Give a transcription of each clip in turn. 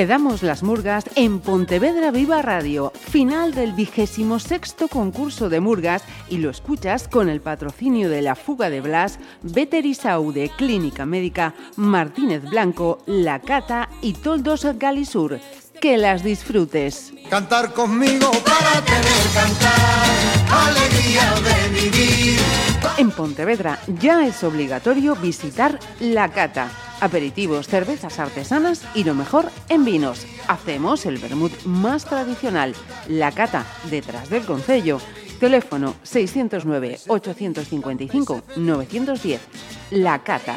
Quedamos las murgas en Pontevedra Viva Radio, final del vigésimo sexto concurso de murgas y lo escuchas con el patrocinio de la fuga de Blas, Veterisaude, Clínica Médica, Martínez Blanco, La Cata y Toldos Galisur. Que las disfrutes. Cantar conmigo para tener cantar, alegría de vivir. En Pontevedra ya es obligatorio visitar La Cata. Aperitivos, cervezas artesanas y lo mejor en vinos. Hacemos el vermut más tradicional, La Cata, detrás del Concello. Teléfono 609-855-910. La Cata.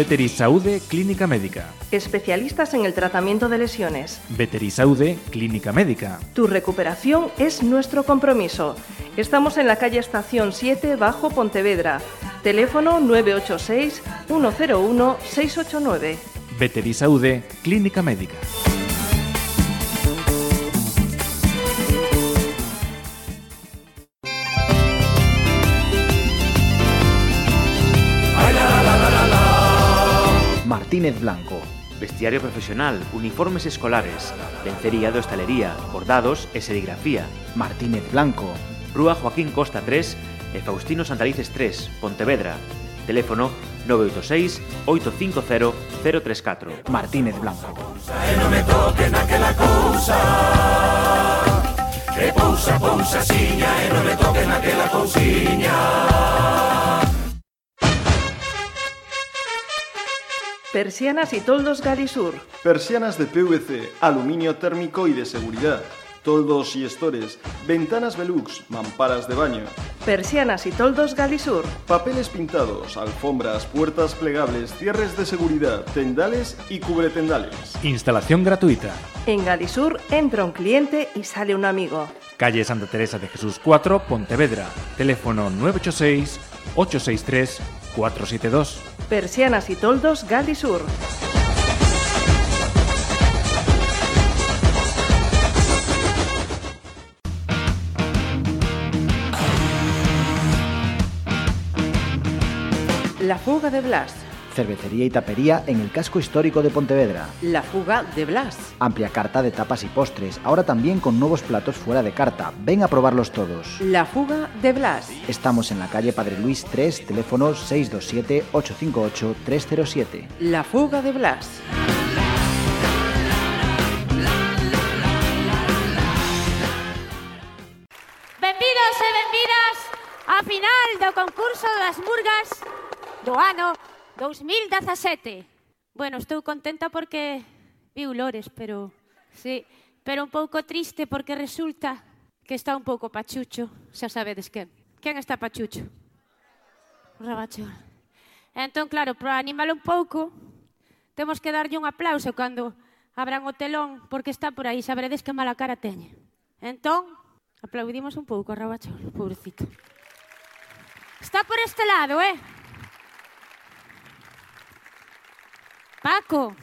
Veterisaude Clínica Médica. Especialistas en el tratamiento de lesiones. Veterisaude Clínica Médica. Tu recuperación es nuestro compromiso. Estamos en la calle Estación 7, Bajo Pontevedra. Teléfono 986 101 689. Veterisaude Clínica Médica. Martínez Blanco. Vestiario profesional, uniformes escolares, lencería de hostalería, bordados e serigrafía. Martínez Blanco. Rúa Joaquín Costa 3 e Faustino Santalices 3, Pontevedra. Teléfono 986 850 034. Martínez Blanco. Non me toquen aquela cousa Que pousa, pousa, siña E non me toquen aquela cousiña Persianas y toldos Galisur. Persianas de PVC, aluminio térmico y de seguridad. Toldos y estores, ventanas Velux, mamparas de baño, Persianas y toldos Galisur. papeles pintados, alfombras, puertas plegables, cierres de seguridad, tendales y cubretendales. Instalación gratuita. En Galisur entra un cliente y sale un amigo. Calle Santa Teresa de Jesús 4, Pontevedra. Teléfono 986 863 472. Persianas y toldos Galisur. La fuga de Blas. Cervecería y tapería en el casco histórico de Pontevedra. La fuga de Blas. Amplia carta de tapas y postres, ahora también con nuevos platos fuera de carta. Ven a probarlos todos. La fuga de Blas. Estamos en la calle Padre Luis 3, teléfono 627-858-307. La fuga de Blas. Benvidos e benvidas á final do concurso das murgas do ano 2017. Bueno, estou contenta porque viu Lores, pero sí, pero un pouco triste porque resulta que está un pouco pachucho, xa sabedes quen. Quen está pachucho? Rabachol. Entón, claro, para animalo un pouco, temos que darlle un aplauso cando abran o telón, porque está por aí, saberedes que mala cara teñe. Entón, aplaudimos un pouco a Rabachol, pobrecito. Está por este lado, eh? Paco.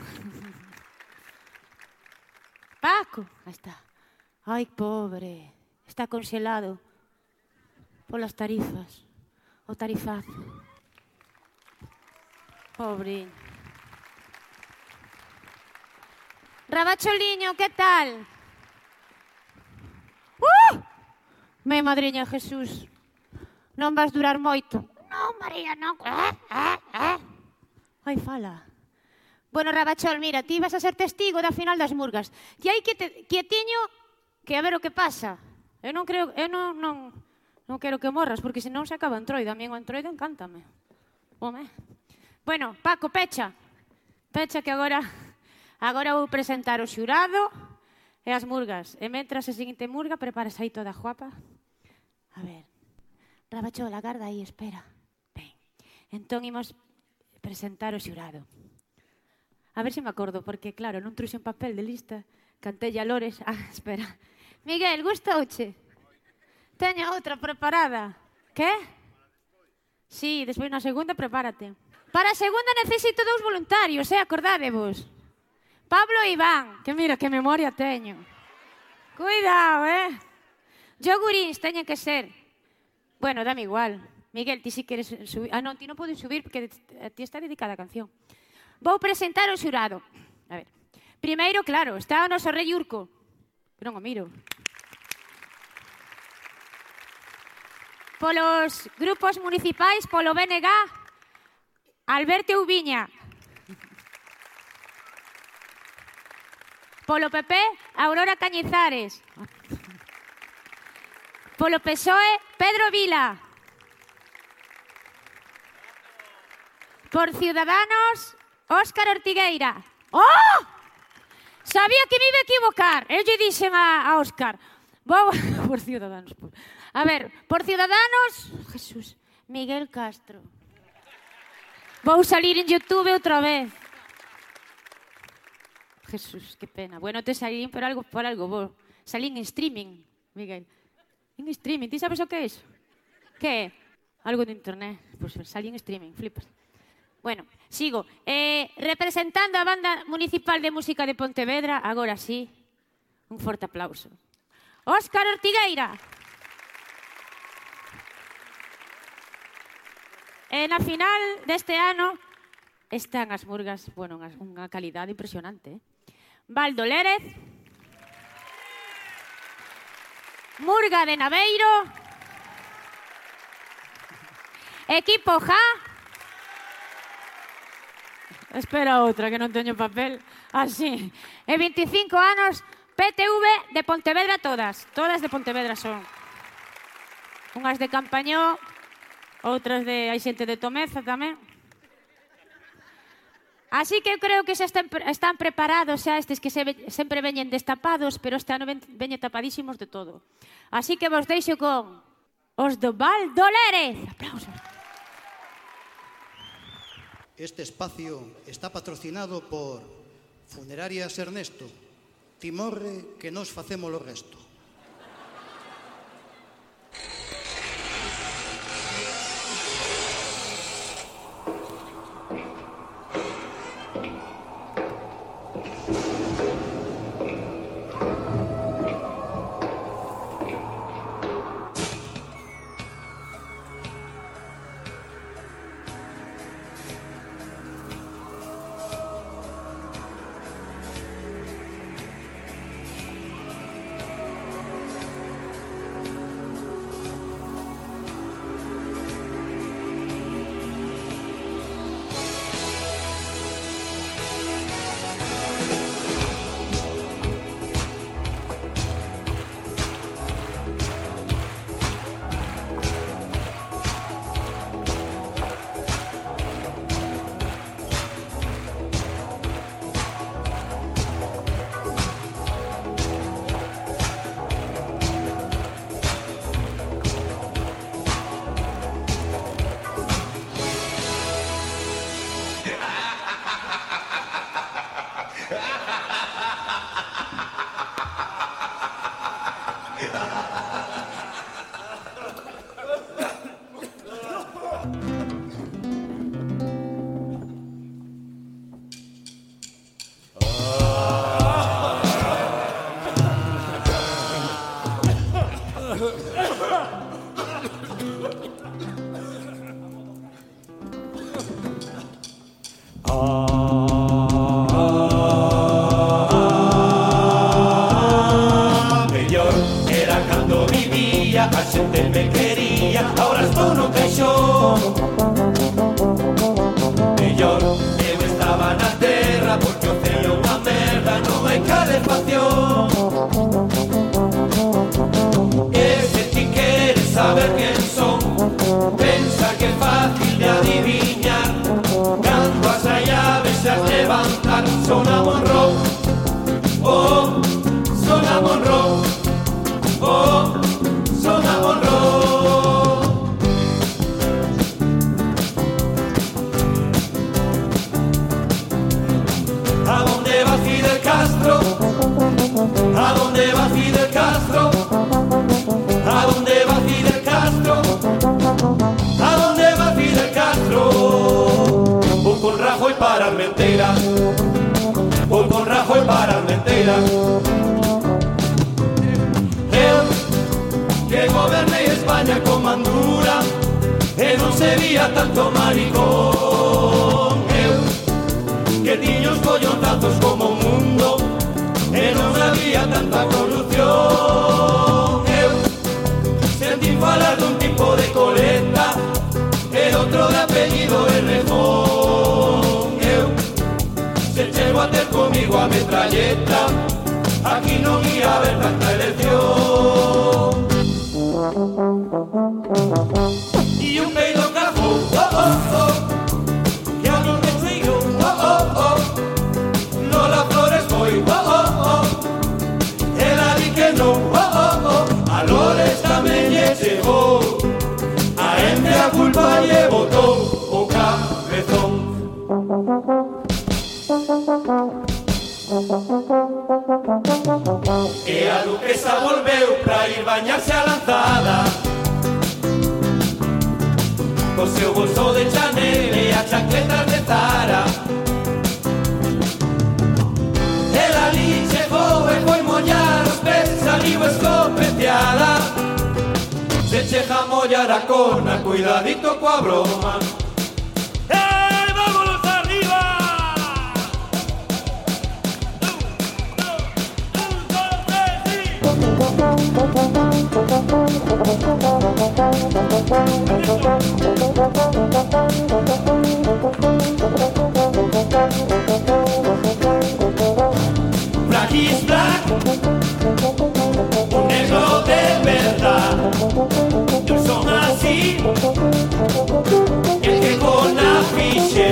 Paco. Aí está. Ai, pobre. Está conxelado polas tarifas. O tarifazo. Pobre. Rabacholiño, que tal? Uh! Me madriña Jesús. Non vas durar moito. Non, María, non. Ai, ah, ah, ah. fala. Bueno, Rabachol, mira, ti vas a ser testigo da final das murgas. Ti aí que te, quietiño que a ver o que pasa. Eu non creo, eu non, non, non quero que morras, porque senón se acaba Entroida. A mí o Entroida encántame. Home. Bueno, Paco, pecha. Pecha que agora agora vou presentar o xurado e as murgas. E mentras a seguinte murga, preparas aí toda guapa. A ver. Rabachol, agarda aí, espera. Ben. Entón imos presentar o xurado. A ver se me acordo, porque claro, non truxe un papel de lista. Cantella Lores. Ah, espera. Miguel, gustouche? Teño outra preparada. Que? Sí, despois na segunda prepárate. Para a segunda necesito dous voluntarios, eh, acordádevos. Pablo e Iván, que mira que memoria teño. Cuidado, eh. Yogurins teñen que ser. Bueno, dame igual. Miguel, ti si queres subir... Ah, non, ti non podes subir porque ti está dedicada a canción. Vou presentar o xurado. A ver. Primeiro, claro, está o noso rei Urco. Non o miro. Polos grupos municipais, polo BNG, Alberto Ubiña. Polo PP, Aurora Cañizares. Polo PSOE, Pedro Vila. Por Ciudadanos, Óscar Ortigueira. Oh! Sabía que me iba a equivocar. Eu lle dixen a, a Óscar. Vou... por Ciudadanos. Por... A ver, por Ciudadanos... Jesús, Miguel Castro. Vou salir en Youtube outra vez. Jesús, qué pena. Bueno, te salín por algo, por algo. Vou. Salín en streaming, Miguel. En streaming, ti sabes o que é iso? Que é? Algo de internet. Pois pues, salí en streaming, flipas. Bueno, Sigo. Eh, representando a Banda Municipal de Música de Pontevedra, agora sí, un forte aplauso. Óscar Ortigueira. E na final deste ano están as murgas, bueno, unha calidade impresionante. Eh? Valdo Lérez. Murga de Naveiro. Equipo Ja. Espera outra, que non teño papel. Ah, Así. E 25 anos, PTV de Pontevedra todas. Todas de Pontevedra son. Unhas de Campañó, outras de... Hai xente de Tomeza tamén. Así que eu creo que xa están, están preparados xa estes que se, sempre veñen destapados, pero este ano ven, veñen tapadísimos de todo. Así que vos deixo con os do Val Dolérez. Aplausos. Este espacio está patrocinado por Funerarias Ernesto, Timorre que nos facemos o resto. manera él que goberné España con mandura él no sería tanto maricón. Él que niños coyotazos como mundo él no sabía tanta corrupción. Él sentí falar de un tipo de coleta el otro de apellido a ter comigo a metralleta Aquí non ia haber tanta elección. E un peido cafo, oh, oh, oh Que a min me sigo, oh, oh, oh Lola Flores foi, oh, oh, oh Ela di que non, oh, oh, oh A Lores tamén lle chegou A ente a culpa lle botou o cabezón E a duquesa volveu pra ir bañarse a lanzada. Co seu bolso de Chanel e a chancletas de Zara. Ela ali chegou e foi mollar os pés, saliu escopeteada Se chega a mollar a cona, cuidadito coa broma. Black is black, un negro de verdad. Yo son así, el que con la ficha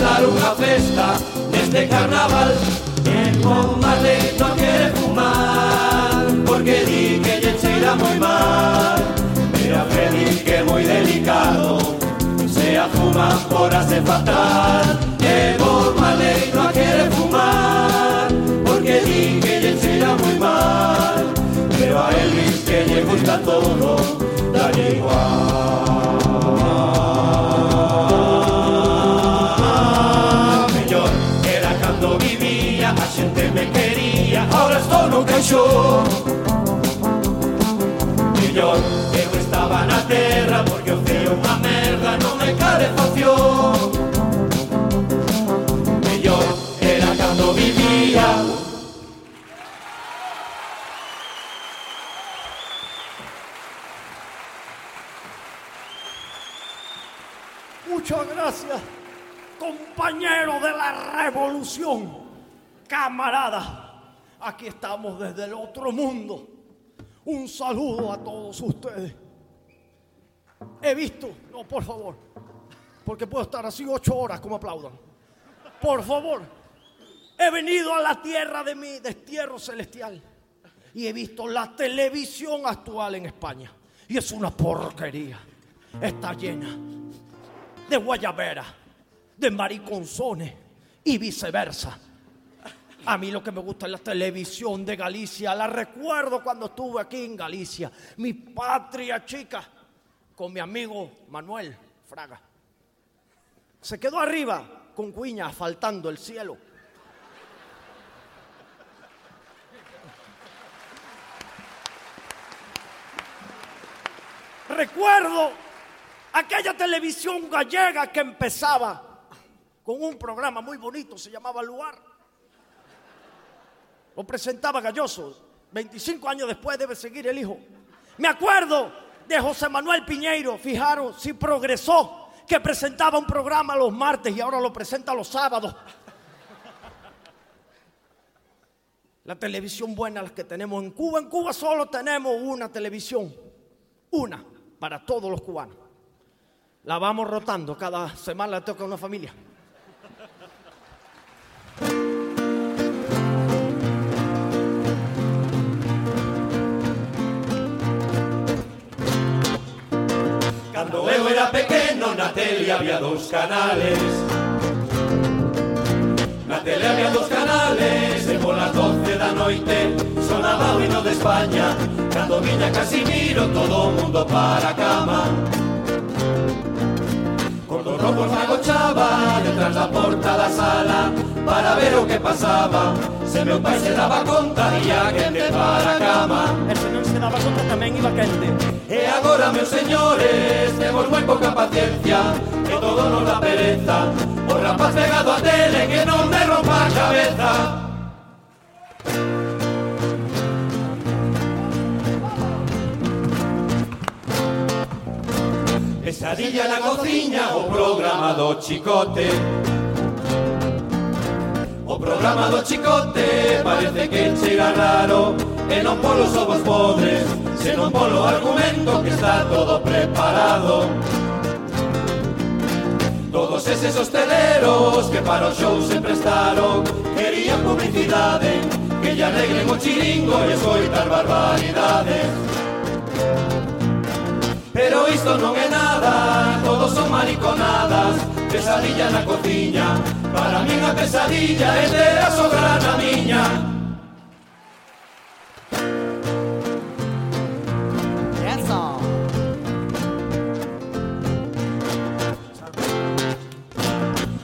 Montar unha festa neste carnaval. E con Marley non quere fumar Porque di que lle cheira moi mal. Pero a fe di que moi delicado Se a fuma por hace fatal. E Bob Marley non quere fumar Porque di que lle cheira moi mal. Pero a Elvis que lle gusta todo Dalle igual xente me quería Ahora estou no caixón Mellor eu estaba na terra Porque o frío unha merda Non me calefacción. Mellor era cando vivía. Muchas gracias, compañero de la revolución, camarada. Aquí estamos desde el otro mundo. Un saludo a todos ustedes. He visto, no, por favor, porque puedo estar así ocho horas como aplaudan. Por favor, he venido a la tierra de mi destierro celestial y he visto la televisión actual en España. Y es una porquería. Está llena de guayabera, de mariconzones y viceversa. A mí lo que me gusta es la televisión de Galicia. La recuerdo cuando estuve aquí en Galicia, mi patria chica, con mi amigo Manuel Fraga. Se quedó arriba con cuña asfaltando el cielo. Recuerdo aquella televisión gallega que empezaba con un programa muy bonito, se llamaba Luar. Lo presentaba Galloso. 25 años después debe seguir el hijo. Me acuerdo de José Manuel Piñeiro, fijaros si progresó, que presentaba un programa los martes y ahora lo presenta los sábados. La televisión buena, las que tenemos en Cuba. En Cuba solo tenemos una televisión, una, para todos los cubanos. La vamos rotando, cada semana le toca una familia. Cando eu era pequeno na tele había dous canales. Na tele había dous canales E polas doce da noite sonaba o hino de España. Cando viña Casimiro todo o mundo para a cama. tras la porta da sala para ver o que pasaba. Se meu pai se daba conta ia quente para a cama. E se non se daba conta tamén iba quente E agora, meus señores, temos moi pouca paciencia Que todo nos da pereza. O rapaz pegado a tele que non derrompa a cabeza. Pesadilla na cociña, o oh programa do chicote. Oh o programa do chicote parece que chega raro. E non polo somos podres, senón polo argumento que está todo preparado. Todos eses hosteleros que para o show se prestaron Querían publicidade, que lle alegren o chiringo e escoitar barbaridades. Pero isto non é nada, todos son mariconadas Pesadilla na cociña, para min a pesadilla é ter a sogra na miña.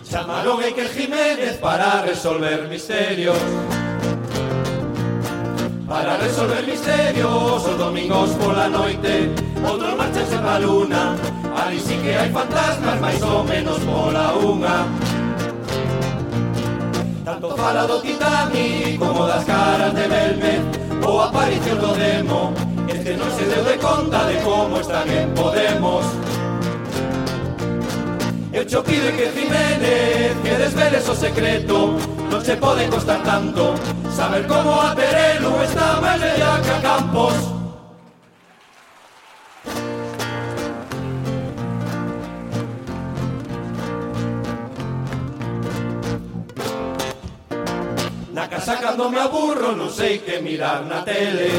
Chamaron Jiménez para resolver misterios Para resolver misterios os domingos pola noite Outros marchanse pa luna. Ali sí que hai fantasmas máis ou menos pola unha Tanto fala do Titanic como das caras de Belmez Ou aparición do demo Este non se deu de conta de como están en Podemos. Eu cho pide que Jiménez que desveles o secreto Non se pode costar tanto Saber como a Terelu está máis bella que a Campos. Na casa cando me aburro non sei que mirar na tele.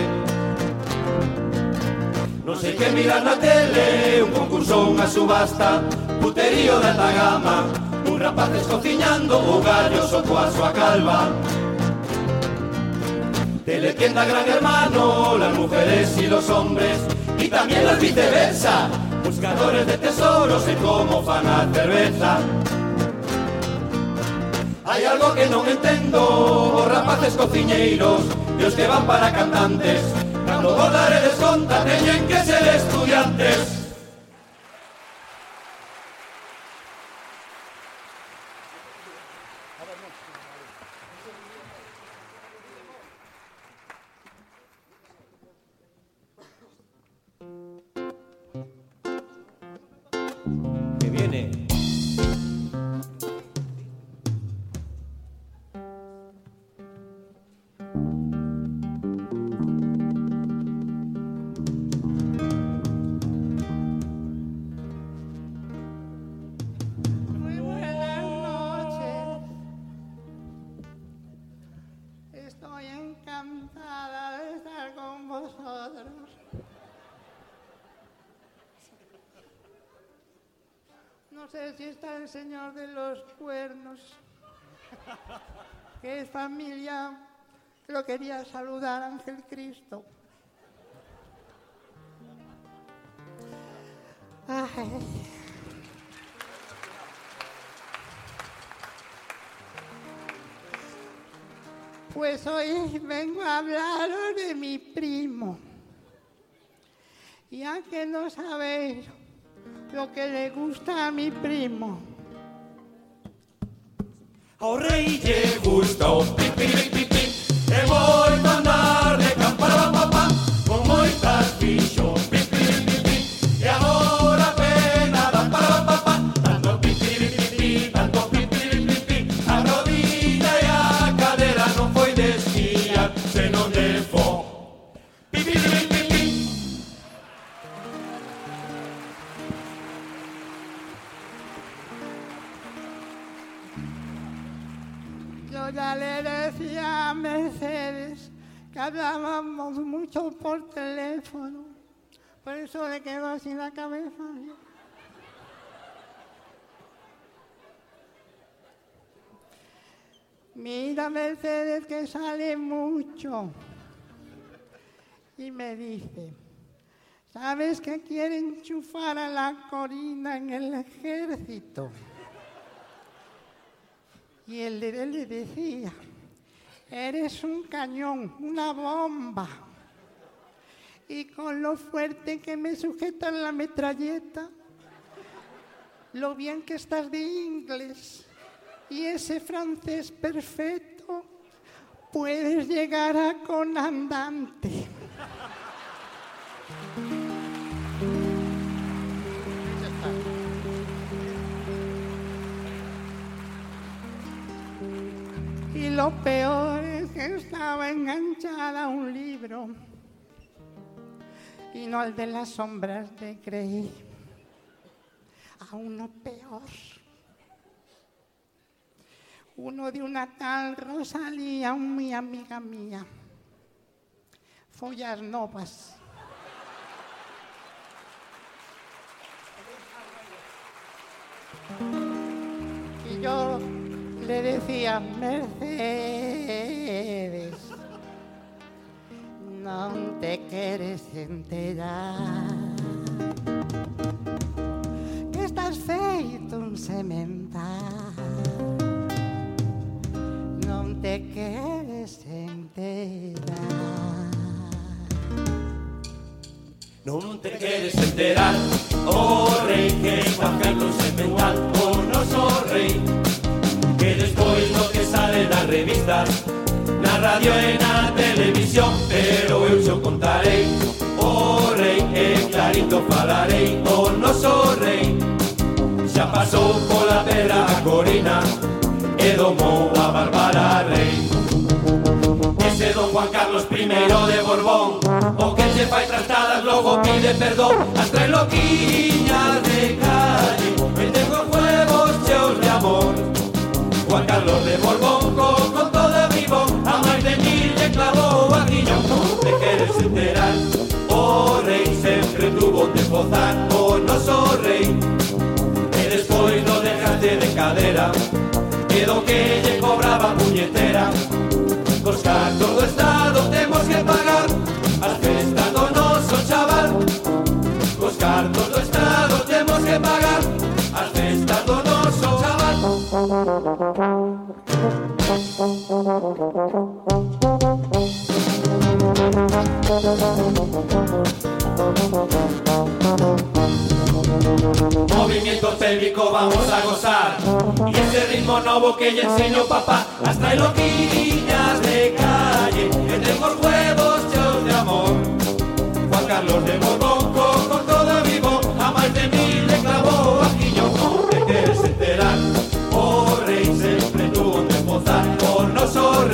Non sei que mirar na tele Un concurso, unha subasta Puterío de alta gama Rapaces cociñando O gallo so coa súa calva. Teletienda Gran Hermano Las mujeres y los hombres Y también las viceversa Buscadores de tesoros En cómo fan a cerveza Hai algo que non entendo Os rapaces cociñeiros E os que van para cantantes Cando vos daredes conta Teñen que ser estudiantes señor de los cuernos, que es familia. Lo quería saludar, Ángel Cristo. Ay. Pues hoy vengo a hablaros de mi primo. Ya que no sabéis lo que le gusta a mi primo. ao rei de Rustão. Pim, pim, pim, pim, pim. É mole, decía a Mercedes que hablábamos mucho por teléfono. Por eso le quedó así la cabeza. mira Mercedes que sale mucho. Y me dice, ¿sabes que quiere enchufar a la Corina en el ejército? Y él, él le decía, eres un cañón, una bomba. Y con lo fuerte que me sujetan la metralleta, lo bien que estás de inglés y ese francés perfecto, puedes llegar a comandante. Y lo peor es que estaba enganchada a un libro y no al de las sombras de Grey, a uno peor. Uno de una tal Rosalía, muy amiga mía. Follas novas. Y yo le decía Mercedes, non te queres enterar que estás feito un semental. Non te queres enterar Non te queres enterar, oh rei que baja oh, no semental, oh noso rei en las revistas, na radio e na televisión, pero eu xo contarei, o oh rei e clarito falarei, o oh noso rei, xa pasou pola pedra a Corina, e domou a Bárbara Rei. Ese don Juan Carlos I de Borbón, o que se fai trastadas logo pide perdón, as tres loquiñas de calle, el tengo huevos cheos de amor, Juan Carlos de Borbón co, con todo vivo A máis de mil lle clavou a Non te queres enterar O rei sempre tuvo de pozar O noso rei E despois lo dejaste de cadera E do que lle cobraba puñetera. Cos cartos do Estado temos que pagar Movimiento pélvico vamos a gozar. Y ese ritmo nuevo que ya enseñó papá Las trae loquillas de calle. Que tengo os huevos de amor. Juan Carlos de Borbón co- con todo vivo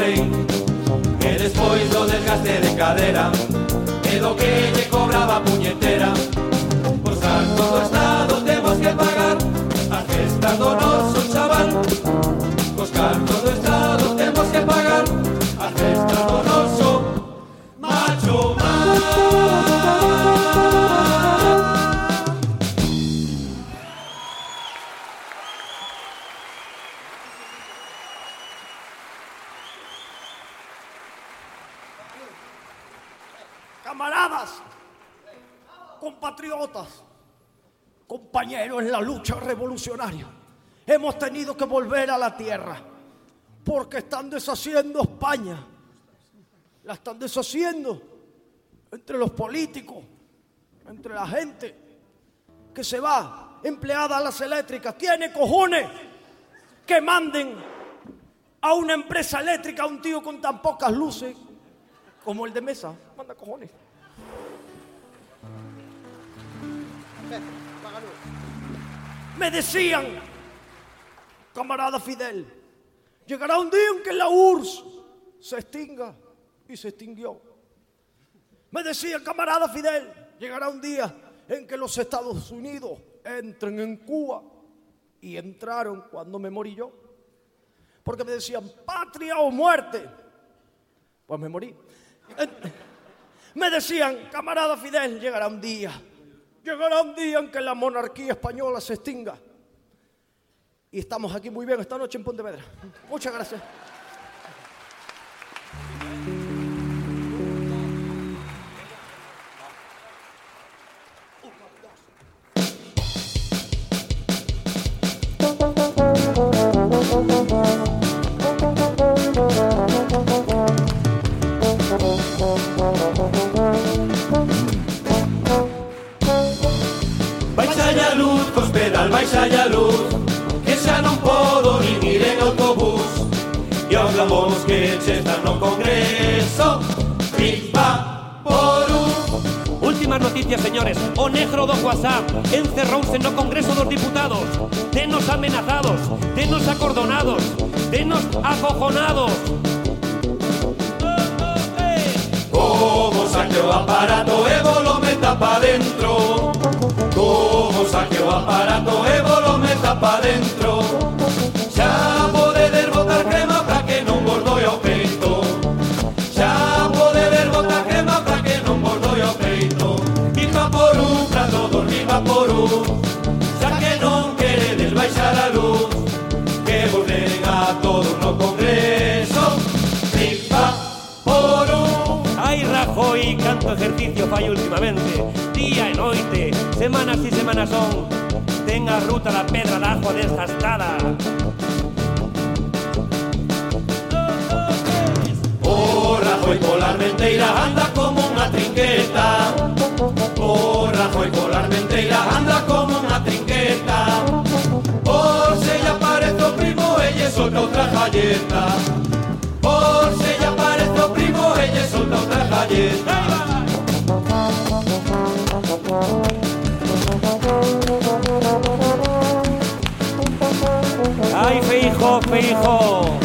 rei Que despois do desgaste de cadera E do que lle cobraba puñetera. Os cartos do Estado temos que pagar As festas do noso compañeros en la lucha revolucionaria, hemos tenido que volver a la tierra porque están deshaciendo España. La están deshaciendo entre los políticos, entre la gente que se va empleada a las eléctricas. Tiene cojones que manden a una empresa eléctrica a un tío con tan pocas luces como el de mesa. Manda cojones. Me decían, camarada Fidel, llegará un día en que la URSS se extinga y se extinguió. Me decía, camarada Fidel, llegará un día en que los Estados Unidos entren en Cuba y entraron cuando me morí yo. Porque me decían, patria o muerte. Pues me morí. Me decían, camarada Fidel, llegará un día, Llegará un día en que la monarquía española se extinga. Y estamos aquí muy bien esta noche en Pontevedra. Muchas gracias. Cospedal baixa a luz Que xa non podo nin ir en autobús E os que che están no congreso Pipa por un Últimas noticias, señores. O negro do WhatsApp encerrouse no Congreso dos Diputados. Tenos amenazados, tenos acordonados, tenos acojonados. Como saque o aparato e bolo meta pa dentro Como non saque o aparato e volo meta pa dentro. Xa podedes botar crema pra que non vos doi ao peito. Xa podedes botar crema pra que non vos doi ao peito. Viva por un, pra todos, viva por un. Ejercicio fai últimamente. Día e noite, semanas e semanas son. Ten a ruta da pedra da agua desgastada. O Rajoy pola menteira anda como unha trinqueta O Rajoy pola menteira anda como unha trinqueta Por se lle aparece o primo e lle solta outra galleta Ai, feijo, feijo.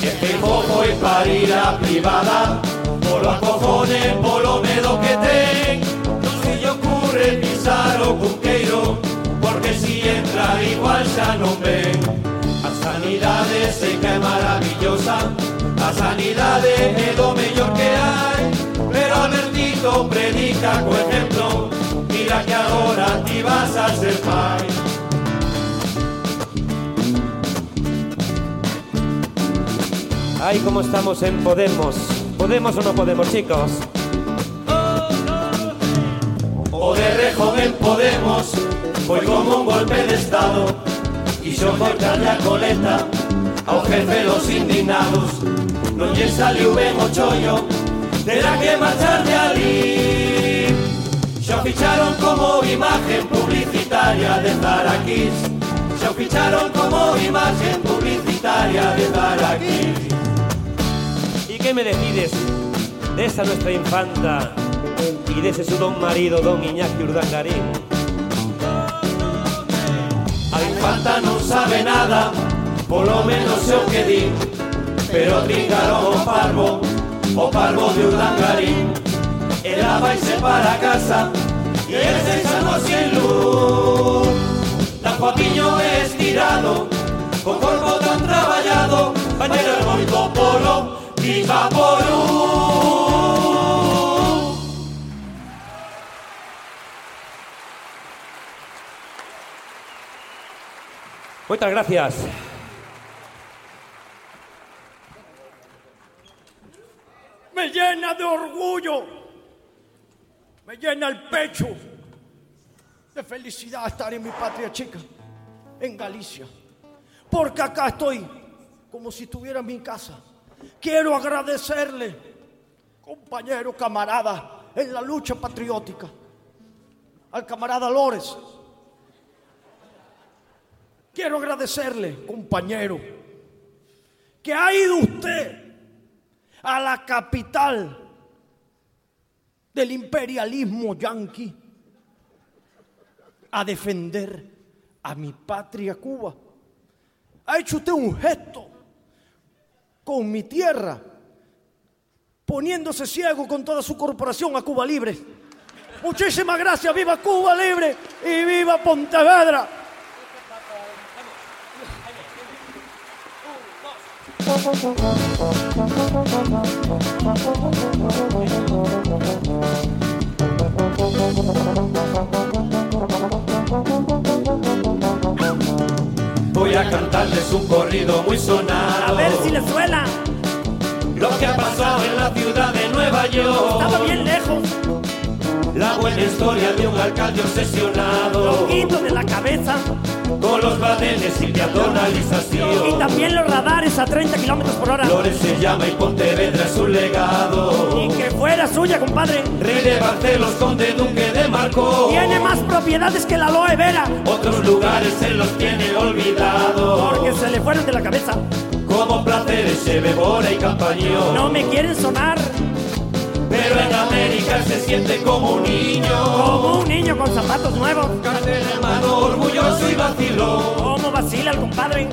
Que Feijóo foi parir a privada Polo acojone, polo medo que ten. Non se lle ocurre pisar o cunqueiro Porque si entra igual xa non ven. A sanidade sei que é maravillosa A sanidade é do mellor que hai Pero Albertito predica co exemplo Mira que agora ti vas a ser pai Ai, como estamos en Podemos. Podemos ou non podemos, chicos? O de Rejón en Podemos. Foi como un golpe de estado. Quixo cortarle a coleta ao jefe dos indignados Non lle saliu ben o chollo Terá que marchar de ali Xa o ficharon como imagen publicitaria de Zaraquis Xa o ficharon como imagen publicitaria de Zaraquis ¿Y qué me decides de esa nuestra infanta y de ese su don marido, don Iñaki Urdangarín? A infanta non sabe nada Polo menos sei o que di Pero trincaron o parvo O parvo de Urdangarín Ela vaise para casa E ese xa no sin luz. Tan Joaquiño estirado Con corpo tan traballado. Pero é moito polo Viva por un Muchas gracias. Llena de orgullo. Me llena el pecho de felicidad estar en mi patria chica, en Galicia. Porque acá estoy como si estuviera en mi casa. Quiero agradecerle, compañero, camarada, en la lucha patriótica, al camarada Lores. Quiero agradecerle, compañero, que ha ido usted a la capital del imperialismo yanqui a defender a mi patria Cuba. Ha hecho usted un gesto con mi tierra, poniéndose ciego con toda su corporación a Cuba Libre. Muchísimas gracias, viva Cuba Libre y viva Pontevedra. Voy a cantarles un corrido muy sonado. A ver si le suena. Lo que ha pasado en la ciudad de Nueva York. Estaba bien lejos. La buena historia de un alcalde obsesionado. Loquito de la cabeza. Con los badenes y peatonalización. Y también los radares a 30 kilómetros por hora. Flores se llama y Pontevedra es su legado. Y que fuera suya, compadre. Rey de Barcelos, conde duque de Marco. Tiene más propiedades que la aloe vera. Otros lugares se los tiene olvidados. Porque se le fueron de la cabeza. Como placeres, Chevebora y Campañón. No me quieren sonar. Siente como un niño. Como un niño con zapatos nuevos. Cartel hermano, orgulloso y vacilón. Como vacila el compadre.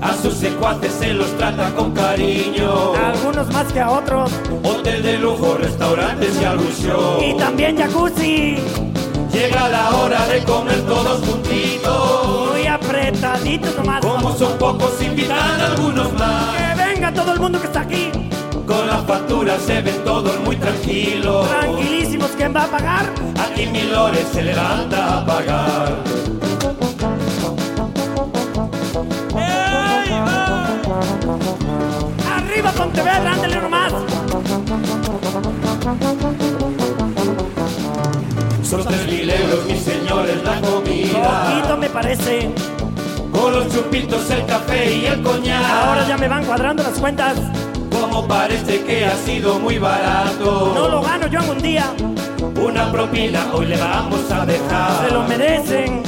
A sus secuaces se los trata con cariño. A algunos más que a otros. Hotel de lujo, restaurantes y algún show. Y también jacuzzi. Llega la hora de comer todos juntitos. Muy apretaditos nomás. Como son pocos, invitan a algunos más. Que venga todo el mundo que está aquí. Con las facturas se ven todos muy tranquilos. Tranquilísimos, ¿quién va a pagar? Aquí Milores se levanta a pagar. ¡Ey, va! ¡Arriba Pontevedra, ándale nomás! Son tres mil euros, mis señores, la comida. Poquito me parece. Con los chupitos, el café y el coñac. Ahora ya me van cuadrando las cuentas. Como parece que ha sido muy barato. No lo gano yo un día. Una propina hoy le vamos a dejar. Se lo merecen.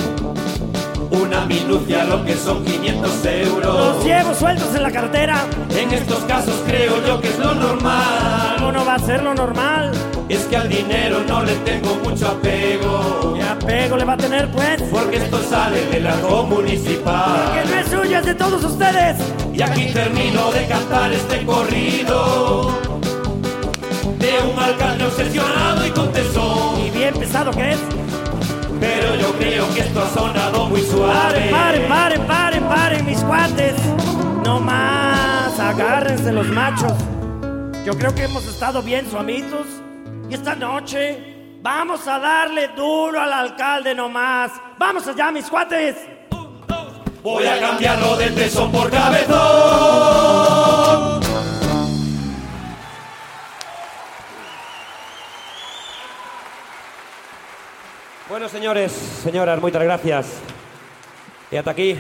Una minucia lo que son 500 euros. Los llevo sueltos en la cartera. En estos casos creo yo que es lo normal. ¿Cómo no va a ser lo normal? Es que al dinero no le tengo mucho apego. ¿Qué apego le va a tener pues? Porque esto sale de la municipal. Que no es suyo, es de todos ustedes. Y aquí termino de cantar este corrido. De un alcalde obsesionado y con tesón. Y bien pesado que es. Pero yo creo que esto ha sonado muy suave. Paren, paren, paren, paren, paren, mis cuates. No más, agárrense los machos. Yo creo que hemos estado bien suamitos. Y esta noche vamos a darle duro al alcalde nomás. Vamos allá, mis cuates. Voy a cambiarlo de tesón por cabezón. Bueno, señores, señoras, moitas gracias. E ata aquí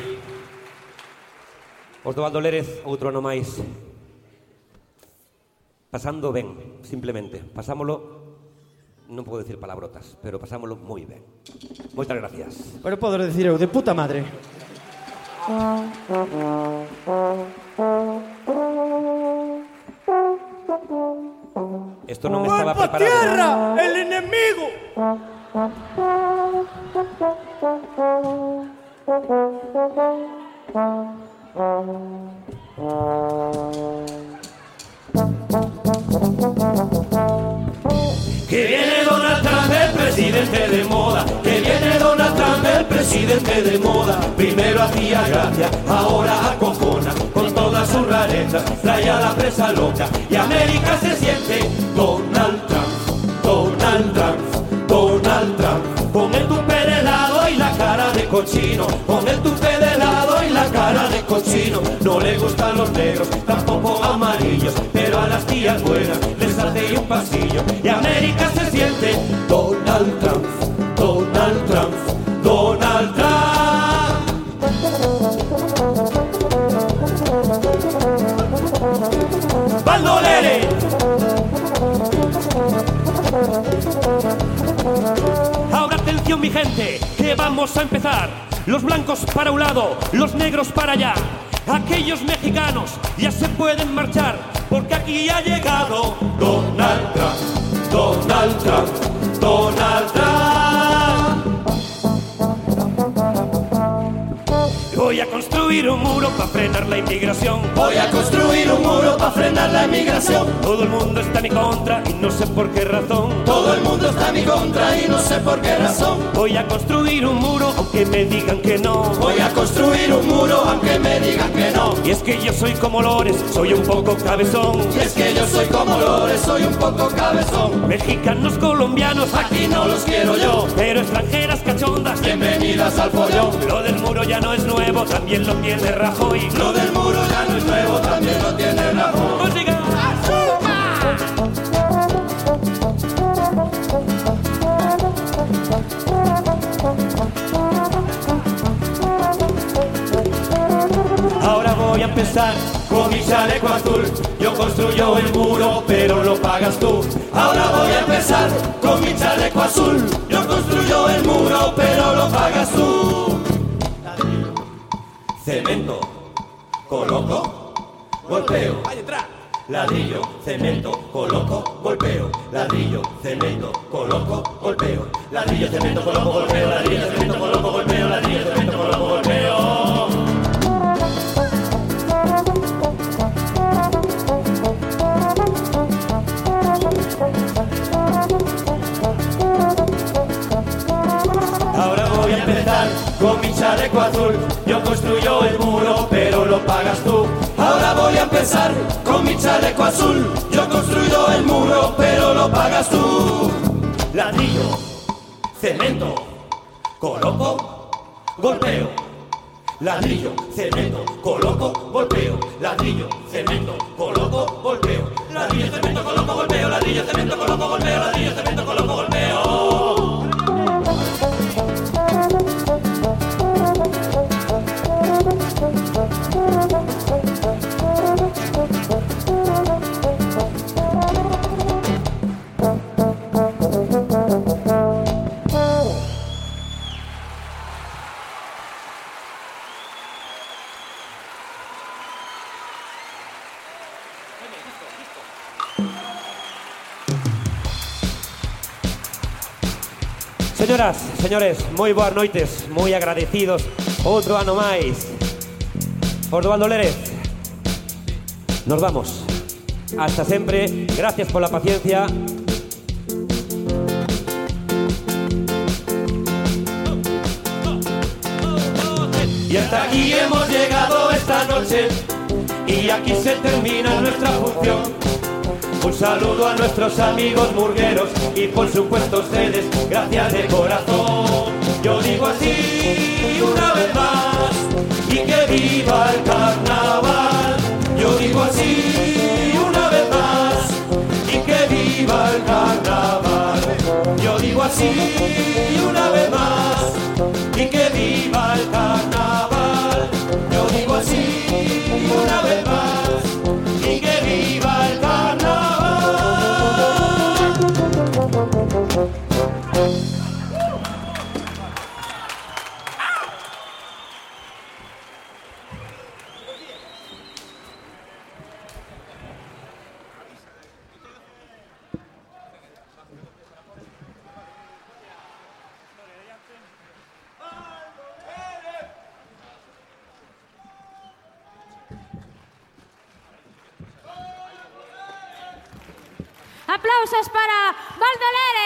Osvaldo Lérez, outro ano máis. Pasando ben, simplemente. Pasámolo non podo decir palabrotas, pero pasámolo moi ben. Moitas gracias. Pero podo decir eu, de puta madre. Esto non me estaba ¡Golpe a preparado. tierra! ¡El enemigo! Que viene Donald Trump, el presidente de moda. Que viene Donald Trump, el presidente de moda. Primero hacía gracia, ahora acojona. Con toda su rareza, trae a la presa loca. Y América se siente Donald Trump, Donald Trump, Donald Trump. Con el tupe de lado y la cara de cochino. Con el tupe de lado y la cara de cochino. No le gustan los negros, tampoco amarillos. Pero a las tías buenas Y América se siente Donald Trump, Donald Trump, Donald Trump. ¡Bandolere! Ahora atención mi gente, que vamos a empezar. Los blancos para un lado, los negros para allá. Aquellos mexicanos ya se pueden marchar, porque aquí ha llegado Donald Trump, Donald Trump, Donald Trump. Voy a construir un muro para frenar la inmigración. Voy a construir un muro para frenar la inmigración. Todo el mundo está en mi contra y no sé por qué razón. Todo el mundo está en mi contra y no sé por qué razón. Voy a construir un muro aunque me digan que no. Voy a construir un muro aunque me digan que no. Y es que yo soy como Lores, soy un poco cabezón. Y es que yo soy como Lores, soy un poco cabezón. Mexicanos, colombianos, aquí no los quiero yo. Pero extranjeras cachondas, bienvenidas al follón. Lo del muro ya no es nuevo, también lo tiene Rajoy. Lo del muro ya no es nuevo, también lo tiene Rajoy. ¡Música! Ahora voy a empezar con mi chaleco azul. Yo construyo el muro, pero lo pagas tú. Ahora voy a empezar con mi chaleco azul. Yo construyo el muro, pero lo pagas tú. Cemento, coloco, golpeo. Ladrillo, cemento, coloco, golpeo. Ladrillo, cemento, coloco, golpeo. Ladrillo, cemento, coloco, golpeo. Ladrillo, cemento, coloco, golpeo. Ladrillo, cemento, coloco, golpeo. Ahora voy a empezar con mi chaleco azul. Yo construyo el muro, pero lo pagas tú. Ahora voy a empezar con mi chaleco azul. Yo construyo el muro, pero lo pagas tú. Ladrillo, cemento, coloco, golpeo. Ladrillo, cemento, coloco, golpeo. Ladrillo, cemento, coloco, golpeo. Ladrillo, cemento, coloco, golpeo. Ladrillo, cemento, coloco, golpeo. Ladrillo, cemento, Señoras, señores, moi boas noites, moi agradecidos outro ano máis. Ordovaldo Lérez, nos vamos. Hasta sempre, gracias pola paciencia. Y hasta aquí hemos llegado esta noche y aquí se termina nuestra función. Un saludo a nuestros amigos murgueros y por supuesto a ustedes, gracias de corazón. Yo digo así una vez más y que viva el carnaval. Yo digo así una vez más y que viva el carnaval. Yo digo así una vez más y que viva el carnaval. Yo digo así una vez más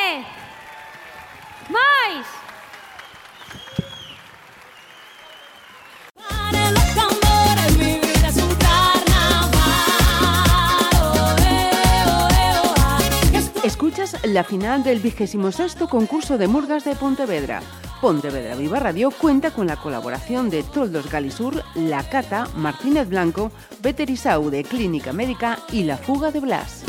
Valdolere. Mais. Escuchas la final del vigésimo sexto concurso de Murgas de Pontevedra. Pontevedra Viva Radio cuenta con la colaboración de Toldos Galisur, La Cata, Martínez Blanco, Veterisau de Clínica Médica y La Fuga de Blas.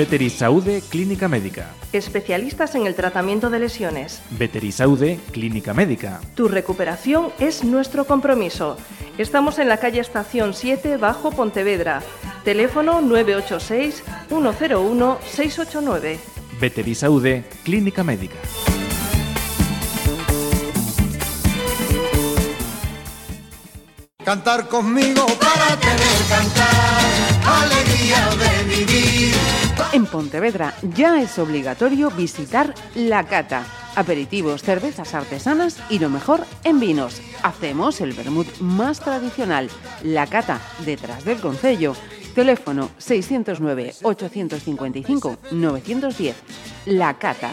Veterisaude Clínica Médica. Especialistas en el tratamiento de lesiones. Veterisaude Clínica Médica. Tu recuperación es nuestro compromiso. Estamos en la calle Estación 7, Bajo Pontevedra. Teléfono 986 101 689. Veterisaude Clínica Médica. Cantar conmigo para tener cantar, alegría de vivir. En Pontevedra ya es obligatorio visitar La Cata. Aperitivos, cervezas artesanas y lo mejor en vinos. Hacemos el vermut más tradicional, La Cata, detrás del Concello. Teléfono 609 855 910. La Cata.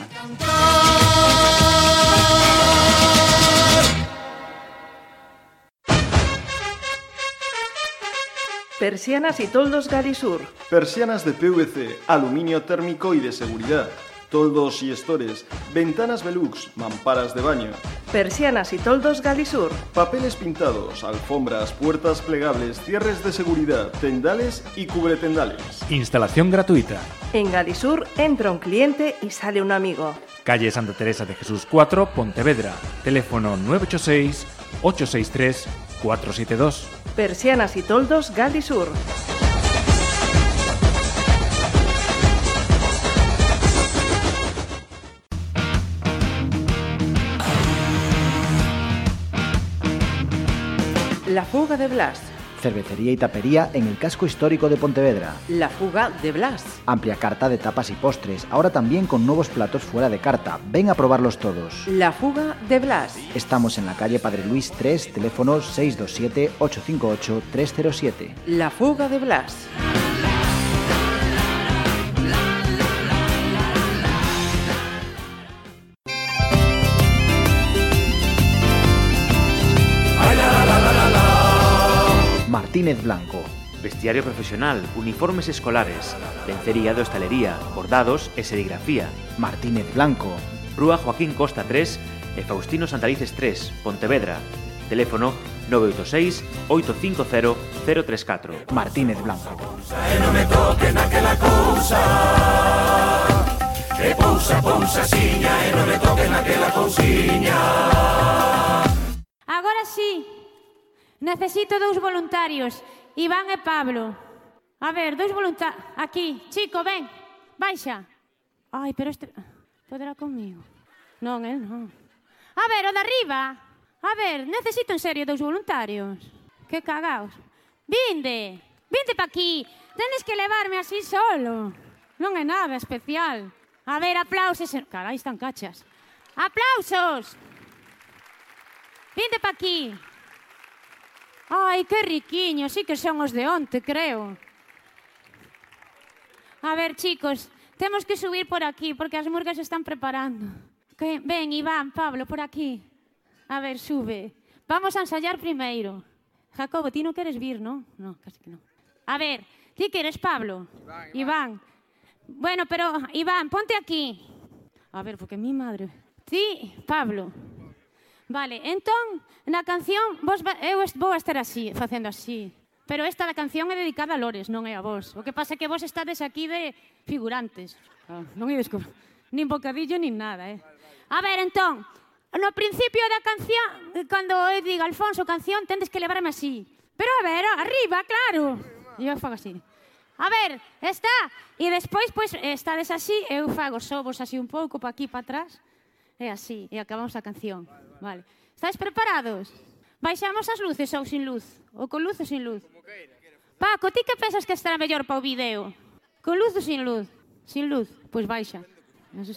Persianas y toldos Galisur. Persianas de PVC, aluminio térmico y de seguridad. Toldos y estores, ventanas Velux, mamparas de baño. Persianas y toldos Galisur. Papeles pintados, alfombras, puertas plegables, cierres de seguridad, tendales y cubretendales. Instalación gratuita. En Galisur entra un cliente y sale un amigo. calle Santa Teresa de Jesús 4, Pontevedra. Teléfono 986 863 472. Persianas y toldos Galisur. La fuga de Blas. Cervecería y tapería en el casco histórico de Pontevedra. La fuga de Blas. Amplia carta de tapas y postres, ahora también con nuevos platos fuera de carta. Ven a probarlos todos. La fuga de Blas. Estamos en la calle Padre Luis 3, teléfono 627-858-307. La fuga de Blas. Martínez Blanco. Vestiario profesional, uniformes escolares, lencería de hostalería, bordados e serigrafía. Martínez Blanco. Rúa Joaquín Costa 3 e Faustino Santalices 3, Pontevedra. Teléfono 986 850 034. Martínez Blanco. E non me toquen aquela cousa Que pousa, pousa, siña E non me toquen aquela cousiña Agora sí. Necesito dous voluntarios, Iván e Pablo. A ver, dous voluntarios. Aquí, chico, ven, baixa. Ai, pero este... Poderá comigo? Non, el non. A ver, o de arriba. A ver, necesito en serio dous voluntarios. Que cagaos. Vinde, vinde pa aquí. Tenes que levarme así solo. Non é nada especial. A ver, aplausos. Carai, están cachas. Aplausos. Vinde pa aquí. Ai, que riquiño, sí que son os de onte, creo. A ver, chicos, temos que subir por aquí, porque as murgas están preparando. Que, ven, Iván, Pablo, por aquí. A ver, sube. Vamos a ensayar primeiro. Jacobo, ti non queres vir, non? Non, casi que non. A ver, ti queres, Pablo? Iván, Iván. Iván. Bueno, pero, Iván, ponte aquí. A ver, porque mi madre... Ti, Pablo. Vale, entón, na canción, vos, eu vou estar así, facendo así. Pero esta da canción é dedicada a Lores, non é a vos. O que pasa é que vos estades aquí de figurantes. Ah, non ides con... Nin bocadillo, nin nada, eh. A ver, entón, no principio da canción, cando eu diga Alfonso canción, tendes que levarme así. Pero a ver, arriba, claro. E eu fago así. A ver, está. E despois, pois, estades así, eu fago sobos así un pouco, pa aquí, pa atrás. É así, e acabamos a canción. Vale. vale. vale. Estáis preparados? Baixamos as luces ou sin luz? Ou con luz ou sin luz? Paco, ti que pensas que estará mellor para o vídeo? Con luz ou sin luz? Sin luz, pois baixa.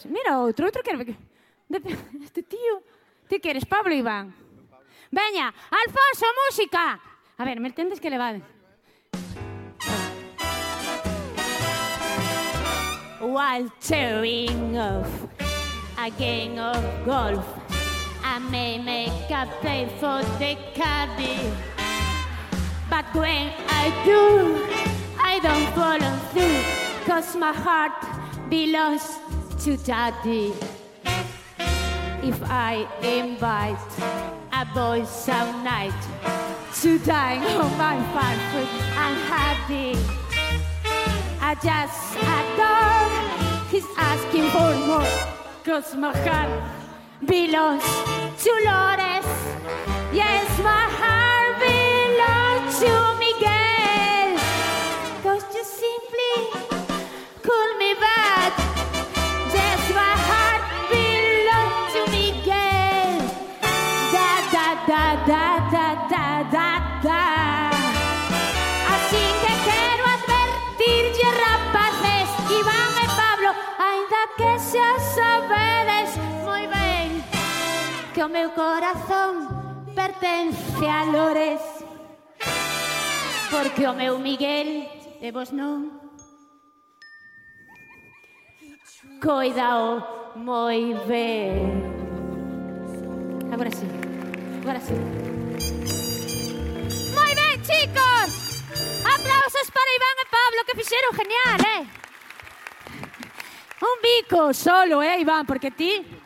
Mira outro, outro quero... Este tío... Ti queres, Pablo Iván? Veña, Alfonso, música! A ver, me entendes que levade? While tearing off a game of golf, I may make a play for the caddy. But when I do, I don't follow through, cause my heart belongs to daddy. If I invite a boy some night to dine on my fine food, I'm happy. I just adore. He's asking for more. Cause my heart belongs to Lores. Yes, my heart que o meu corazón pertence a Lores. Porque o meu Miguel e vos non. Coidao moi ben. Agora sí, agora sí. Moi ben, chicos! Aplausos para Iván e Pablo que fixeron genial, eh! Un bico solo, eh, Iván, porque ti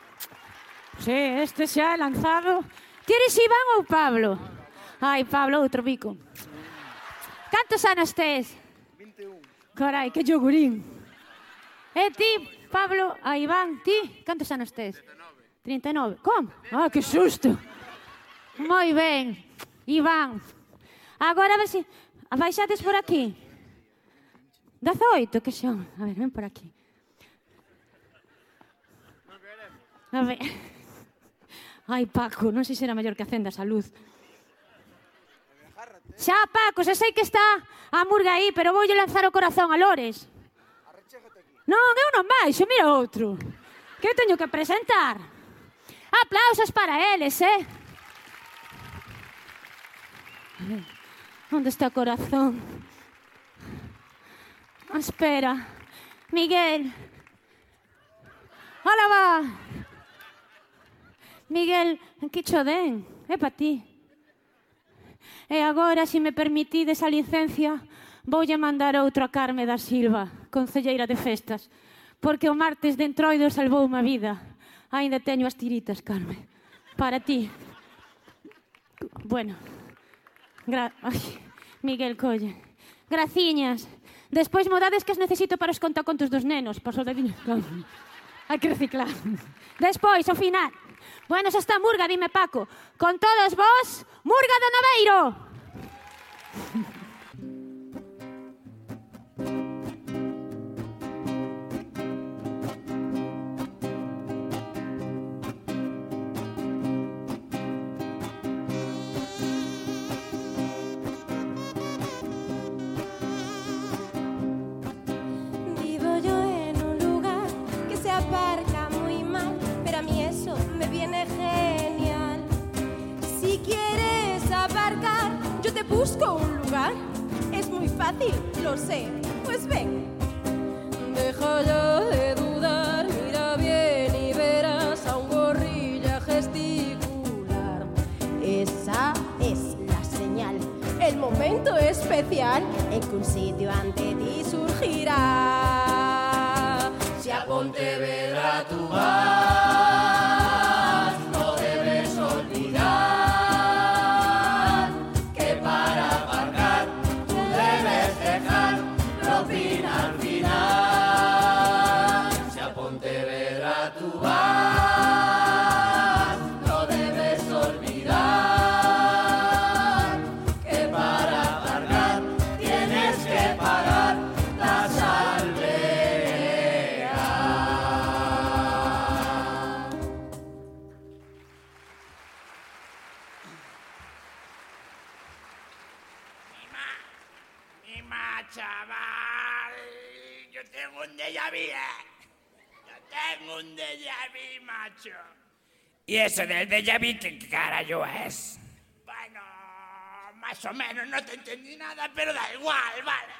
Sí, este xa é lanzado. Queres Iván ou Pablo? Ai, Pablo, outro bico. Cantos anos tes? 21. Carai, que yogurín. E ti, Pablo, a Iván, ti, cantos anos tes? 39. 39. Como? Ah, que susto. Moi ben, Iván. Agora a se... Baixades por aquí. 18, que son. A ver, ven por aquí. A ver. Ai, Paco, non sei se era mellor que acenda a luz. Xa, Paco, xa sei que está a murga aí, pero voulle lanzar o corazón a Lores. Non, eu non baixo, mira outro. Que eu teño que presentar. Aplausos para eles, eh? Onde está o corazón? Espera. Miguel. Hola, va. Miguel, que cho den, é pa ti. E agora, se me permitides a licencia, voulle mandar outro a Carme da Silva, concelleira de festas, porque o martes de entroido salvou unha vida. Ainda teño as tiritas, Carme, para ti. Bueno, gra... Ay, Miguel Colle. Graciñas. Despois modades que as necesito para os contacontos dos nenos, por soldadinho. Claro. Hai que reciclar. Despois, ao final. Bueno, xa está Murga, dime Paco. Con todos vos, Murga do Naveiro. Busco un lugar. Es muy fácil, lo sé. Pues ven. Deja ya de dudar, mira bien y verás a un gorrilla gesticular. Esa es la señal, el momento especial en que un sitio ante ti surgirá. Si a Pontevedra tú vas, ¿Y ese del déjà vu qué carajo es? Bueno, más o menos, no te entendí nada, pero da igual, vale.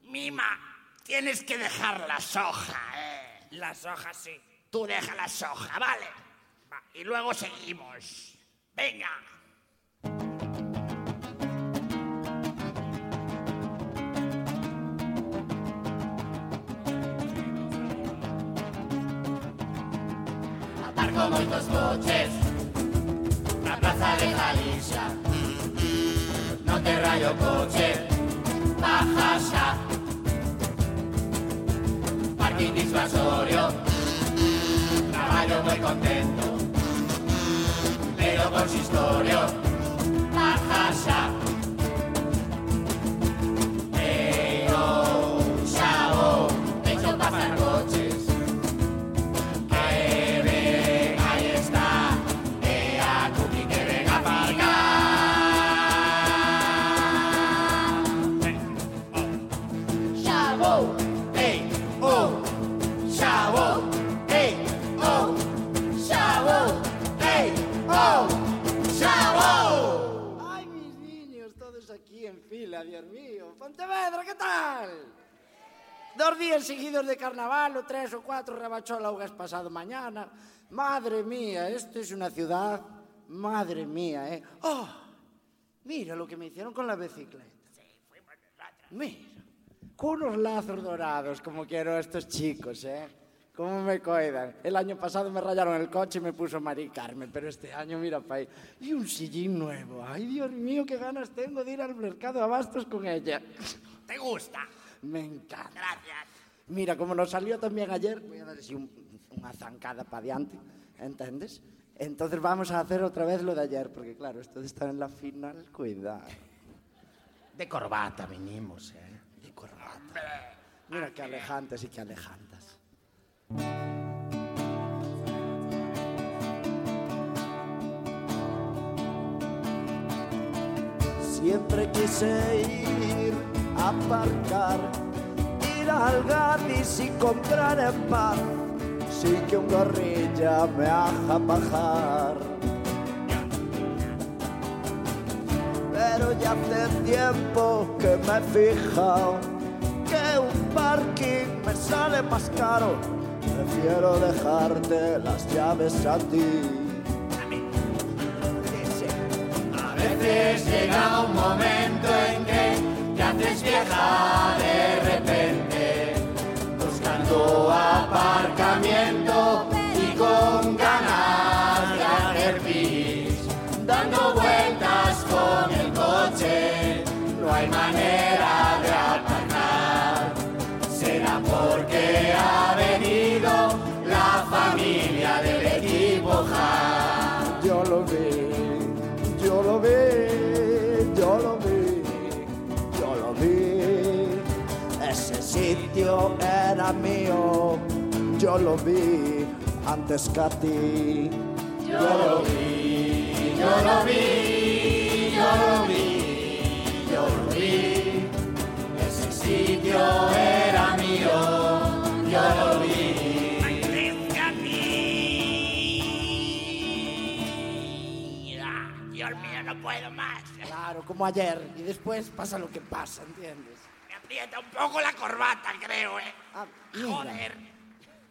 Mima, tienes que dejar la soja, ¿eh? La soja, sí. Tú deja la soja, ¿vale? Va, y luego seguimos. Venga. vendo moitos coches. Na plaza de Galicia. Non te rayo coche. Baja xa Parking disuasorio. Traballo moi contento. Pero consistorio Baja xa Dios mío. Pontevedra, ¿qué tal? Dos días seguidos de carnaval, o tres o cuatro rabachólaugas pasado mañana. Madre mía, esto es una ciudad. Madre mía, ¿eh? ¡Oh! Mira lo que me hicieron con la bicicleta. Mira, con unos lazos dorados, como quiero a estos chicos, ¿eh? ¿Cómo me cuidan? El año pasado me rayaron el coche y me puso Mari Carmen, pero este año, mira, pay, y un sillín nuevo. Ay, Dios mío, qué ganas tengo de ir al mercado de abastos con ella. ¿Te gusta? Me encanta. Gracias. Mira, como nos salió también ayer, voy a dar así un- una zancada para adelante, ¿entiendes? Entonces vamos a hacer otra vez lo de ayer, porque claro, esto de estar en la final, cuidado. De corbata vinimos, ¿eh? De corbata. Mira qué alejantes y qué alejantas. Siempre quise ir a aparcar, ir al Gadis y comprar en paz, sin que un gorrilla me haga bajar. Pero ya hace tiempo que me he fijado que un parking me sale más caro. Prefiero dejarte las llaves a ti. A veces llega un momento en que te haces vieja de repente, buscando aparcamiento yo lo vi antes que a ti. Yo lo vi, yo lo vi, yo lo vi, yo lo vi. Ese sitio era mío, yo lo vi. Dios mío, no puedo más. Claro, como ayer. Y después pasa lo que pasa, ¿entiendes? Me aprieta un poco la corbata, creo, ¿eh? Mira, Joder.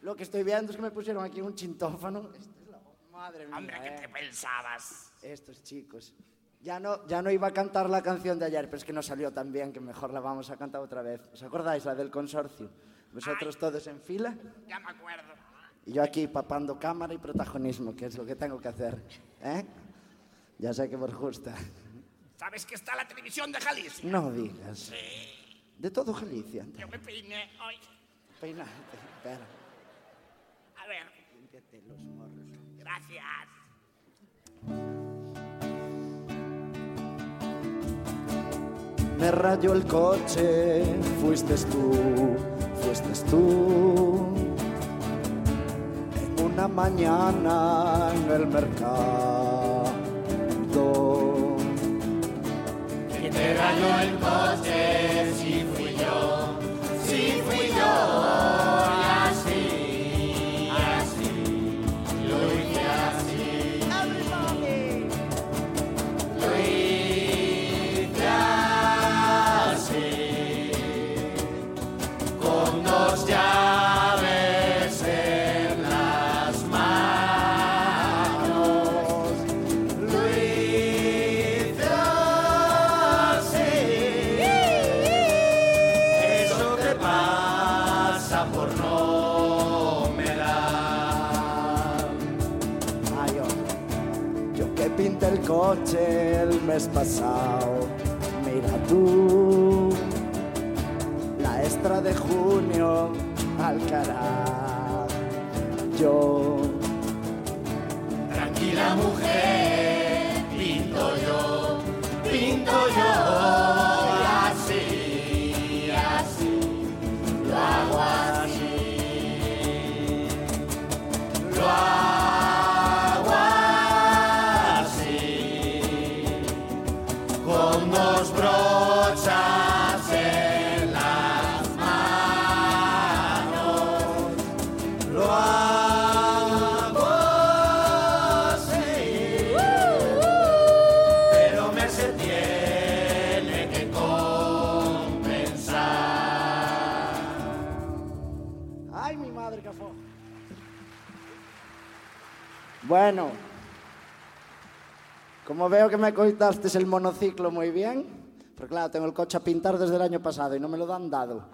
Lo que estoy viendo es que me pusieron aquí un chintófano. Esta es la- Madre mía. Hombre, ¿qué eh. te pensabas? Estos chicos. Ya no, ya no iba a cantar la canción de ayer, pero es que no salió tan bien que mejor la vamos a cantar otra vez. ¿Os acordáis, la del consorcio? Vosotros todos en fila Ya me acuerdo. y yo aquí papando cámara y protagonismo, que es lo que tengo que hacer. ¿Eh? Ya sé que os gusta. ¿Sabes que está la televisión de Jalisco? No digas. De todo Galicia. Yo me peiné hoy. Peinate, espera. A ver. Límpiate los morros. Gracias. Me rayó el coche, fuiste tú, fuiste tú. En una mañana en el mercado. ¿Quién te rayó el coche? Si fui yo, si fui yo. Coche el mes pasado. Mira tú, la extra de junio, Alcaraz. Yo, Tranquila mujer, pinto yo, pinto yo. Bueno, como veo que me coitaste el monociclo muy bien, pero claro, tengo el coche a pintar desde el año pasado y no me lo han dado.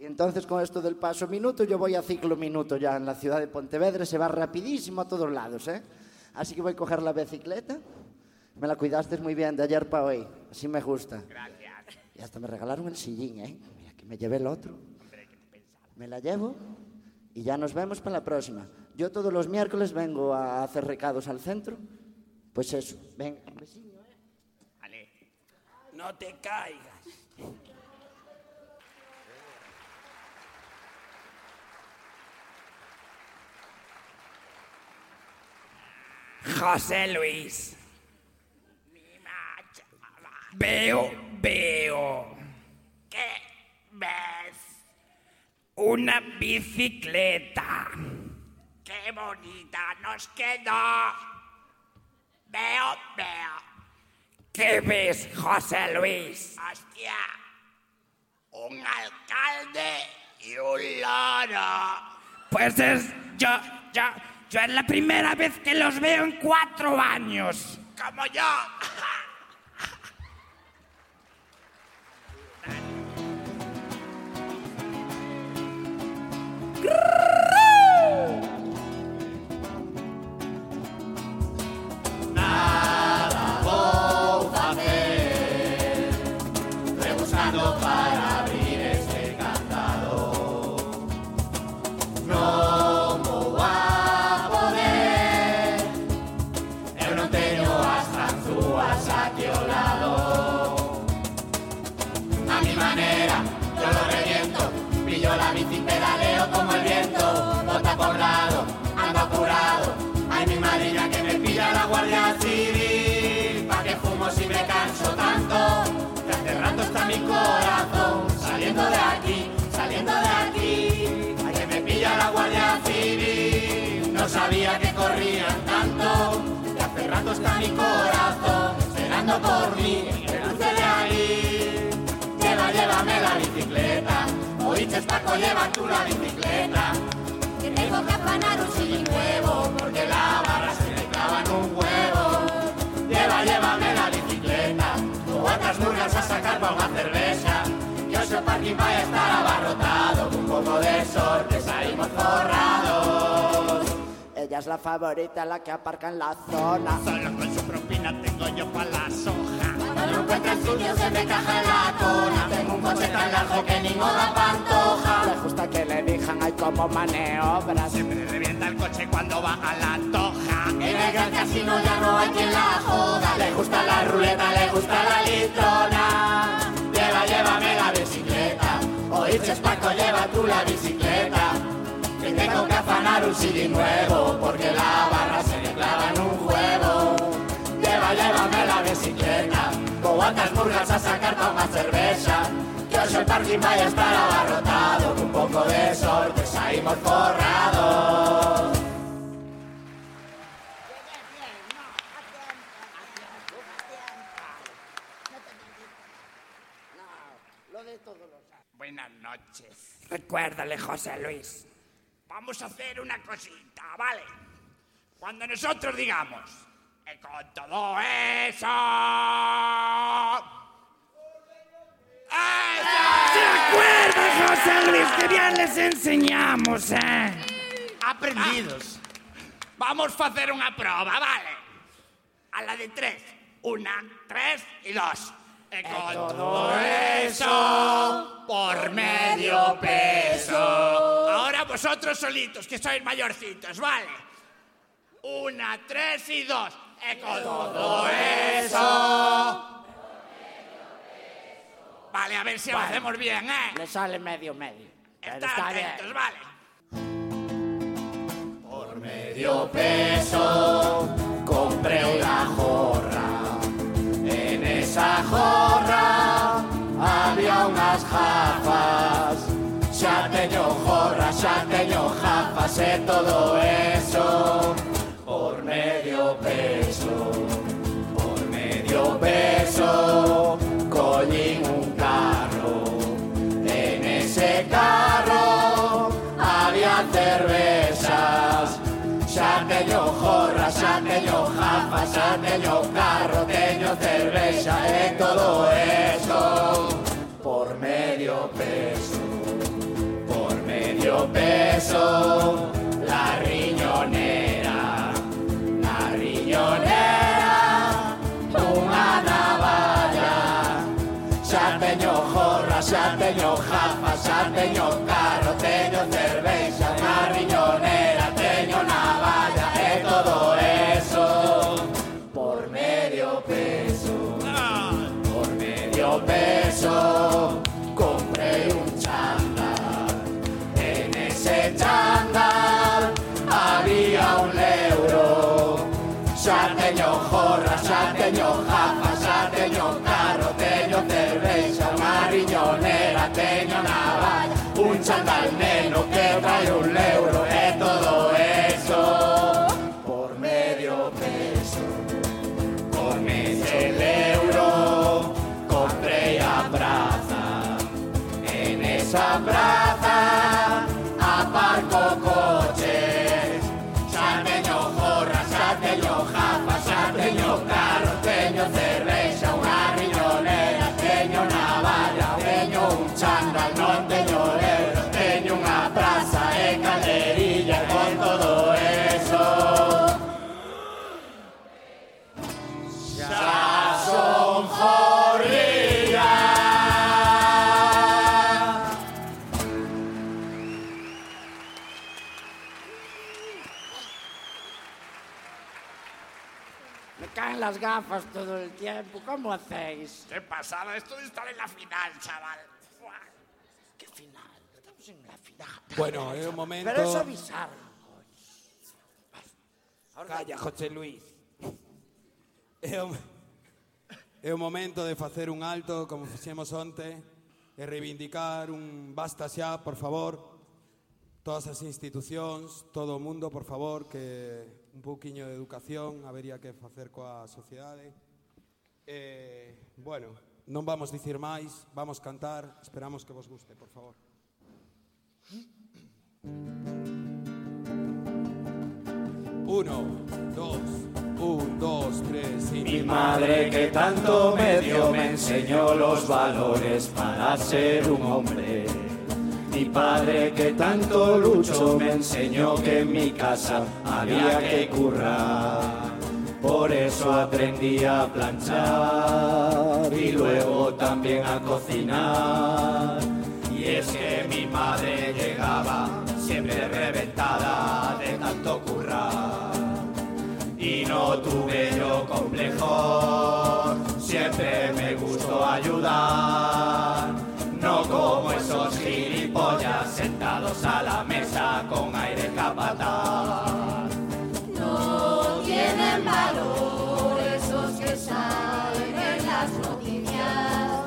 Y entonces con esto del paso minuto, yo voy a ciclo minuto ya en la ciudad de Pontevedra, se va rapidísimo a todos lados, ¿eh? Así que voy a coger la bicicleta. Me la cuidaste muy bien de ayer para hoy, así me gusta. Gracias. Y hasta me regalaron el sillín, ¿eh? Mira, que me llevé el otro. Hombre, ¿qué te pensabas? me la llevo y ya nos vemos para la próxima. Yo todos los miércoles vengo a hacer recados al centro. Pues eso, venga. Vale. No te caigas. José Luis. Veo, veo. ¿Qué ves? Una bicicleta. ¡Qué bonita nos quedó! Veo, veo. ¿Qué ves, José Luis? Hostia. Un alcalde y un loro. Pues es. Yo, yo, yo es la primera vez que los veo en cuatro años. Como yo. Nada que aparca en la zona. Solo con su propina tengo yo para la soja. Cuando no encuentra el sitio se me encaja en la cona. Tengo un coche tan largo que ni moda pantoja. Le gusta que le dijan hay como maniobras. Siempre revienta el coche cuando baja la toja. En el gran casino ya no hay quien la joda. Le gusta la ruleta, le gusta la litrona. Lleva, llévame la bicicleta. Oíste, Paco, lleva tú la bicicleta. Que tengo que afanar un CD nuevo porque la barra se me clava en un huevo. Lleva, llévame la bicicleta. Con cuantas murgas a sacar para una cerveza. Que hoy el parking vaya a estar abarrotado. Con un poco de sorte salimos forrados. Buenas noches. Recuérdale, José Luis. Vamos a hacer una cosita, ¿vale? Cuando nosotros digamos, "Y con todo eso. ¿Se acuerdan, José Luis? Que bien les enseñamos, eh? Aprendidos. Vamos a hacer una prueba, ¿vale? A la de tres. Una, tres y dos. Y con todo eso por medio peso. Ahora vosotros solitos, que sois mayorcitos, ¿vale? Una, tres y dos. Y con todo eso. Vale, a ver si lo Vale. hacemos bien, ¿eh? Le sale medio medio. Estad está bien. atentos, vale. Por medio peso compré una jorra. Esa jorra había unas jafas. Xa teño jorra, xa teño jafas e todo eso. Por medio peso, por medio peso, casa teño gafas, teño carro, teño cervexa e todo eso por medio peso, por medio peso, la riñonera, la riñonera, unha navalla, xa teño jorra, xa teño jafa, xa teño carro, teño cervexa, na riñonera, jorra, xa teño jafa, xa teño carro, teño navalla, un chándal neno que trae un euro e todo eso. Por medio peso, por medio euro comprei a praza, en esa praza las gafas todo el tiempo. ¿Cómo hacéis? Qué pasada, esto de estar en la final, chaval. ¿Qué final? Estamos en la final. Bueno, en un momento. Pero es avisar. Calla, José Luis. É o, é o momento de facer un alto, como fixemos onte, e reivindicar un basta xa, por favor, todas as institucións, todo o mundo, por favor, que un pouquiño de educación habería que facer coa sociedade. Eh, bueno, non vamos dicir máis, vamos cantar, esperamos que vos guste, por favor. Uno, dos, un, dos, tres y... Mi madre que tanto me dio me enseñó los valores para ser un hombre Mi padre que tanto luchó me enseñó que en mi casa había que currar. Por eso aprendí a planchar y luego también a cocinar. Y es que mi madre llegaba siempre reventada de tanto currar y no tuve yo complejo, siempre me gustó ayudar, no como esos a la mesa con aire capataz. No tienen valor esos que salen en las noticias.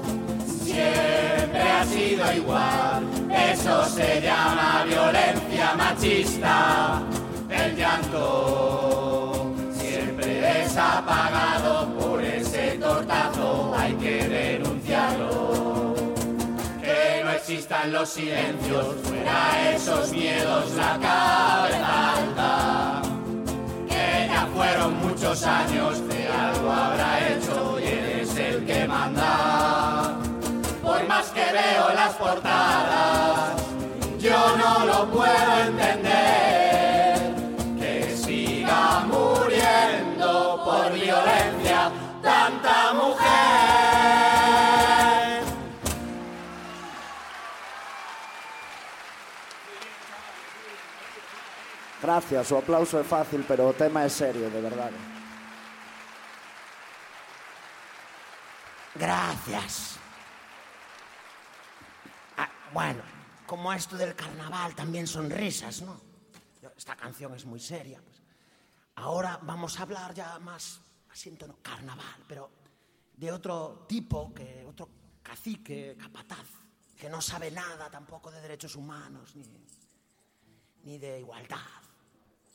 Siempre ha sido igual, eso se llama violencia machista, el llanto siempre es apagado por ese tortazo, hay que los silencios, fuera esos miedos, la cabeza alta. Que ya fueron muchos años, de algo habrá hecho y eres el que manda. Por más que veo las portadas, yo no lo puedo entender. Que siga muriendo por violencia tanta mujer. Gracias, o aplauso é fácil, pero o tema é serio, de verdade. Gracias. Ah, bueno, como esto del carnaval también son risas, ¿no? Esta canción es muy seria. pues. Ahora vamos a hablar ya más, así en tono carnaval, pero de otro tipo, que otro cacique, capataz, que no sabe nada tampoco de derechos humanos ni, ni de igualdad.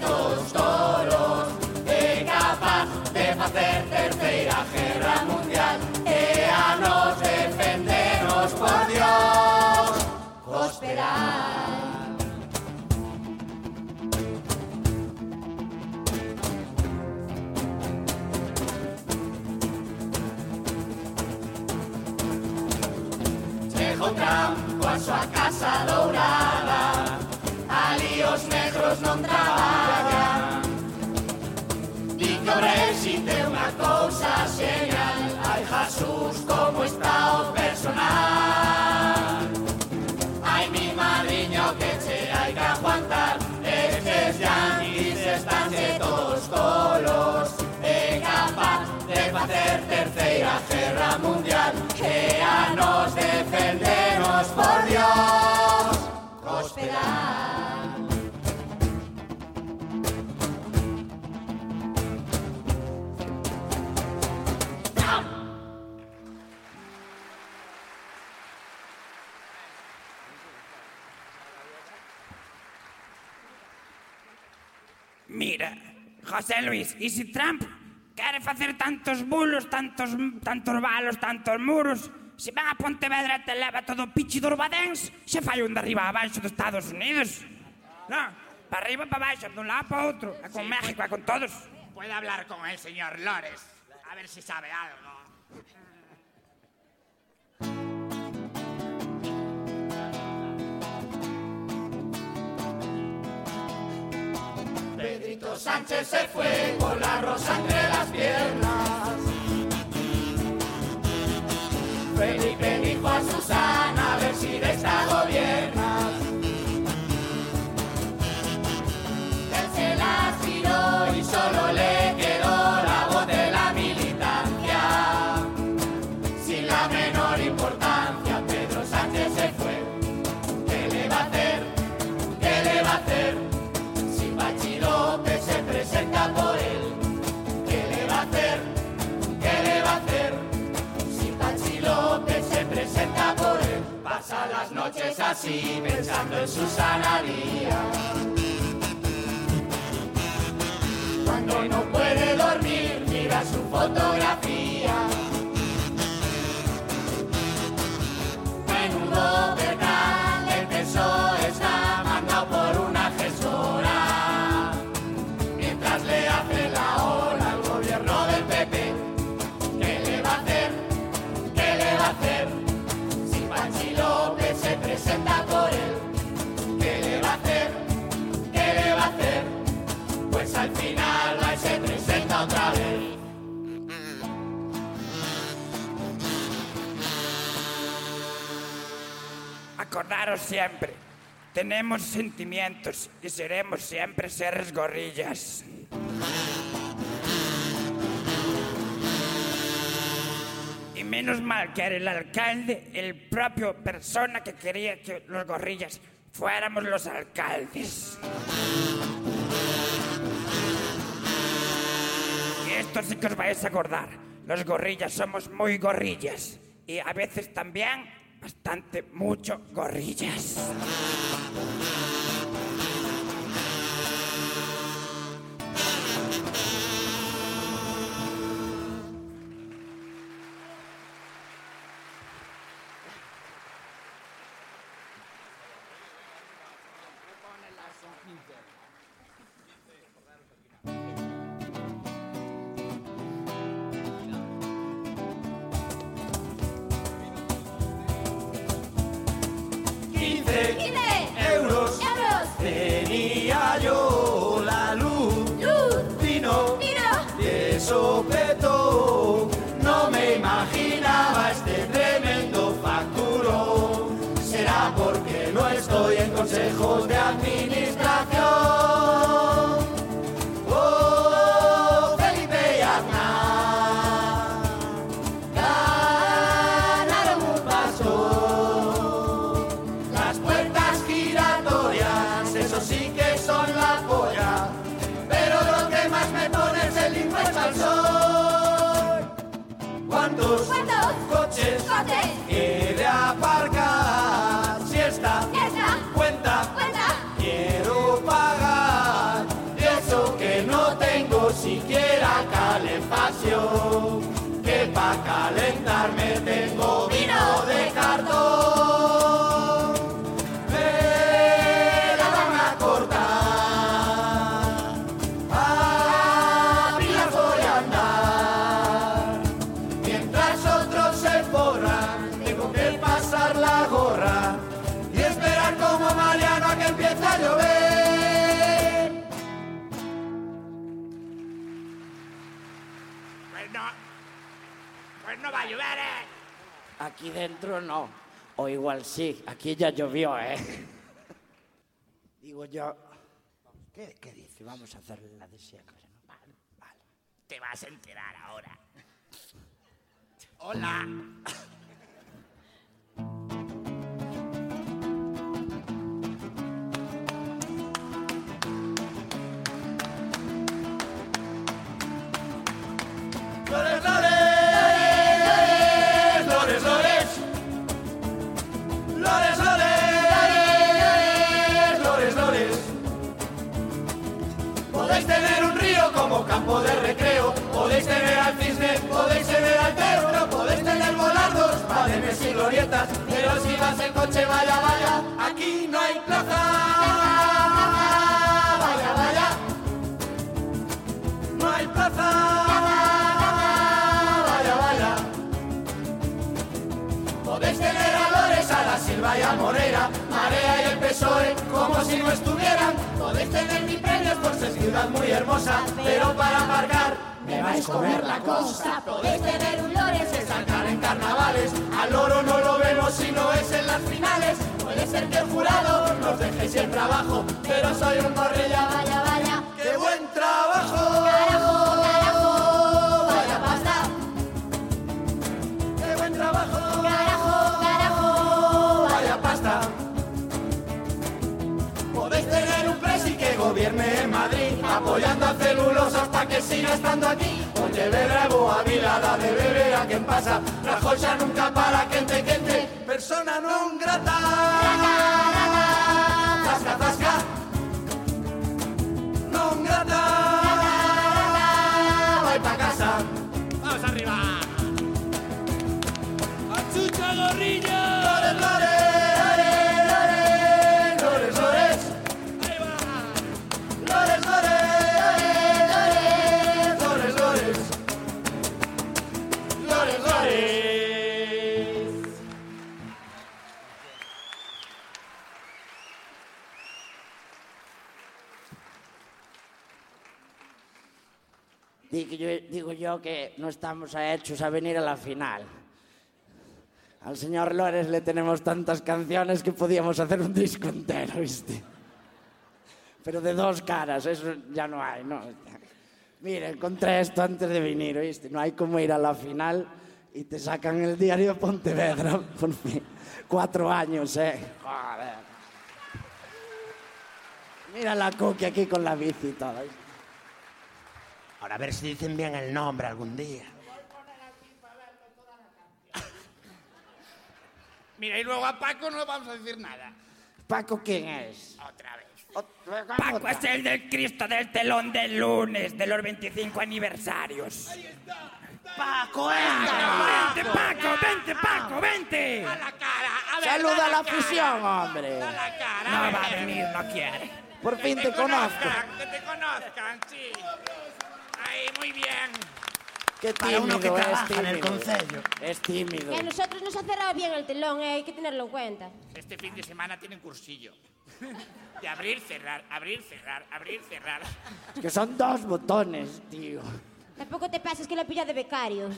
tolos É capaz de facer terceira guerra mundial E a nos defenderos por Dios Chegou Trump coa súa casa dourada Ali os negros non traballan do Brexit é unha cousa xeñal Ai, Jesús, como está o personal? Ai, mi madriño, que che hai que aguantar. Estes yanquis estánse todos colos É capaz de facer terceira guerra mundial. Que a nos defendernos, por Dios, hospedar Mira, José Luis, e se Trump quere facer tantos bulos, tantos, tantos balos, tantos muros, se van a Pontevedra te leva todo o pichi do Urbadens, se fai un de arriba abaixo dos Estados Unidos. Non, para arriba para baixo, dun lado para outro, e con sí, México, e con todos. Puede hablar con el señor Lores, a ver si sabe algo. Sánchez se fue con la rosa entre las piernas. Felipe dijo a Susana a ver si de esta gobiernas. Pasa las noches así pensando en Susana Díaz. Cuando no puede dormir, mira su fotografía. Menudo Acordaros siempre, tenemos sentimientos y seremos siempre seres gorrillas. Y menos mal que era el alcalde, el propio persona que quería que los gorrillas fuéramos los alcaldes. Y esto sí que os vais a acordar. Los gorrillas somos muy gorrillas. Y a veces también bastante, mucho gorrillas. Aquí dentro no. O igual sí, aquí ya llovió, ¿eh? Digo yo. ¿Qué, qué dice? Vamos a hacer la de siempre. ¿no? Vale, vale. Te vas a enterar ahora. Hola. Lores, lores, como campo de recreo, podéis tener al cisne, podéis tener al perro, podéis tener volardos, badenes y glorietas, pero si vas en coche, vaya, vaya, aquí no hay plaza. Vaya, vaya, no hay plaza. Vaya, vaya. Podéis tener a Lores, a la Silva y a Moreira, Marea y el PSOE, como si no estuvieran. Tener mil premios por ser ciudad muy hermosa, pero para marcar me vais a comer la costa. Podéis tener un Lores, es sacar en carnavales, al oro no lo vemos si no es en las finales. Puede ser que el jurado nos dejéis el trabajo, pero soy un morrilla, vaya, vaya. Celulosas para que siga estando aquí. Pontevedra, Boavila, la de beber a quien pasa, Rajoy ya nunca para, quente, quente, persona non grata. Digo yo, digo yo que no estamos hechos a venir a la final. Al señor Lores le tenemos tantas canciones que podíamos hacer un disco entero, ¿viste? Pero de dos caras, eso ya no hay, ¿no? Mira, encontré esto antes de venir, ¿oíste? No hay como ir a la final y te sacan el diario Pontevedra, por fin. Cuatro años, ¿eh? Joder. Mira la cookie aquí con la bici y todo. ¿oíste? Ahora a ver si dicen bien el nombre algún día. Mira, y luego a Paco no le vamos a decir nada. ¿Paco quién es? Otra vez. Paco es el del Cristo del telón del lunes de los 25 aniversarios. Paco, ¡Vente, Paco! ¡Vente, Paco! ¡Vente! A la cara, a ver, Saluda da a la fusión, hombre. Da la cara. No a va a venir, no quiere. Por fin te conozco. conozcan, Que te conozcan, sí. Ahí, muy bien. Qué Para tímido uno que es, trabaja en el tímido. concello. Es tímido. Que a nosotros nos ha cerrado bien el telón, eh, hay que tenerlo en cuenta. Este fin de semana tienen cursillo. De abrir, cerrar, abrir, cerrar, abrir, cerrar. Es que son dos botones, tío. Tampoco te pases que lo pilla de becario.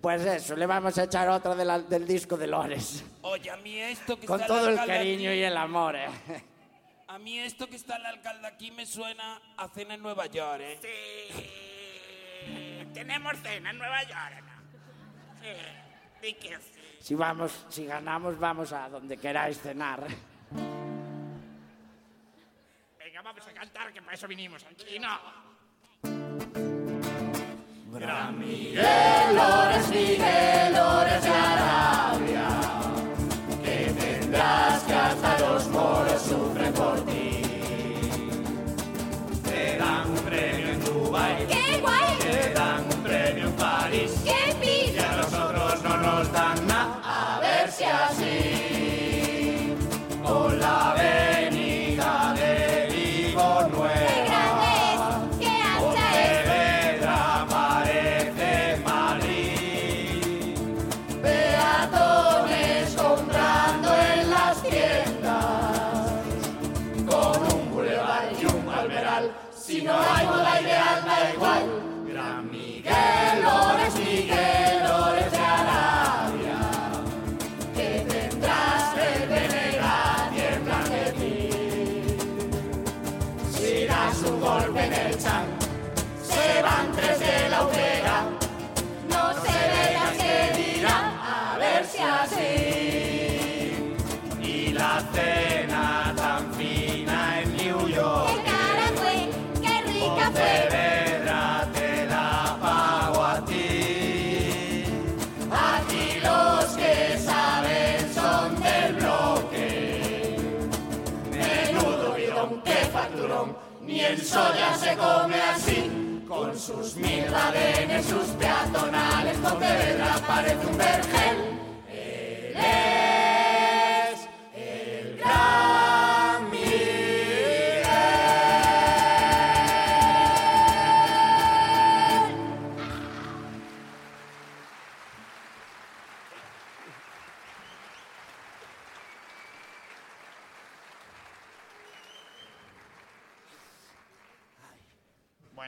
Pues eso, le vamos a echar otra de la- del disco de Lores. Oye, a mí esto que Con está todo el cariño y el amor, eh. A mí esto que está el alcalde aquí me suena a cena en Nueva York, ¿eh? Sí. Tenemos cena en Nueva York. ¿no? Sí. Que sí. Si vamos, si ganamos, vamos a donde queráis cenar. Venga, vamos a cantar, que para eso vinimos aquí, ¿no? Gran Miguel, Lores, Miguel, Lores de Arabia, que tendrás que hasta los moros El soya se come así. Con sus mil badenes, sus peatonales, Pontevedra parece un vergel. Es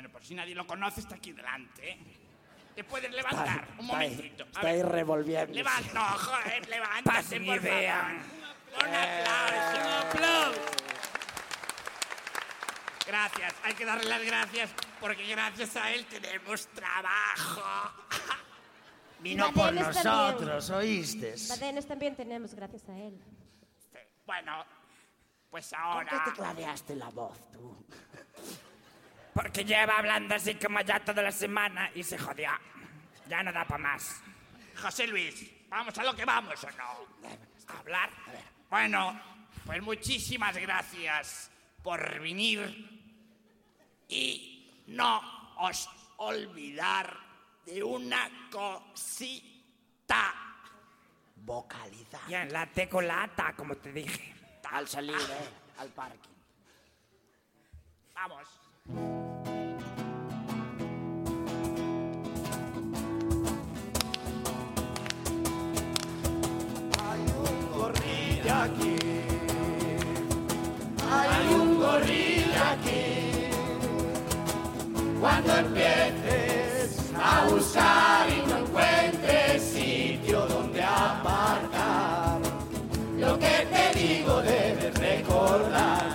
Bueno, por si nadie lo conoce, está aquí delante. ¿eh? Te puedes levantar un está ahí, momentito. Está ahí revolviendo. Levanta, no, joder, levántate, Pasen por idea. favor. Un aplauso, un aplauso. Gracias, hay que darle las gracias porque gracias a él tenemos trabajo. Vino por nosotros, ¿oíste? Badenes también tenemos, gracias a él. Bueno, pues ¿Por ahora. qué te clareaste la voz tú? Porque lleva hablando así como ya toda la semana y se jodió. Ya no da para más. José Luis, ¿vamos a lo que vamos o no? ¿A hablar? Bueno, pues muchísimas gracias por venir y no os olvidar de una cosita. Vocalizar. Y en la tecolata, como te dije. Al salir, eh, al parking. Vamos. Gorrilla aquí. Hay un gorrilla aquí. Cuando empieces a buscar y no encuentres sitio donde aparcar, lo que te digo debes recordar,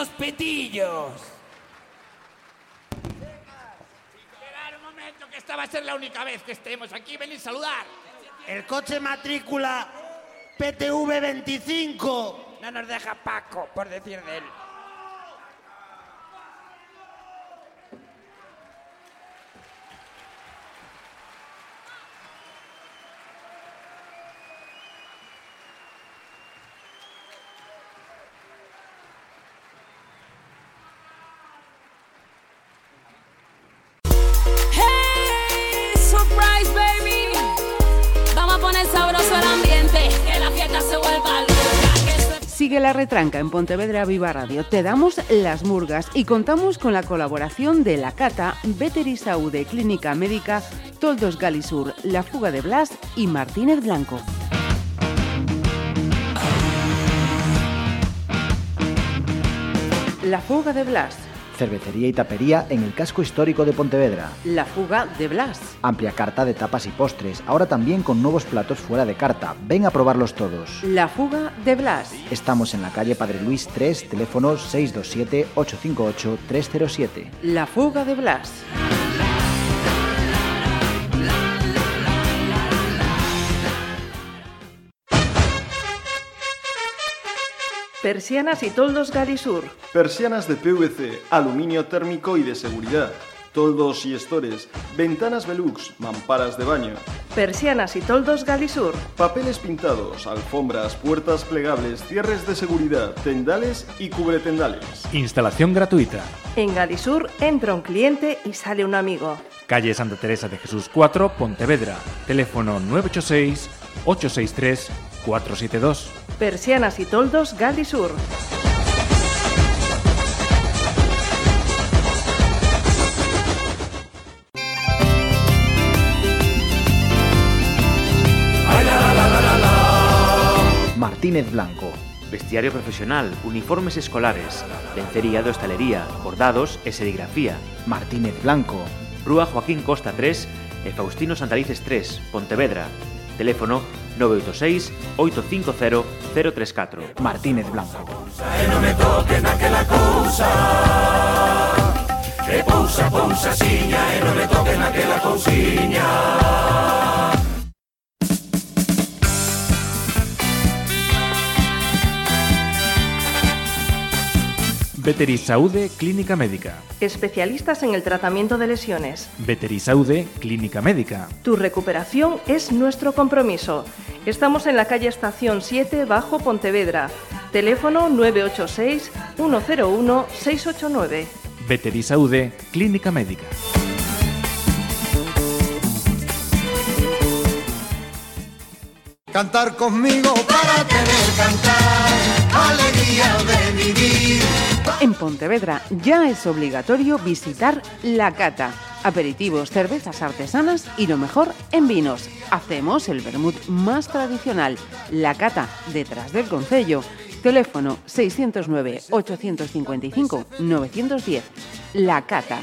dos petillos. Esperar un momento, que esta va a ser la única vez que estemos aquí. Venid a saludar. El coche matrícula PTV 25. No nos deja Paco, por decir de él. La retranca en Pontevedra Viva Radio. Te damos las murgas y contamos con la colaboración de la Cata, Veteri Saúde Clínica Médica, Toldos Galisur, La Fuga de Blas y Martínez Blanco. La Fuga de Blas, Cervecería y tapería en el casco histórico de Pontevedra. La fuga de Blas. Amplia carta de tapas y postres, ahora también con nuevos platos fuera de carta. Ven a probarlos todos. La fuga de Blas. Estamos en la calle Padre Luis 3, teléfono 627-858-307. La fuga de Blas. Persianas y toldos Galisur. Persianas de PVC, aluminio térmico y de seguridad. Toldos y estores, ventanas Velux, mamparas de baño. Persianas y toldos Galisur. Papeles pintados, alfombras, puertas plegables, cierres de seguridad, tendales y cubretendales. Instalación gratuita. En Galisur entra un cliente y sale un amigo. Calle Santa Teresa de Jesús 4, Pontevedra. Teléfono 986 863 472. Persianas y toldos Galisur. Martínez Blanco. Vestiario profesional, uniformes escolares, lencería de hostalería, bordados e serigrafía. Martínez Blanco. Rúa Joaquín Costa 3 e Faustino Santalices 3, Pontevedra. Teléfono 986 850 034. Martínez Blanco. E non me toquen aquela cousa Que pousa, pousa, siña E non me toquen aquela cousiña Veterisaude Clínica Médica. Especialistas en el tratamiento de lesiones. Veterisaude Clínica Médica. Tu recuperación es nuestro compromiso. Estamos en la calle Estación 7, Bajo Pontevedra. Teléfono 986 101 689. Veterisaude Clínica Médica. Cantar conmigo para tener cantar Alegría de vivir En Pontevedra ya es obligatorio visitar La Cata. Aperitivos, cervezas artesanas y lo mejor en vinos. Hacemos el vermut más tradicional, La Cata, detrás del concello. Teléfono 609-855-910. La Cata.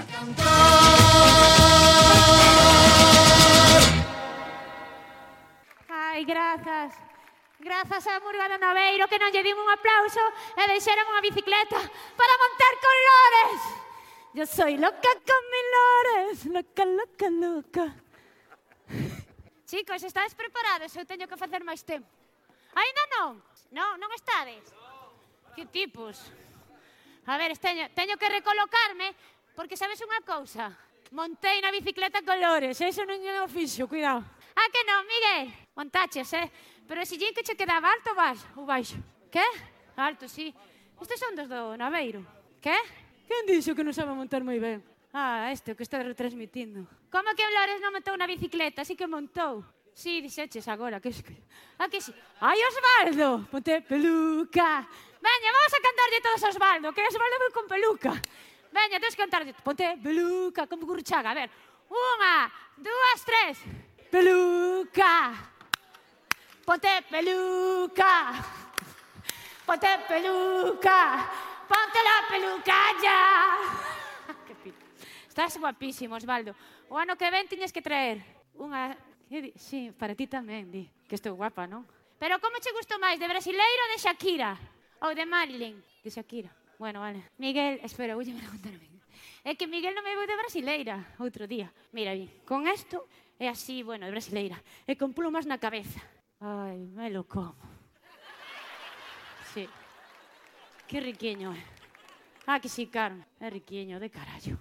Ai, grazas. Grazas a Murgada Naveiro que non lle din un aplauso e deixaron unha bicicleta para montar con lores. Yo soy loca con mi lores, loca, loca, loca. Chicos, estades preparados? Eu teño que facer máis tempo. Ainda non? Non, non estades? No, que tipos? A ver, teño, teño que recolocarme, porque sabes unha cousa? Montei na bicicleta colores, eso non o fixo, cuidado. Ah, que non, Miguel? Montaches, eh? Pero se que che quedaba alto baixo, ou baixo? Que? Alto, sí. Estes son dos do Naveiro. Que? Quen dixo que non sabe montar moi ben? Ah, este o que está retransmitindo. Como que Lores non montou na bicicleta, así que montou. Sí, dixeches agora, que... Ah, que sí. Ai, Osvaldo, ponte peluca. Veña, vamos a cantarlle todos a Osvaldo, que Osvaldo vai con peluca. Veña, tens que cantarlle, ponte peluca, como curchaga. A ver, unha, dúas, tres. Peluca. Ponte peluca, ponte peluca, ponte la peluca ya. que. Estás guapísimo, Osvaldo. O ano que ven tiñes que traer unha... Sí, para ti tamén, di. Que estou guapa, non? Pero como che gustou máis, de brasileiro ou de Shakira? Ou de Marilyn? De Shakira. Bueno, vale. Miguel, espera, voulle preguntar a. É que Miguel non me veu de brasileira outro día. Mira, vi, con isto é así, bueno, de brasileira. E con plumas na cabeza. Ai, me lo como. Sí. Que riqueño é. Ah, que sí, Carmen. É riqueño de carallo.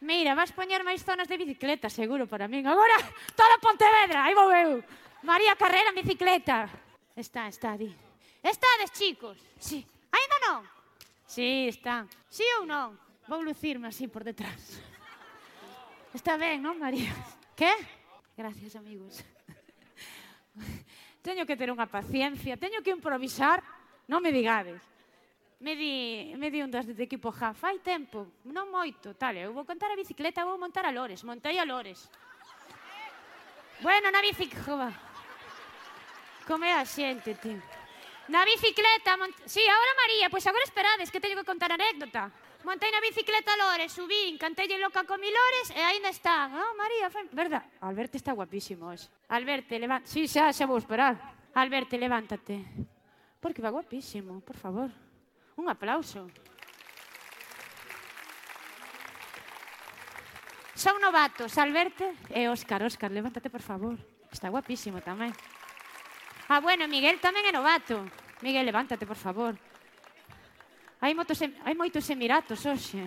Mira, vas poñer máis zonas de bicicleta, seguro, para min. Agora, toda Pontevedra, aí vou eu. María Carrera en bicicleta. Está, está, di. Estades, chicos? Sí. Ainda non? Sí, está. Sí ou non? Vou lucirme así por detrás. Está ben, non, María? Que? Gracias, amigos. teño que ter unha paciencia, teño que improvisar, non me digades. Me di, me di un dos de equipo ja, fai tempo, non moito, tal, eu vou contar a bicicleta, vou montar a Lores, montei a Lores. Bueno, na bicicleta, como é a xente, tío. Na bicicleta, mont... Sí, agora María, pois agora esperades que teño que contar anécdota. Montei na bicicleta Lores, subín, cantei loca con mi Lores e aínda está. Oh, María, foi... Verdad, Alberto está guapísimo hoxe. Alberto, levanta... Sí, xa, xa vou esperar. Alberto, levántate. Porque va guapísimo, por favor. Un aplauso. Son novatos, Alberto e Óscar. Óscar, levántate, por favor. Está guapísimo tamén. Ah, bueno, Miguel tamén é novato. Miguel, levántate, por favor. Hai moitos, hai moitos emiratos hoxe.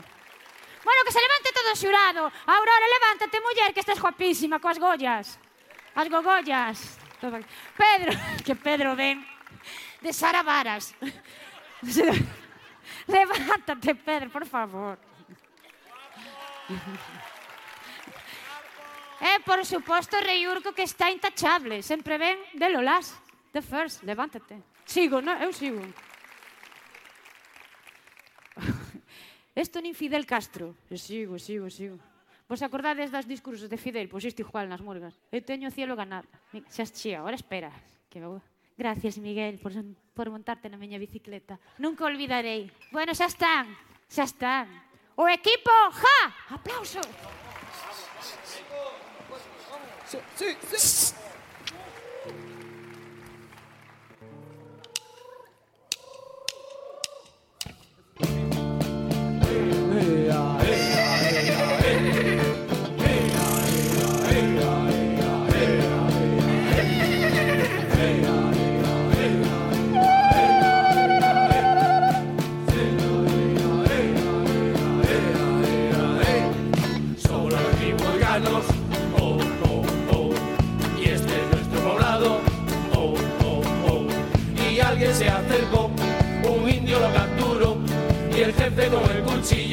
Bueno, que se levante todo o xurado. Aurora, levántate, muller, que estás guapísima coas gollas. As gogollas. Pedro, que Pedro ven de Sara Varas. Levántate, Pedro, por favor. E, eh, por suposto, Rei Urco, que está intachable. Sempre ven de Lolas. The first, levántate. Sigo, no? Eu sigo. Esto nin Fidel Castro. E sigo, sigo, sigo. Vos acordades das discursos de Fidel? Pois isto igual nas murgas. Eu teño o cielo ganado. Xa chía, ahora espera. Que vou... Gracias, Miguel, por, por montarte na miña bicicleta. Nunca olvidarei. Bueno, xa están, xa están. O equipo, ja! Aplauso! Sí, sí, sí.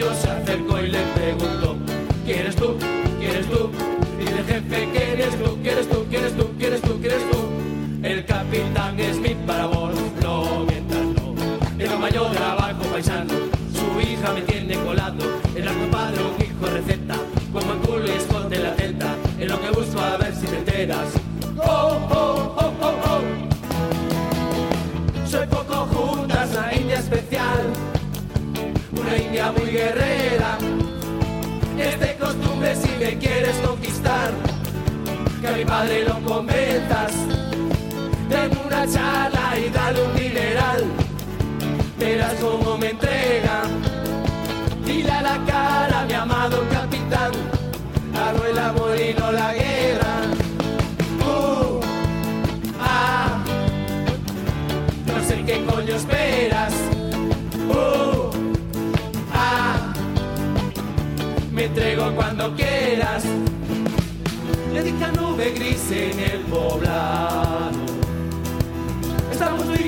Cuchillo se acercó y le preguntó, guerrera, es de costumbre si me quieres conquistar, que a mi padre lo convenzas, denme una charla y dale un dineral, verás cómo me entrega.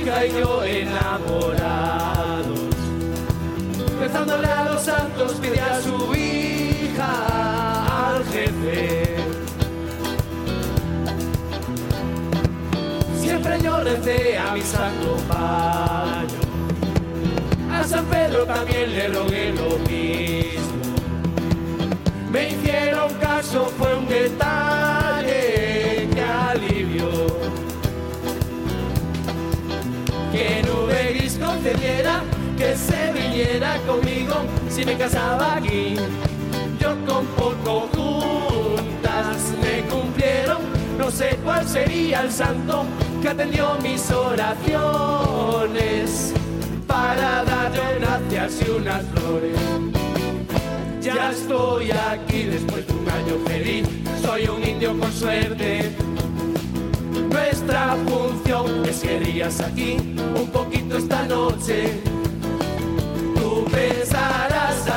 Hija y yo enamorados. Rezándole a los santos pide a su hija al jefe. Siempre yo recé a mi santo paño. A San Pedro también le rogué lo mismo. Me hicieron caso, fue un detalle si me casaba aquí. Yo con poco juntas me cumplieron, no sé cuál sería el santo que atendió mis oraciones para darle gracias y unas flores. Ya estoy aquí después de un año feliz, soy un indio con suerte. Nuestra función es que aquí un poquito esta noche.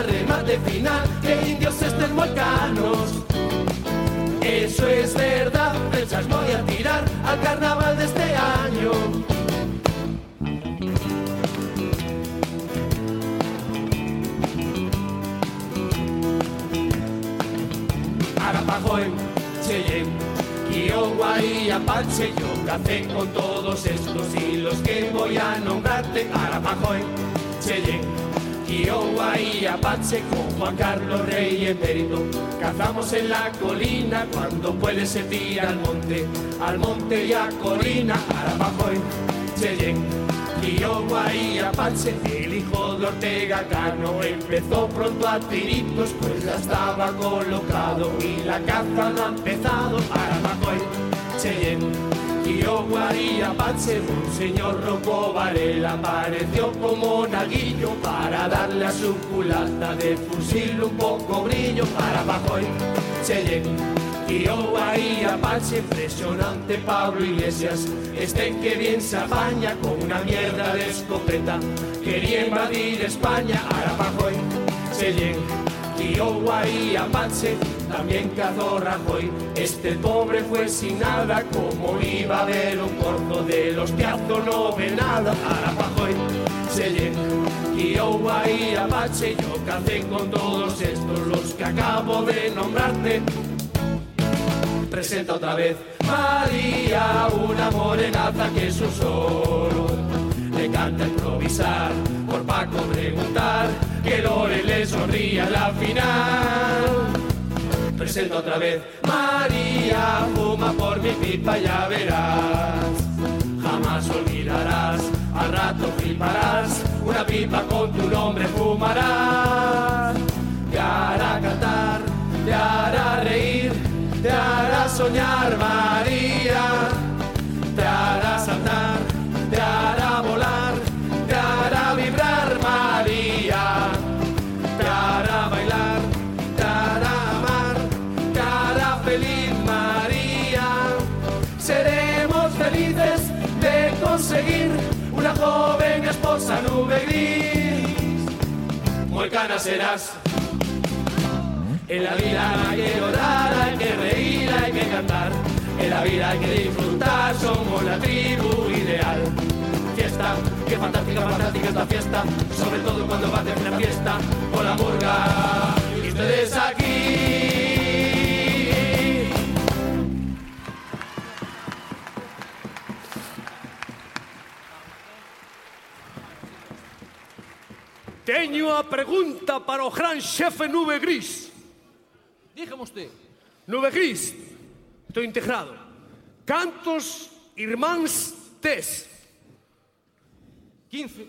Remate final que indios estén volcanos. Eso es verdad, flechas voy a tirar al carnaval de este año. Arapajoy, Cheyenne, Kiowa y Apache, yo café con todos estos y los que voy a nombrarte. Arapajoy, Cheyenne, Kiowa y Apache, con Juan Carlos Rey Emérito. Cazamos en la colina cuando puede se tira al monte, al monte y a colina. Arapajoy, Cheyenne, Kiowa y Apache, el hijo de Ortega Cano, empezó pronto a tiritos, pues ya estaba colocado y la caza no ha empezado para Macoy, Cheyenne. Kiowa y Apache, un señor Rocco Varela. Apareció como naguillo para darle a su culata de fusil un poco brillo para Bajoy, Cheyenne. Kiowa y Apache, impresionante Pablo Iglesias, estén que bien se apaña con una mierda de escopeta, quería invadir España, Arapajoy, Cheyenne. Kiowa y Apache, también cazó Rajoy. Este pobre fue sin nada, como iba a ver un corto de los piazos, no ve nada. Arapajoy, Cheyenne, Kiowa y Apache, yo cacé con todos estos los que acabo de nombrarte. Presenta otra vez María, una morenaza que es un. Le encanta improvisar, por Paco preguntar, que Lore le sonríe a la final. Presenta otra vez María, fuma por mi pipa, ya verás. Jamás olvidarás, al rato fliparás, una pipa con tu nombre fumarás. Te hará cantar, te hará reír, te hará soñar María, serás. En la vida hay que llorar, hay que reír, hay que cantar. En la vida hay que disfrutar, somos la tribu ideal. Fiesta, qué fantástica, fantástica esta fiesta. Sobre todo cuando va de una fiesta con la murga. Y ustedes aquí. Teño a pregunta para o gran xefe Nube Gris. Dígame usted. Nube Gris, estou integrado. Cantos irmáns tes? 15.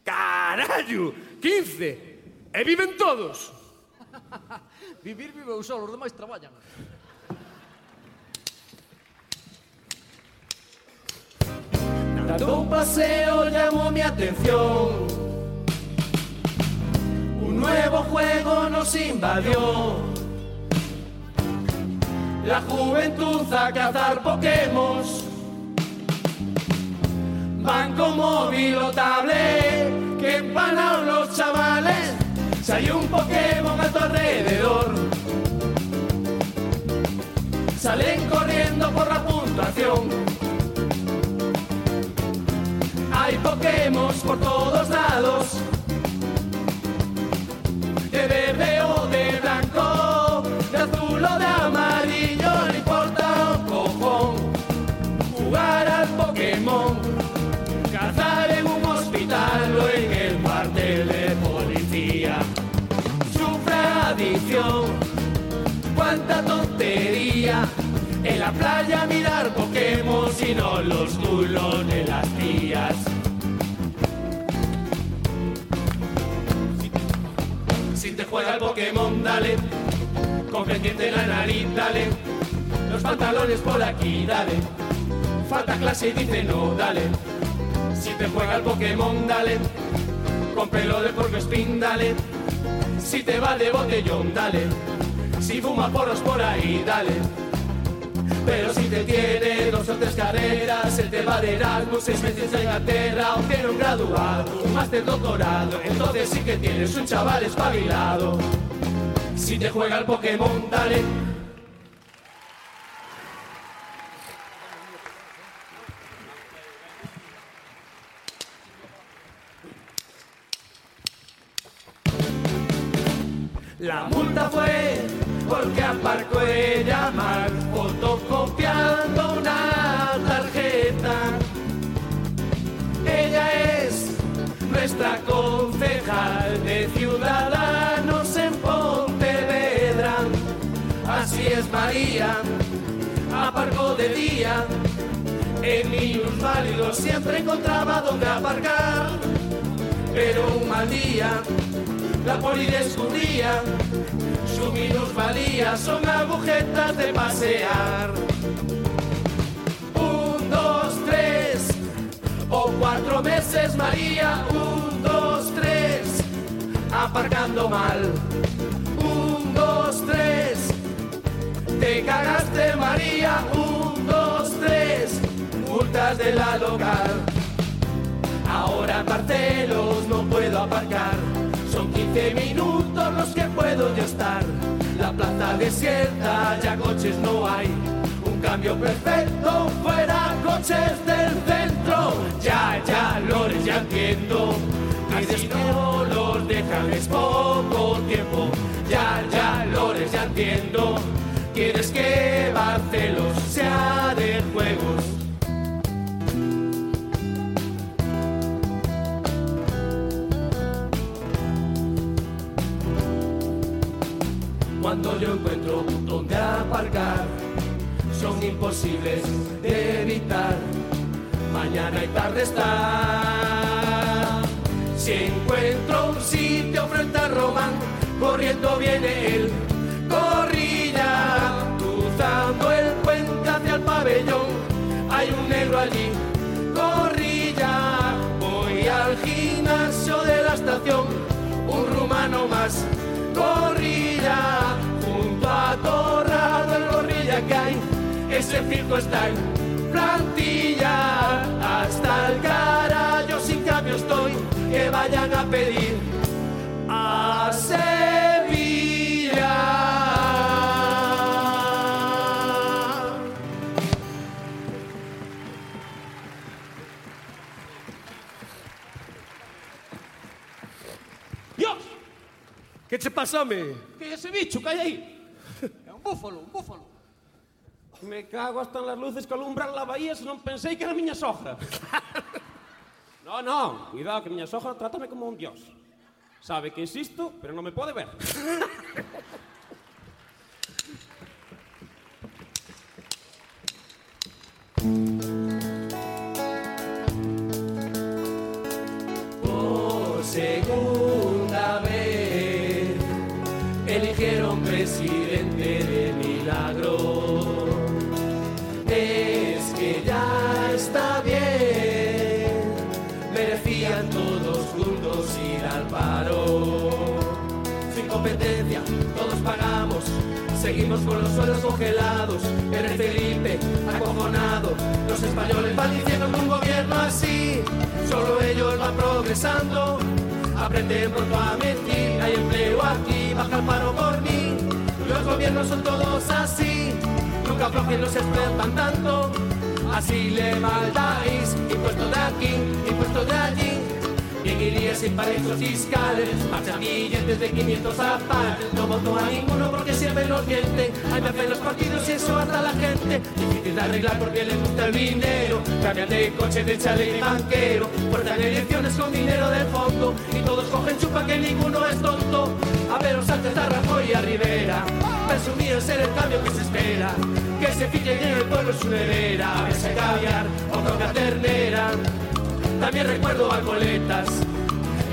Carallo, 15. E viven todos. Vivir vive eu solo, os demais traballan. Dando un paseo llamó mi atención Nuevo juego nos invadió. La juventud a cazar Pokémon. Banco móvil o tablet que empanan los chavales. Si hay un Pokémon a tu alrededor, salen corriendo por la puntuación. Hay Pokémon por todos lados, de verde o de blanco, de azul o de amarillo, no importa un cojón. Jugar al Pokémon, cazar en un hospital o en el cuartel de policía. Sufre adicción, cuánta tontería. En la playa mirar Pokémon y no los culos de las tías. Si te juega el Pokémon, dale. Con pendiente en la nariz, dale. Los pantalones por aquí, dale. Falta clase y dice no, dale. Si te juega el Pokémon, dale. Con pelo de porco spin, dale. Si te va de botellón, dale. Si fuma porros por ahí, dale. Pero si te tiene dos o tres carreras, él te va de Erasmus, seis meses en Inglaterra, o tiene un graduado, un máster doctorado, entonces sí que tienes un chaval espabilado. Si te juega el Pokémon, dale. La multa fue porque aparcó ella mal, nuestra concejal de Ciudadanos en Pontevedra. Así es María, aparcó de día En minusválido siempre encontraba donde aparcar. Pero un mal día la poli descubría su minusvalía son agujetas de pasear. Un, dos, tres o cuatro meses María. Un, dos, tres aparcando mal. Un, dos, tres te cagaste María. Un, dos, tres multas de la local. Ahora en Barcelos no puedo aparcar. Son 15 minutos los que puedo yo estar. La plaza desierta, ya coches no hay. Un cambio perfecto, fuera coches del centro. Ya, ya, Lores, ya entiendo. Así no los dejan, es poco tiempo. Ya, ya, Lores, ya entiendo. Quieres que Barcelos sea de juegos. Cuando yo encuentro donde aparcar, son imposibles de evitar. Mañana y tarde está. Si encuentro un sitio frente a Román, corriendo viene él, corrilla, cruzando el puente hacia el pabellón. Hay un negro allí, corrilla, voy al gimnasio de la estación, un rumano más, corrilla, junto a Torrado el gorrilla que hay, ese está en plantilla, vayan a pedir a Sevilla. Dios! Que che pasa, me? Que é ese bicho que hai aí? É un búfalo, un búfalo. Me cago hasta en las luces que alumbran la bahía se non pensei que era miña sogra. no, no, cuidado que miña sogra trátame como un dios. Sabe que existo, pero non me pode ver. Seguimos con los suelos congelados, eres Felipe, acojonado. Los españoles van diciendo que un gobierno así, solo ellos van progresando. Aprenden pronto a mentir, hay empleo aquí, baja el paro por mí. Los gobiernos son todos así, nunca aflojen, no se tanto. Así le va al país, impuestos de aquí, impuestos de allí. Bien iría sin paraísos fiscales, marcha billetes de 500 aparte. No voto a ninguno porque siempre los mienten. Hay me hacen los partidos y eso hasta la gente. Difícil de arreglar porque les gusta el dinero. Cambian de coche, de chale y banquero. Portan elecciones con dinero del fondo. Y todos cogen chupa que ninguno es tonto. A ver, os antes a Rajoy y a Rivera. Presumían ser el cambio que se espera. Que se fije bien el pueblo su nevera. A ver si hay caviar o coca ternera. También recuerdo a coletas.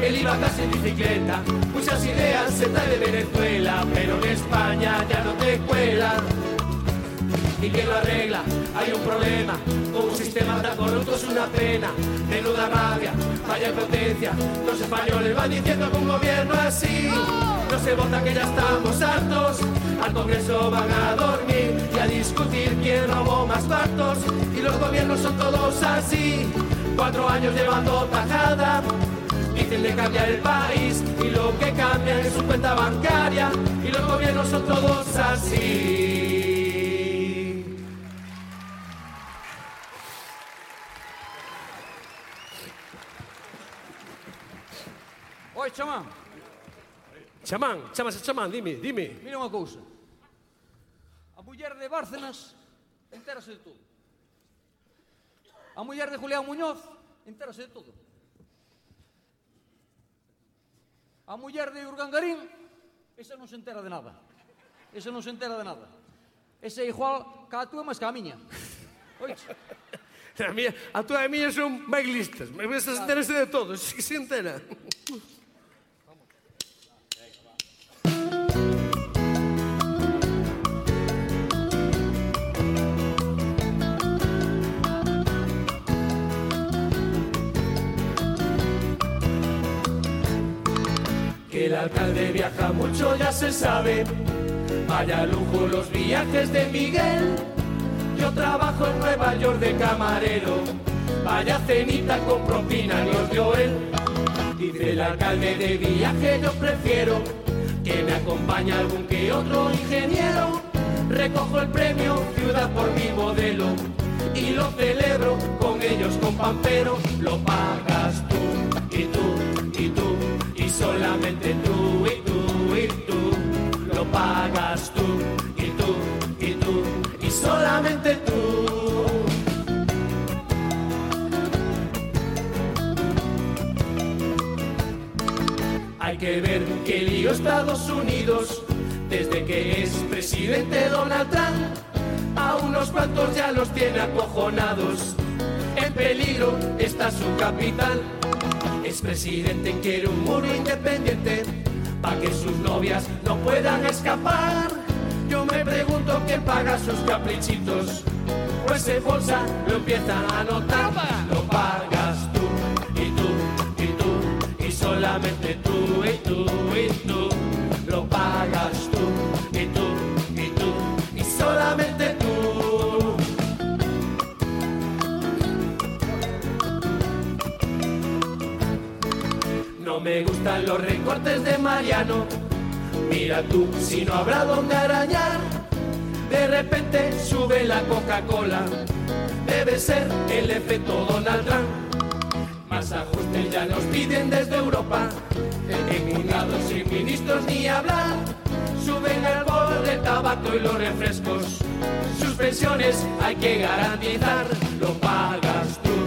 Él iba casi en bicicleta. Muchas ideas se trae de Venezuela, pero en España ya no te cuela. ¿Y quién lo arregla? Hay un problema. Con un sistema tan corrupto es una pena. Menuda rabia, vaya potencia. Los españoles van diciendo que un gobierno así no se vota que ya estamos hartos. Al Congreso van a dormir y a discutir quién robó más partos. Y los gobiernos son todos así. Cuatro años llevando tajada. Dicen de cambiar el país y lo que cambian es su cuenta bancaria. Y los gobiernos son todos así. Oi, chamán, Chamán, chámase chamán, dime, dime. mira unha cousa. A muller de Bárcenas entérase de todo. a muller de Julián Muñoz entérase de todo. A muller de Urgangarín, esa non se entera de nada. Esa non se entera de nada. Esa é igual ca a túa, mas ca a miña. Oiche. A, mía, a túa e a miña son bailistas. Mas claro. enterase de todo, si se entera. El alcalde viaja mucho ya se sabe. Vaya lujo los viajes de Miguel. Yo trabajo en Nueva York de camarero. Vaya cenita con propina nos dio él. Dice el alcalde de viaje yo prefiero que me acompañe algún que otro ingeniero. Recojo el premio Ciudad por mi modelo y lo celebro con ellos con Pampero. Lo pagas solamente tú y tú y tú. Lo pagas tú y tú y tú y solamente tú. Hay que ver qué lío Estados Unidos desde que es presidente Donald Trump. A unos cuantos ya los tiene acojonados. En peligro está su capital. Es presidente quiere un muro independiente para que sus novias no puedan escapar. Yo me pregunto quién paga sus caprichitos. Pues en bolsa lo empiezan a notar. Lo pagas tú y tú y tú y solamente tú y tú y tú. Lo pagas tú me gustan los recortes de Mariano. Mira tú si no habrá donde arañar. De repente sube la Coca-Cola. Debe ser el efecto Donald Trump. Más ajustes ya nos piden desde Europa. Emigrados y ministros ni hablar. Suben el bol del tabaco y los refrescos. Sus pensiones hay que garantizar. Lo pagas tú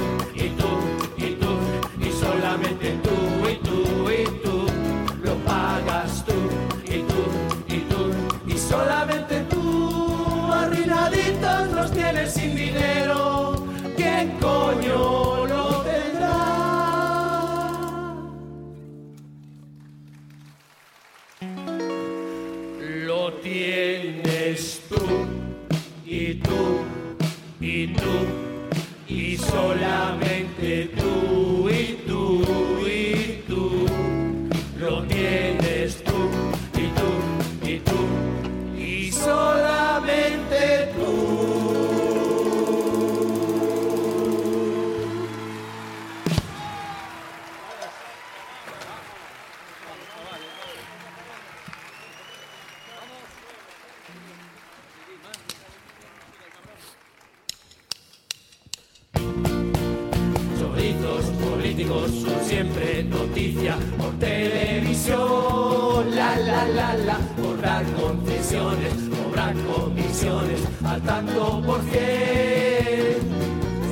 tanto por cien.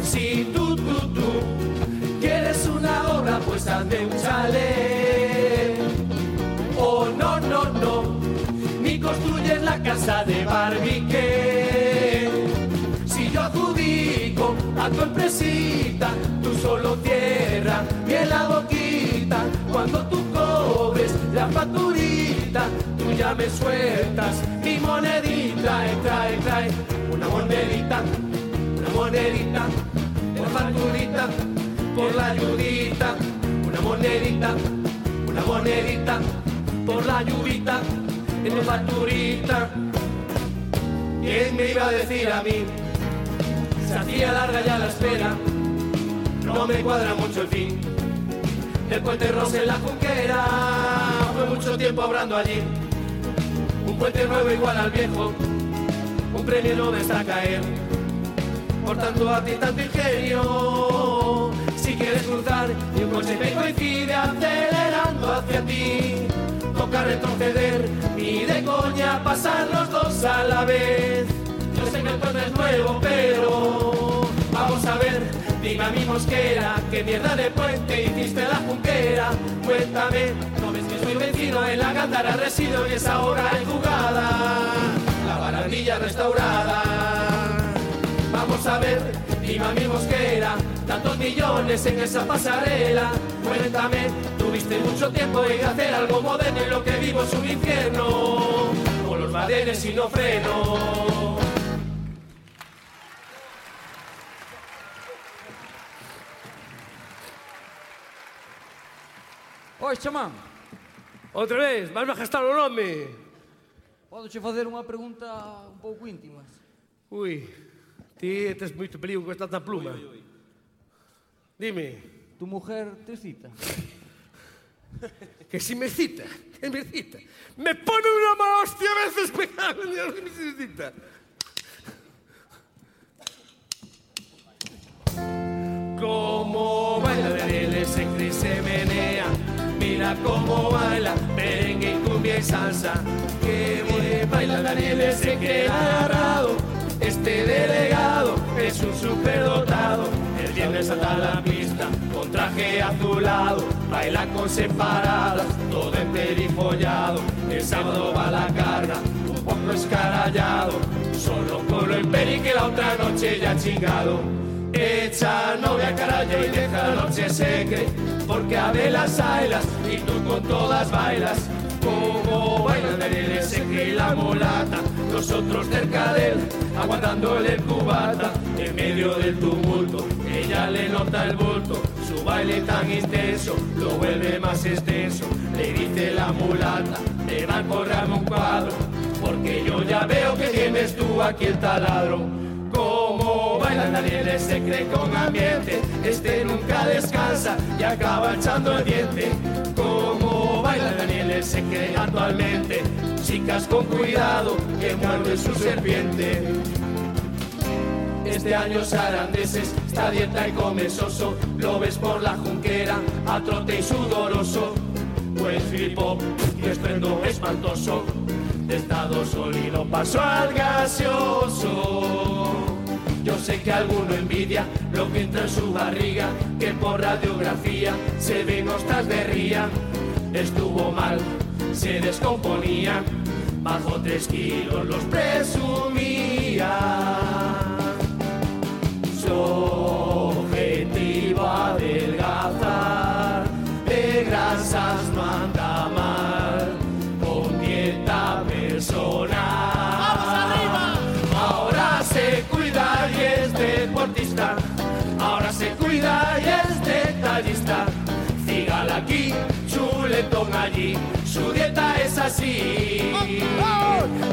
Si tú, tú, tú quieres una obra, pues hazme un chalet. Oh, no, no, no, ni construyes la casa de Barbique. Si yo adjudico a tu empresita, tú solo cierra bien la boquita. Cuando tú cobres la facturita, tú ya me sueltas mi monedita. Eh, trae, trae una monedita, una monedita, por facturita, por la ayudita. Una monedita, una monedita, por la ayudita, en la facturita. ¿Quién me iba a decir a mí? Se hacía larga ya la espera, no me cuadra mucho el fin. Del puente Ross en la Junquera, fue mucho tiempo obrando allí. Un puente nuevo igual al viejo, un premio no está caer. Por tanto a ti tanto ingenio, si quieres cruzar y un coche me coincide acelerando hacia ti. Toca retroceder, ni de coña pasar los dos a la vez. Yo sé que el puente es nuevo, pero vamos a ver, dime a mi mosquera, qué mierda de puente hiciste la junquera. Cuéntame, no ves que soy vecino en la Gándara, resido y es ahora en jugada. La barandilla restaurada. Vamos a ver, Dime a mi mosquera, tantos millones en esa pasarela. Cuéntame, tuviste mucho tiempo en hacer algo moderno y lo que vivo es un infierno. Con los badenes y no freno. Oi, chamán. Outra vez, vas a gastar o nome. Podo che facer unha pregunta un pouco íntima? Ui, ti tes moito perigo con esta tanta pluma. Dime. Tu mujer te cita? Que si me cita, que me cita. Me pone unha mala hostia a veces me Dios que me cita. Como baila se menea Mira cómo baila merengue y cumbia y salsa. Que bien baila Daniel ese que agarrado Este delegado es un superdotado. El viernes salta a la pista con traje azulado Baila con separadas, todo enterifollado El sábado va la carga, un poco escarallado Solo con lo imperi que la otra noche ya ha chingado Echa novia caralla y deja la noche secre Porque a velas bailas y tú con todas bailas. Como bailan ese que y la mulata. Nosotros cerca de él, aguantándole el cubata. En medio del tumulto, ella le nota el bulto. Su baile tan intenso, lo vuelve más extenso. Le dice la mulata, te va a un cuadro. Porque yo ya veo que tienes tú aquí el taladro como baila Daniel se cree con ambiente Este nunca descansa y acaba echando el diente. Como baila Daniel se cree actualmente Chicas con cuidado que muerde su serpiente. Este año sarandeses, está dieta y come soso Lo ves por la junquera, a trote y sudoroso. Buen flipo y estrendo espantoso De estado sólido pasó al gaseoso yo sé que alguno envidia lo que entra en su barriga, que por radiografía se ven hostas de ría. Estuvo mal, se descomponía, bajo tres kilos los presumía.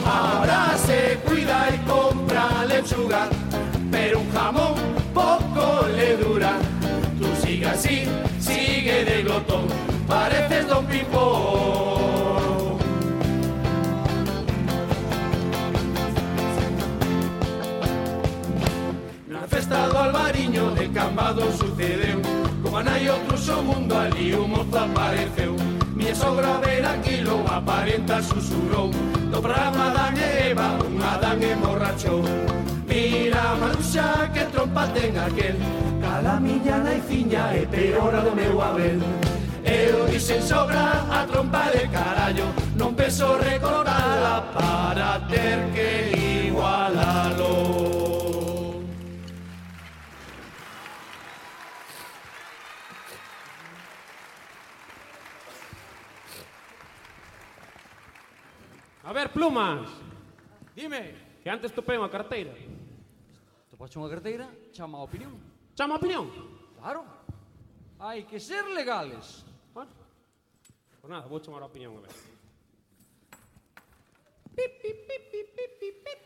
Ahora se cuida y compra lechuga. Pero un jamón poco le dura. Tú sigue así, sigue de glotón. Pareces Don Pipo. Na festa do Albariño de Cambado sucedeu Como nai outro so mundo un mozo apareceu Calle sobra ver aquilo aparenta susurrou Do programa Dan e Eva un Adán emborrachou Mira maruxa que trompa ten aquel. Cala miña naifiña e peora do meu abel. Eu dixen sobra a trompa de carallo. Non peso recordala para ter que igualalo. A ver, plumas. Dime, que antes topei unha carteira. Topaste unha carteira, chama a opinión. Chama a opinión? Claro. Hai que ser legales. Bueno, pues nada, vou chamar a opinión a ver. Pip, pip, pip, pip, pip, pip, pip.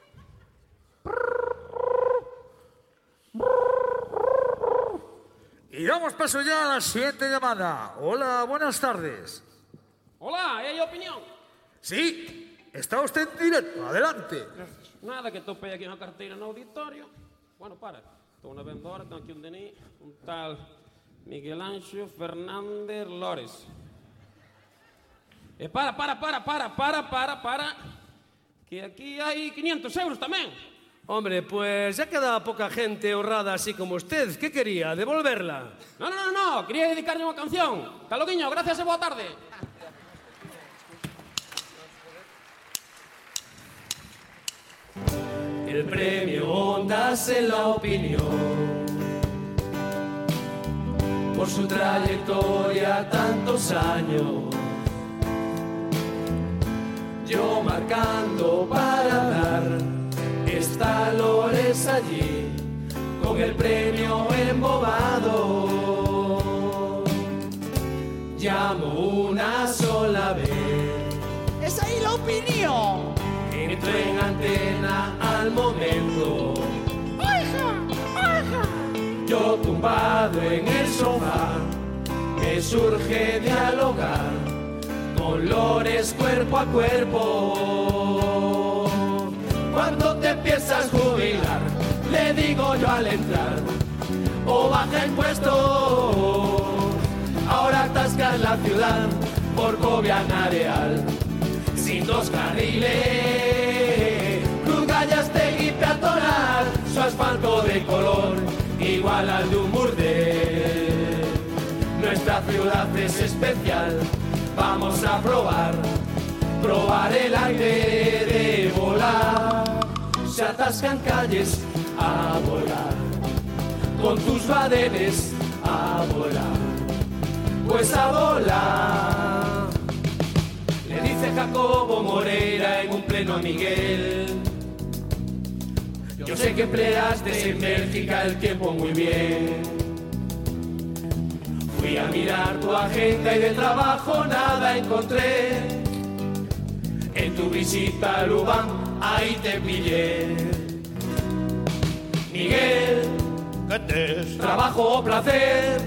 Y damos paso ya a la siguiente llamada. Hola, buenas tardes. Hola, ¿hay opinión? Sí. Está usted en directo, adelante. Nada, que topei aquí unha carteira no auditorio. Bueno, para, estou na vendora, tengo aquí un DNI, un tal Miguel Anxo Fernández Lores. E para, para, para, para, para, para, para, que aquí hai 500 euros tamén. Hombre, pues ya queda poca gente honrada así como usted. ¿Qué quería? ¿Devolverla? No, no, no, no. Quería dedicarle unha canción. Caloguiño, gracias e boa tarde. El premio Ondas en la opinión. Por su trayectoria tantos años, yo marcando para dar estalores allí con el premio embobado. Llamo una sola vez. ¡Es ahí la opinión! En antena al momento. Yo tumbado en el sofá, me surge dialogar con Lores cuerpo a cuerpo. Cuando te empiezas a jubilar, le digo yo al entrar, o baja el puesto. Ahora atascas la ciudad por Cobian Areal, sin dos carriles. Cruz Gallastegui peatonal, su asfalto de color igual al de un burdel. Nuestra ciudad es especial, vamos a probar, probar el aire de volar. Se atascan calles a volar, con tus badenes a volar, pues a volar. Jacobo Moreira en un pleno a Miguel. Yo sé que empleaste en Bélgica el tiempo muy bien. Fui a mirar tu agenda y de trabajo nada encontré. En tu visita a Lubán, ahí te pillé. Miguel, Que tes? trabajo o placer,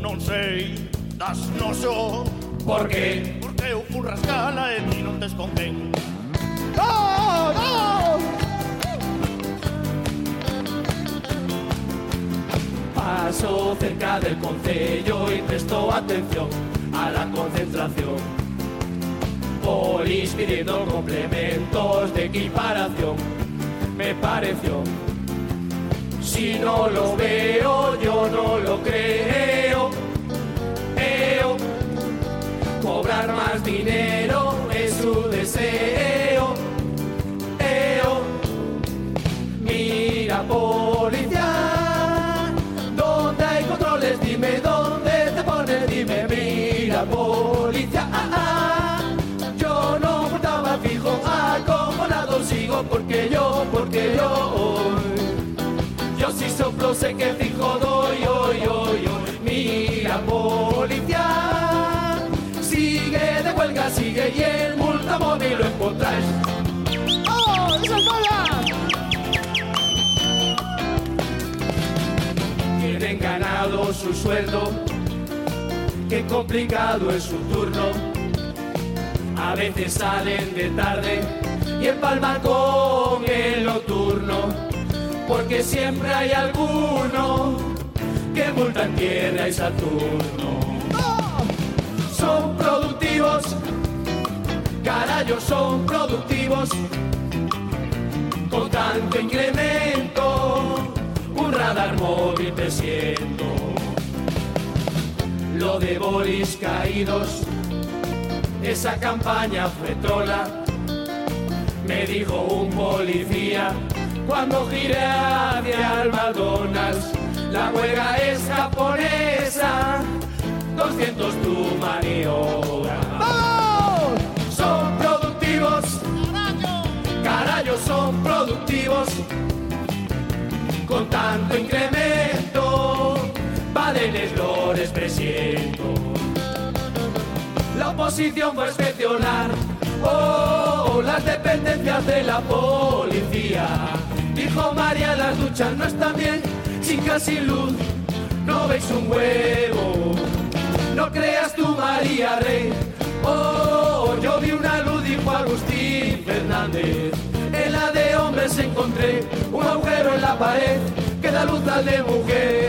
Non sei, das no so. Por qué? Porque eu fui rascala e ti non te esconden. ¡No! ¡No! Paso cerca del concello y prestó atención a la concentración. Polis pidiendo complementos de equiparación. Me pareció. Si no lo veo, yo no lo creo. Cobrar más dinero es su deseo. Eo. Mira, policía, ¿dónde hay controles? Dime dónde te pones, dime, mira, policía. ah, ah. Yo no portaba fijo, acojonado sigo porque yo, porque yo. Yo sí soplo, sé que el multamóvil lo encontráis. ¡Oh! ¡Esa tienen ganado su sueldo, qué complicado es su turno. A veces salen de tarde y empalman con el nocturno, porque siempre hay alguno que multa en tierra y Saturno. Son productivos, carayos son productivos, con tanto incremento un radar móvil te siento. Lo de Boris caídos, esa campaña fue trola, me dijo un policía cuando giré hacia el McDonald's. La huelga es japonesa, 200 tu maniobra. Incremento, lo les presiento. La oposición fue inspeccionar oh, las dependencias de la policía. Dijo María, las duchas no están bien, sin casi luz, no veis un huevo. No creas tú, María Rey. Oh, yo vi una luz, dijo Agustín Fernández. En la de hombres encontré un agujero en la pared que da de mujer.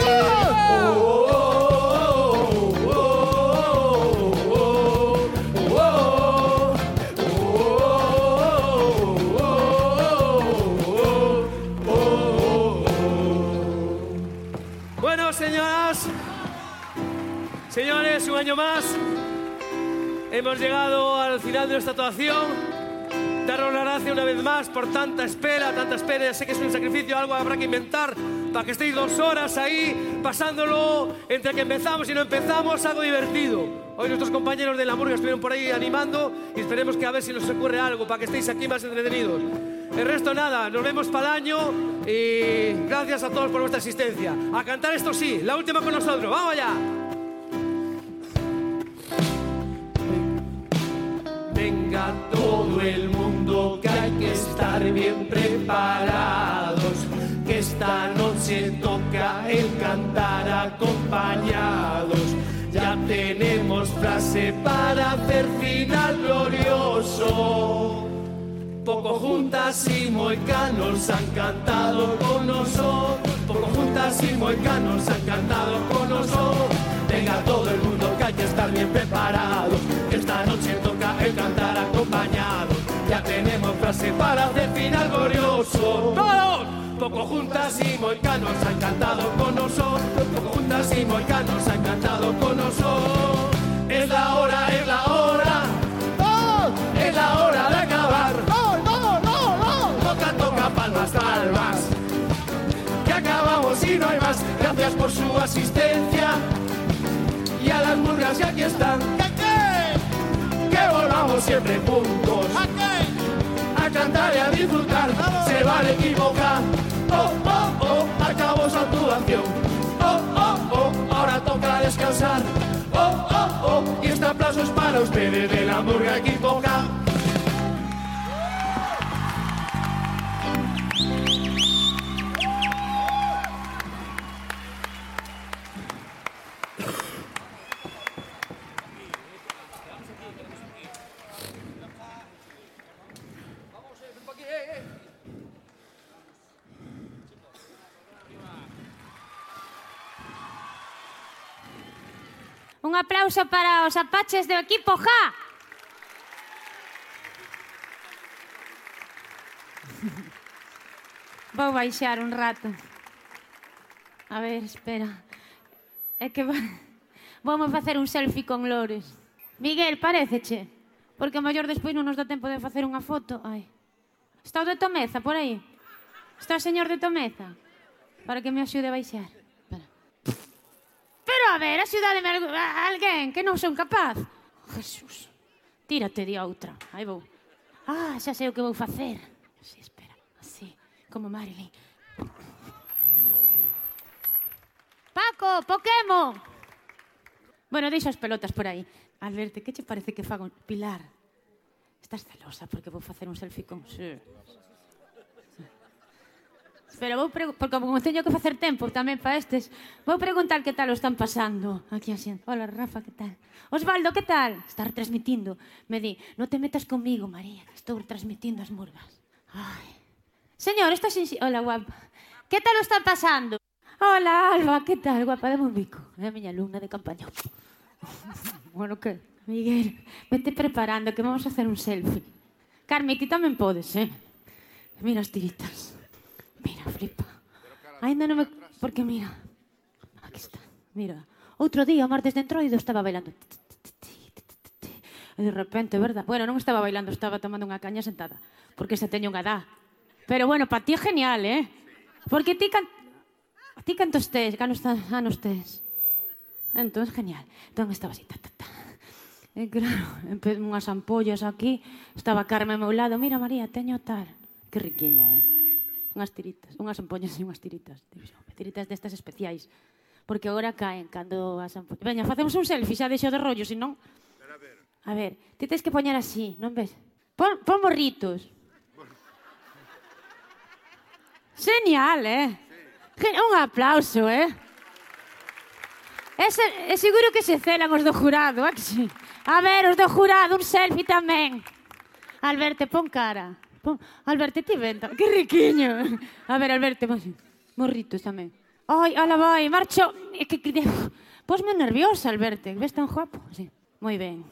Bueno, señoras, señores, un año más. Hemos llegado al final de nuestra actuación daros las gracias una vez más por tanta espera, tanta espera. Ya sé que es un sacrificio, algo habrá que inventar, para que estéis dos horas ahí pasándolo entre que empezamos y no empezamos, algo divertido. Hoy nuestros compañeros de la murga estuvieron por ahí animando y esperemos que a ver si nos ocurre algo para que estéis aquí más entretenidos. El resto nada, nos vemos para el año y gracias a todos por vuestra asistencia. A cantar esto sí, la última con nosotros, vamos allá. Venga todo el mundo que hay que estar bien preparados, que esta noche toca el cantar acompañados. Ya tenemos frase para hacer final glorioso. Poco juntas y moicanos han cantado con nosotros. Poco juntas y moicanos han cantado con nosotros. Venga todo el mundo que hay que estar bien preparados. que Esta noche toca el cantar acompañado. Ya tenemos frase para hacer final glorioso. ¡Todos! Poco juntas y moicanos han cantado con nosotros. Poco juntas y moicanos han cantado con nosotros. Es la hora, es la hora. ¡Oh! Es la hora de acabar. ¡No, no, no, no! Toca, toca, palmas, palmas. Que acabamos y no hay más. Gracias por su asistencia. Y a las murgas que aquí están. Que volvamos siempre juntos. A cantar y a disfrutar. Se vale equivocar. oh, oh, oh, acabó su actuación. Oh, oh, oh, ahora toca descansar. Oh, oh, oh, y este aplauso es para ustedes de la hamburguesa equivocada. Un aplauso para os apaches do equipo JA. Vou baixar un rato. A ver, espera. É que vamos facer un selfie con Lores. Miguel, pareceche? Porque mellor despois non nos dá tempo de facer unha foto. Ai. Está o de Tomeza por aí? Está o señor de Tomeza? Para que me axude a baixar a ver, axudademe a alguén que non son capaz. Jesús, tírate de outra. Aí vou. Ah, xa sei o que vou facer. Así, espera. Así, como Marilyn. Paco, Pokémon. Bueno, deixa as pelotas por aí. Alberto, que che parece que fago? Pilar, estás celosa porque vou facer un selfie con... Sí. Pero vou porque como teño que facer tempo tamén para estes, vou preguntar que tal o están pasando aquí así. Hola, Rafa, que tal? Osvaldo, que tal? Estar transmitindo. Me di, non te metas comigo, María, que estou transmitindo as murgas. Ai. Señor, estás sin... Hola, guapa. Que tal o están pasando? Hola, Alba, que tal? Guapa, dame un bico. É a miña alumna de campaña. bueno, que? Miguel, vete preparando que vamos a hacer un selfie. Carmi, ti tamén podes, eh? Mira as tiritas. Mira, flipa. Ainda non me... Porque mira, aquí está, mira. Outro día, o martes de entroido, estaba bailando. E de repente, verdad? Bueno, non estaba bailando, estaba tomando unha caña sentada. Porque se teño unha edad. Pero bueno, para ti é genial, eh? Porque ti can... Ti cantos tes, canos anos tes. Entón, genial. Entón estaba así, ta, ta, ta. E claro, unhas ampollas aquí, estaba Carmen ao meu lado, mira María, teño tal. Que riquiña, eh? unhas tiritas, unhas ampollas e unhas tiritas. Dixo, tiritas destas especiais. Porque agora caen cando as ampollas... Veña, facemos un selfie, xa deixo de rollo, senón... A ver, a ver ti tens que poñer así, non ves? Pon, pon morritos. Genial, eh? Sí. Un aplauso, eh? Ese, é seguro que se celan os do jurado, eh? A ver, os do jurado, un selfie tamén. Alberto, pon cara. Alberto, ti venta. Que riquiño. A ver, Alberto, vos... morritos tamén. Ai, ala vai, marcho. É que que Posme nerviosa, Alberto. Ves tan guapo? Sí. Moi ben.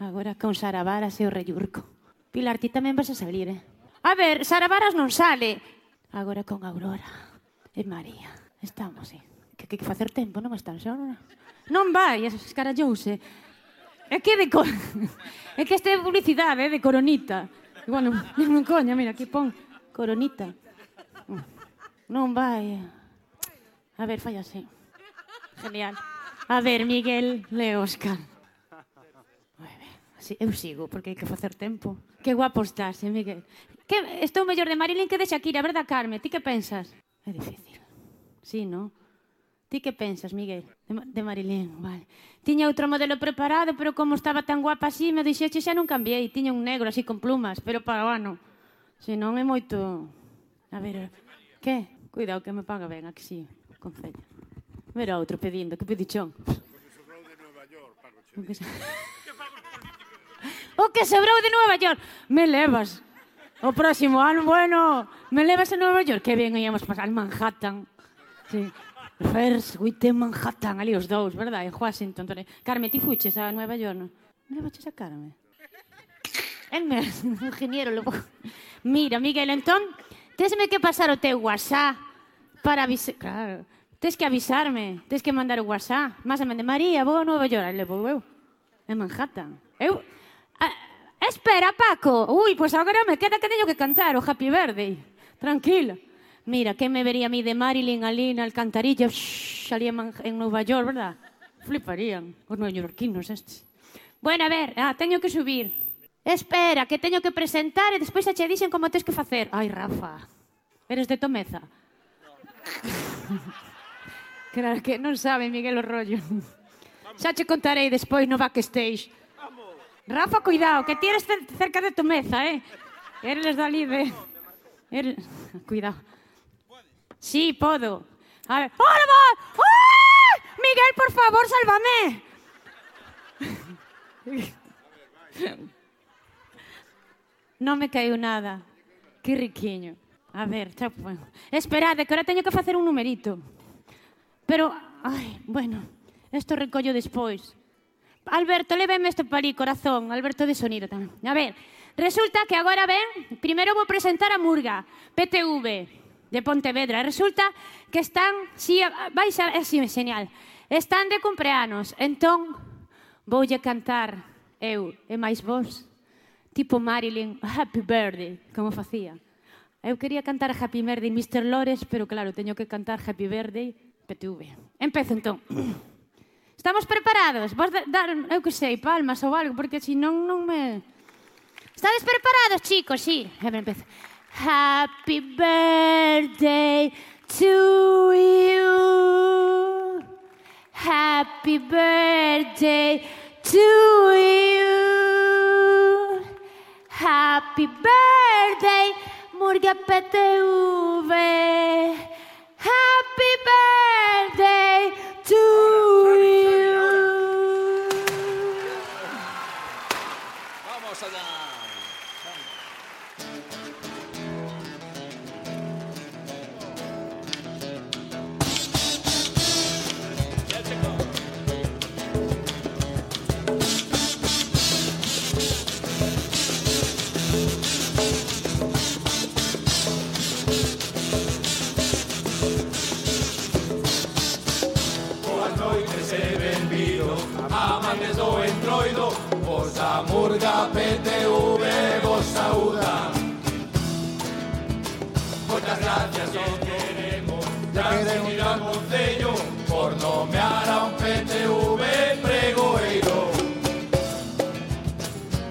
Agora con Sara Varas e o reyurco. Pilar, ti tamén vas a salir, eh? A ver, Sara Varas non sale. Agora con Aurora e María. Estamos, sí. Que, que, que facer tempo, non están só, non? Non vai, escarallouse. É que de cor... É que este é publicidade, eh, de coronita. Igual non, non coña, mira, aquí pon coronita. Mm. Non vai. A ver, fallase. así. Genial. A ver, Miguel le Óscar. Sí, eu sigo, porque hai que facer tempo. Que guapo estás, eh, Miguel. Que, estou mellor de Marilyn que de Shakira, verdad, Carme? Ti que pensas? É difícil. Sí, non? Ti que pensas, Miguel? De, de Marilén, vale. Tiña outro modelo preparado, pero como estaba tan guapa así, me dixeche xa non cambiei. Tiña un negro así con plumas, pero para o ano. Se non é moito... A ver, que? Cuidado que me paga ben, aquí sí, con fella. Mira outro pedindo, que pedichón. O que, so... o que sobrou de Nueva York. Me levas. O próximo ano, bueno, me levas a Nueva York. Que ben íamos pasar Manhattan. Sí. First with Manhattan, ali os dous, verdade? En Washington. Tore. Carme, ti fuches a Nueva York, non? Me levaches a Carme? El me ingeniero, logo. Mira, Miguel, entón, tesme que pasar o teu WhatsApp para avisar... Claro, tes que avisarme, tes que mandar o WhatsApp. Más a de María, vou a Nueva York, levo eu. En Manhattan. Eu... A... Espera, Paco. Ui, pois pues agora me queda que teño que cantar o Happy Birthday. Tranquila. Mira, quen me vería a mí de Marilyn ali na Alcantarilla, shhh, ali en, en Nova York, verdad? Fliparían os neoyorquinos estes. Bueno, a ver, ah, teño que subir. Espera, que teño que presentar e despois xa che dixen como tens que facer. Ai, Rafa, eres de Tomeza. No. claro que non sabe Miguel o rollo. Xa che contarei despois no backstage. Rafa, cuidado, que ti eres cerca de Tomeza, eh? Eres dali de... Eres... Cuidado. Sí, podo. A ver. ¡Hola, ¡Oh! Miguel, por favor, sálvame! non me caiu nada. Que riquiño. A ver, xa, pues. Esperade, que ahora teño que facer un numerito. Pero, ai, bueno, isto recollo despois. Alberto, leveme este palí, corazón. Alberto de sonido tamén. A ver, resulta que agora ven, primeiro vou presentar a Murga, PTV de Pontevedra. Resulta que están, si vais a, é si, señal, están de cumpleanos. Entón, voulle cantar eu e máis vos, tipo Marilyn, Happy Birthday, como facía. Eu quería cantar Happy Birthday Mr. Lores, pero claro, teño que cantar Happy Birthday PTV. Empezo entón. Estamos preparados? Vos dar, eu que sei, palmas ou algo, porque si non, non me... Estades preparados, chicos? Sí. A ver, empeza. Happy birthday to you. Happy birthday to you. Happy birthday, Murga PTV. Happy birthday to you. Murga PTV vos saúda. Moitas gracias os queremos Transmitir ao Concello Por nomear a un PTV pregoeiro.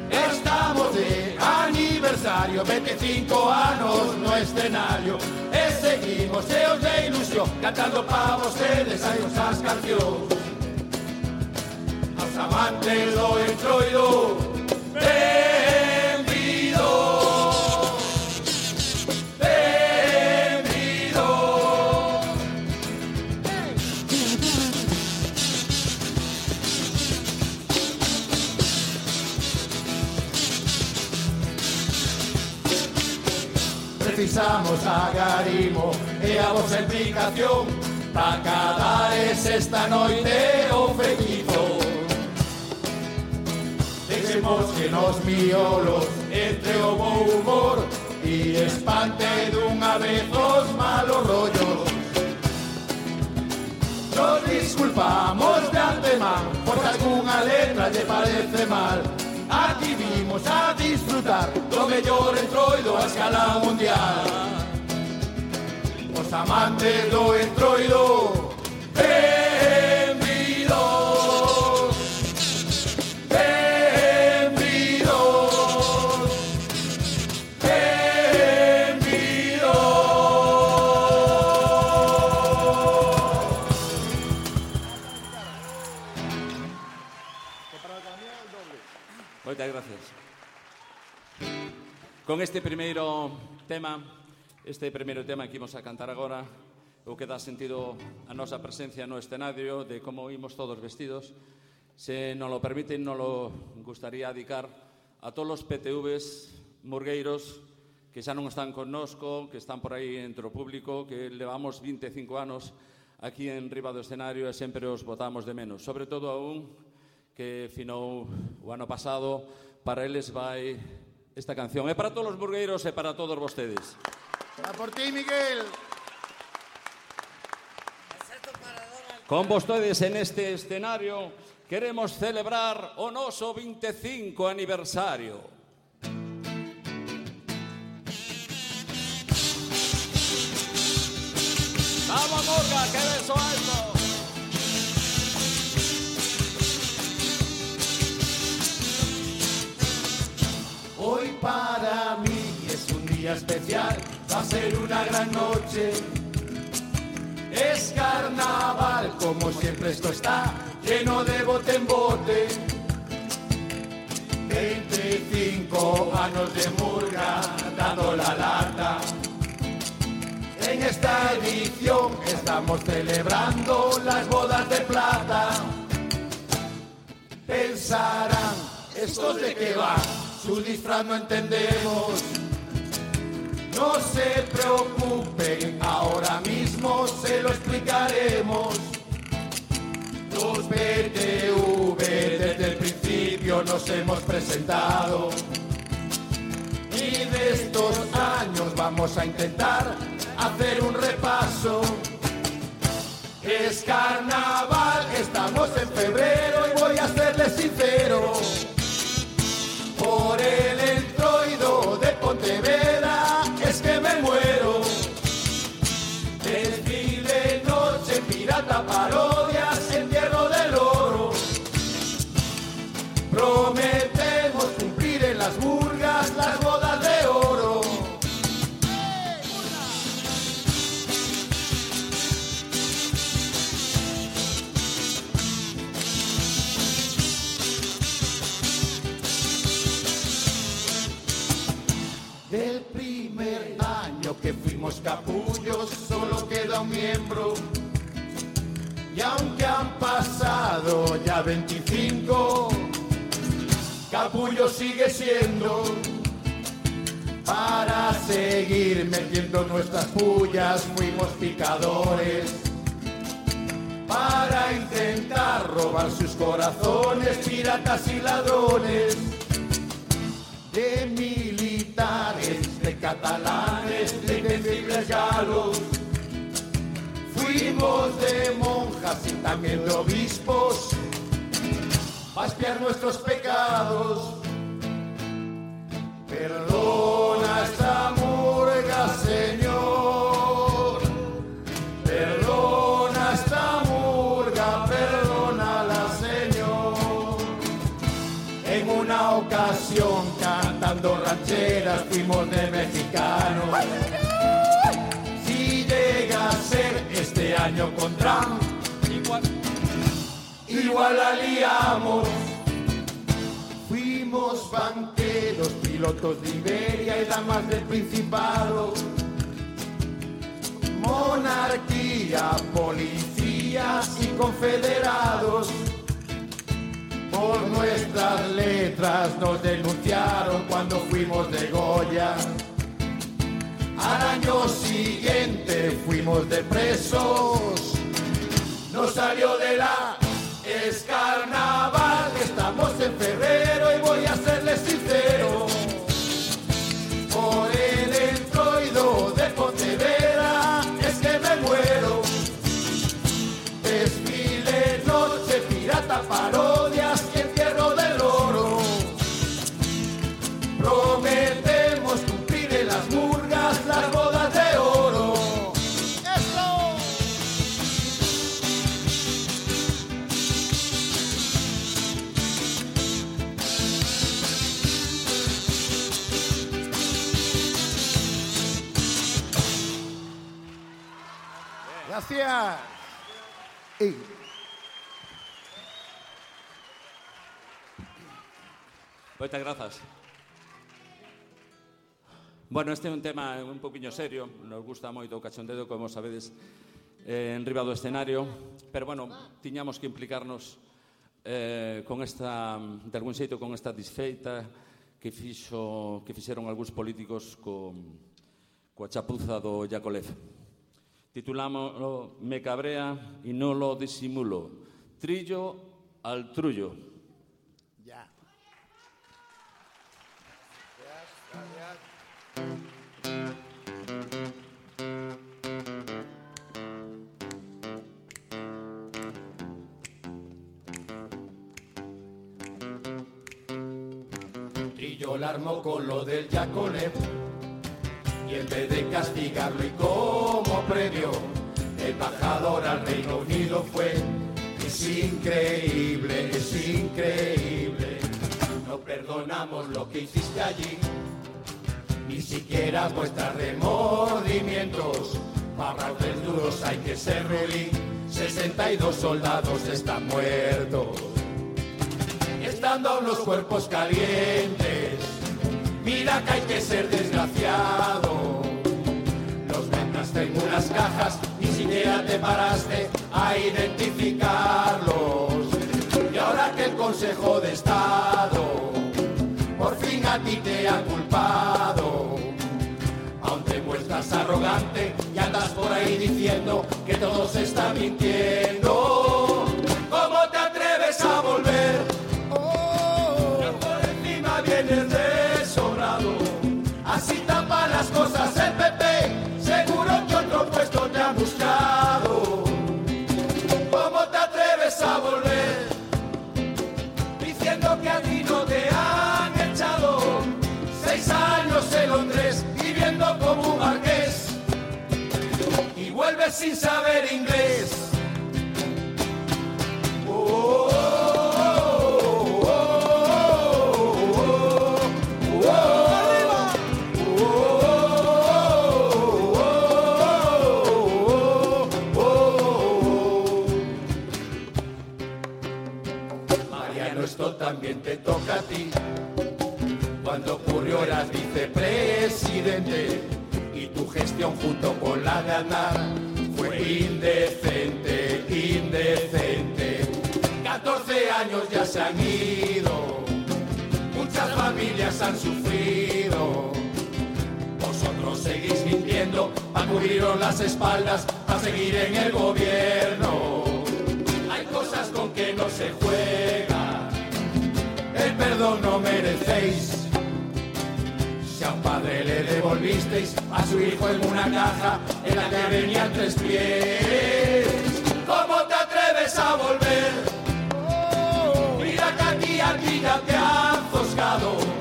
Estamos de aniversario 25 anos no escenario. E seguimos cheos de ilusión Cantando pa vostedes hai usas cancións. Aos amantes do entroido Benvido Benvido Precisamos agarimo e a vosa implicación. Para es esta noite o feitizo Deixemos que nos miolos entre o bo humor e espante dunha vez os malos rollos Nos disculpamos de antemán porque algunha letra lle parece mal. Aquí vimos a disfrutar mellor mellor entroido a escala mundial. Os amantes do entroido Benvidos Con este primeiro tema, este primeiro tema que imos a cantar agora, o que dá sentido a nosa presencia no escenario de como imos todos vestidos, se non lo permiten, non lo gustaría adicar a todos os PTVs murgueiros que xa non están connosco, que están por aí entre o público, que levamos 25 anos aquí en riba do escenario e sempre os votamos de menos. Sobre todo a un que finou o ano pasado, para eles vai esta canción. É para todos os burgueiros e para todos vostedes. Va por ti, Miguel. Con vostedes en este escenario queremos celebrar o noso 25 aniversario. Vamos, Morga, que beso alto. Hoy para mí es un día especial, va a ser una gran noche. Es carnaval, como siempre esto está, lleno de bote en bote. 25 años de murga, dando la lata. En esta edición estamos celebrando las bodas de plata. Pensarán, ¿estos de qué van? Su disfraz no entendemos. No se preocupen, ahora mismo se lo explicaremos. Los PTV desde el principio nos hemos presentado. Y de estos años vamos a intentar hacer un repaso. Es carnaval, estamos en febrero Para seguir metiendo nuestras pullas fuimos picadores. Para intentar robar sus corazones, piratas y ladrones de militares, de catalanes, de invencibles galos. Fuimos de monjas y también de obispos, a espiar nuestros pecados. Cantando rancheras fuimos de mexicanos. Si llega a ser este año con Trump, igual, igual la liamos. Fuimos banqueros, pilotos de Iberia y damas del Principado. Monarquía, policías y confederados. Por nuestras letras nos denunciaron cuando fuimos de Goya. Al año siguiente fuimos de presos. Nos salió de la es Moitas grazas. Bueno, este é un tema un poquinho serio, nos gusta moito o cachondeo, como sabedes, eh, en riba do escenario, pero bueno, tiñamos que implicarnos eh, con esta, de algún xeito, con esta disfeita que fixo, que fixeron algúns políticos co, coa chapuza do Yacolev. Titulámoslo Me cabrea e non lo disimulo. Trillo al trullo. Trillo la armó con lo del Yacolev y en vez de castigarlo y como premio, el embajador al Reino Unido fue. Es increíble, es increíble. No perdonamos lo que hiciste allí, ni siquiera vuestros remordimientos. Para los duros hay que ser rulí. 62 soldados están muertos. Estando aún los cuerpos calientes. Mira que hay que ser desgraciado. Los metiste en unas cajas, ni siquiera te paraste a identificarlos. Y ahora que el Consejo de Estado a ti te ha culpado, aún te muestras arrogante y andas por ahí diciendo que todo se está mintiendo. Sin saber inglés. Oh, oh, oh. Mariano, esto también te toca a ti. Cuando ocurrió eras vicepresidente y tu gestión junto con la de Aznar fue indecente, indecente. 14 años ya se han ido, muchas familias han sufrido. Vosotros seguís mintiendo, a cubriros las espaldas, a seguir en el gobierno. Hay cosas con que no se juega, el perdón no merecéis. Padre le devolvisteis a su hijo en una caja en la que venían tres pies, ¿cómo te atreves a volver? Mira que aquí a ti te han foscado.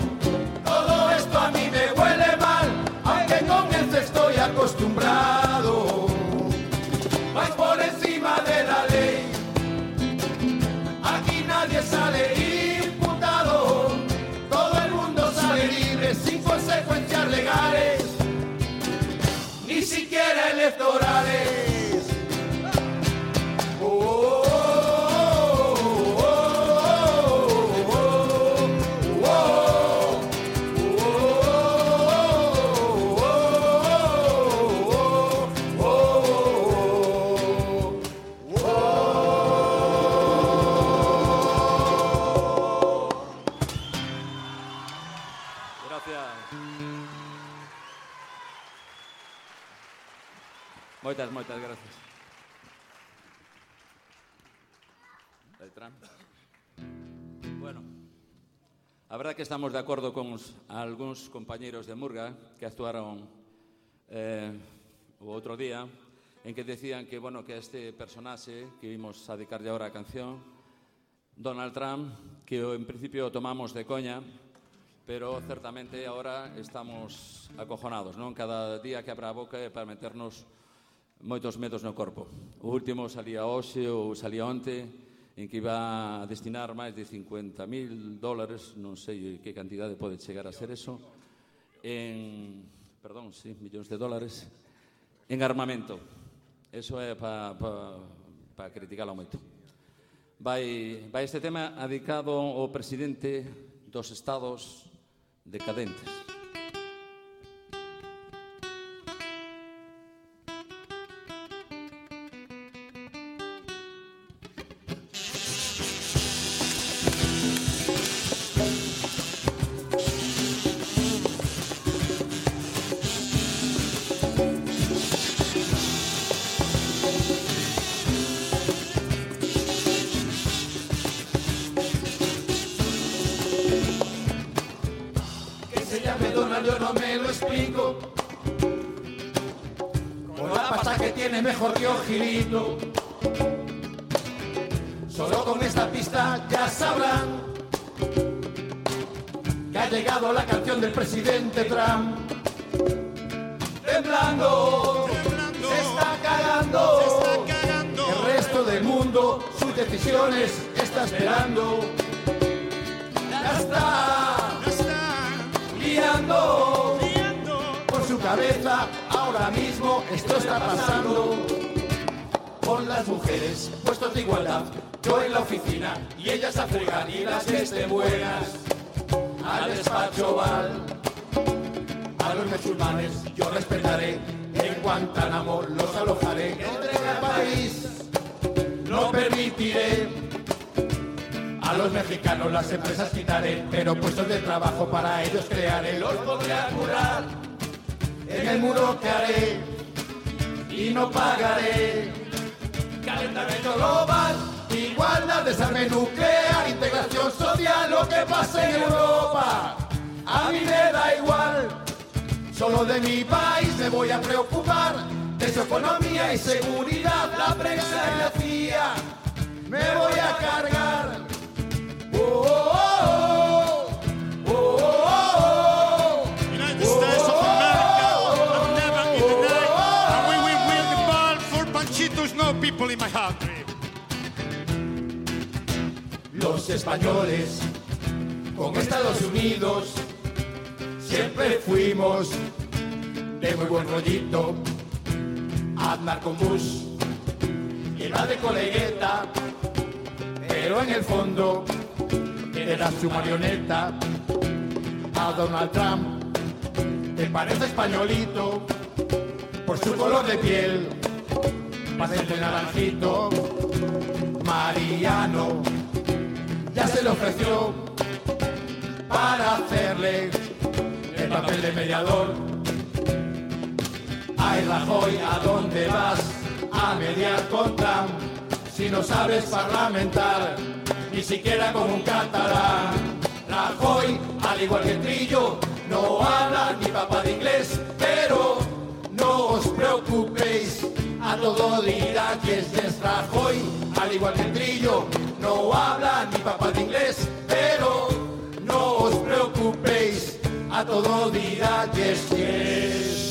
Electorales. Moitas, moitas gracias. Beltrán. Bueno, a verdad que estamos de acordo con os, algúns compañeiros de Murga que actuaron eh, o outro día en que decían que, bueno, que este personaxe que vimos a dedicarlle agora a canción Donald Trump, que en principio tomamos de coña, pero certamente ahora estamos acojonados, non? Cada día que abra a boca é para meternos moitos medos no corpo. O último salía hoxe ou salía onte en que iba a destinar máis de 50.000 dólares, non sei que cantidade pode chegar a ser eso, en, perdón, sí, millóns de dólares, en armamento. Eso é para pa, pa criticalo moito. Vai, vai este tema adicado ao presidente dos estados decadentes. Economía y seguridad, la prensa y la CIA me voy a cargar. Oh, oh, oh, oh, oh, oh. United States of America have never been denied, and we will win the ball for Panchitos, no people in my country. Los españoles con Estados Unidos siempre fuimos de muy buen rollito. Aznar con Bush iba de colegueta, pero en el fondo era su marioneta. A Donald Trump te parece españolito por su color de piel, pastel naranjito. Mariano ya se le ofreció para hacerle el papel de mediador. Ay, Rajoy, ¿a dónde vas a mediar con Trump? Si no sabes parlamentar, ni siquiera con un catalán. Rajoy, al igual que Trillo, no habla ni papá de inglés, pero no os preocupéis, a todo dirá que es Rajoy, al igual que Trillo, no habla ni papá de inglés, pero no os preocupéis, a todo dirá que es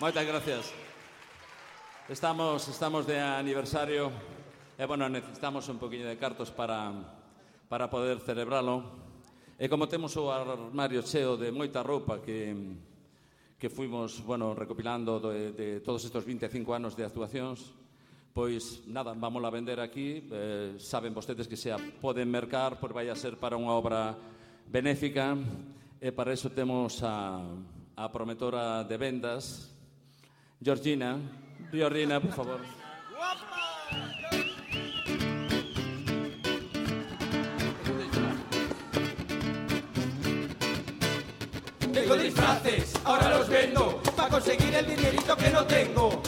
Moitas gracias. Estamos, estamos de aniversario e, bueno, necesitamos un poquinho de cartos para, para poder celebralo. E como temos o armario cheo de moita roupa que, que fuimos, bueno, recopilando de, de todos estes 25 anos de actuacións, pois nada, vamos a vender aquí, eh, saben vostedes que se a poden mercar, pois vai a ser para unha obra benéfica, e para eso temos a, a prometora de vendas, Georgina. Georgina, por favor. Tengo disfraces, ahora los vendo para conseguir el dinerito que no tengo.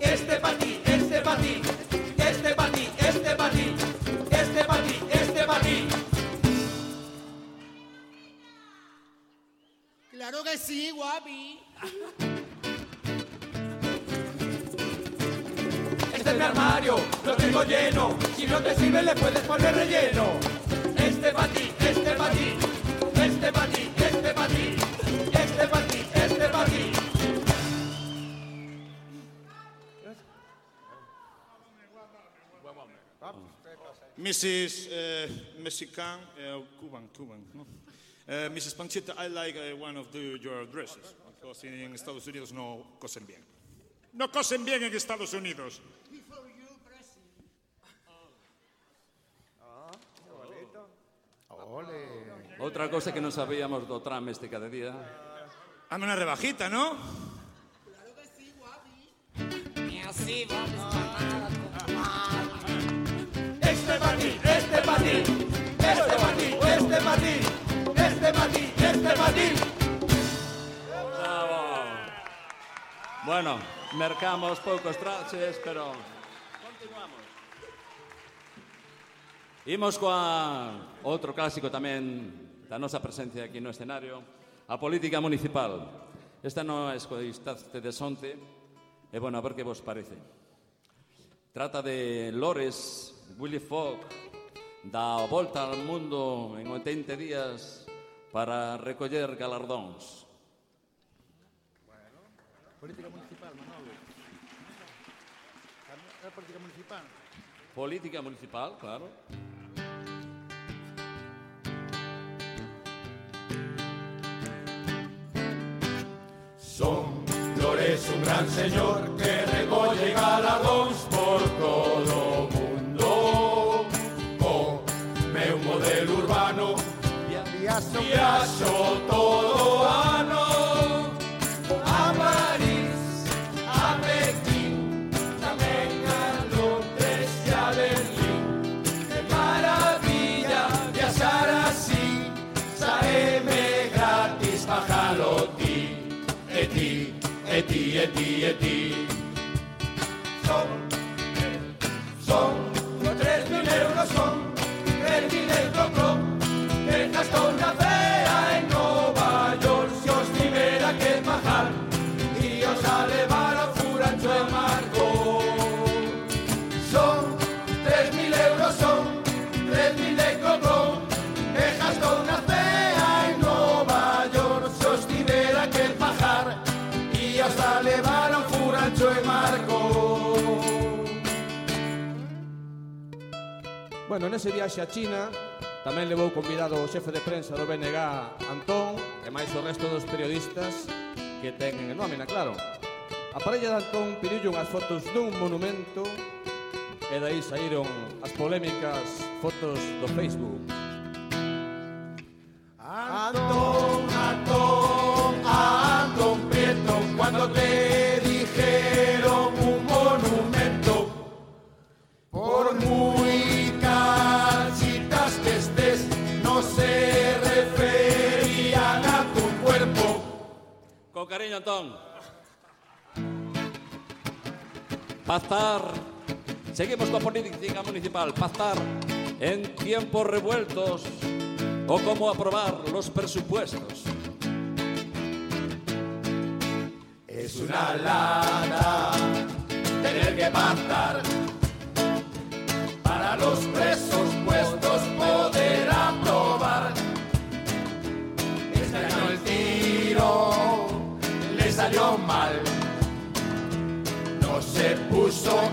Este para ti, este para ti, este para ti, este para ti, este para ti, este para ti. Claro que sí, guapi. Este es mi armario, lo tengo lleno. Si no te sirve le puedes poner relleno. Este para ti, este para ti, este para ti, este para ti, este para ti, este para ti. Mrs. Uh, Mexican, uh, Cuban, Cuban. No? Uh, Mrs. Panchita, I like uh, one of the, your dresses because en Estados Unidos no cosen bien. No cosen bien en Estados Unidos. Outra cosa que non sabíamos do tram este cada día. Hazme una rebajita, ¿no? Y así vamos a Este para ti, este para ti, este para ti, este para ti, este para ti, este para ti. Bravo. Bueno, mercamos poucos traxes, pero Imos coa outro clásico tamén da nosa presencia aquí no escenario, a política municipal. Esta non é escoistaste de Sonte, e bueno, a ver que vos parece. Trata de Lores, Willy Fogg, da volta ao mundo en 80 días para recoller galardóns. Bueno, política municipal, Manolo. A política municipal. Política municipal, claro. Son Flores un gran señor que recolle galardóns por todo mundo Co meu modelo urbano Viaxo, Viaxo todo e ti, Bueno, nese viaxe a China tamén levou convidado o xefe de prensa do BNG, Antón, e máis o resto dos periodistas que ten en nómina, claro. A parella de Antón pediulle unhas fotos dun monumento e dai saíron as polémicas fotos do Facebook. Antón! Antón. Seguimos con política municipal. Pactar en tiempos revueltos o cómo aprobar los presupuestos. Es una lata tener que pactar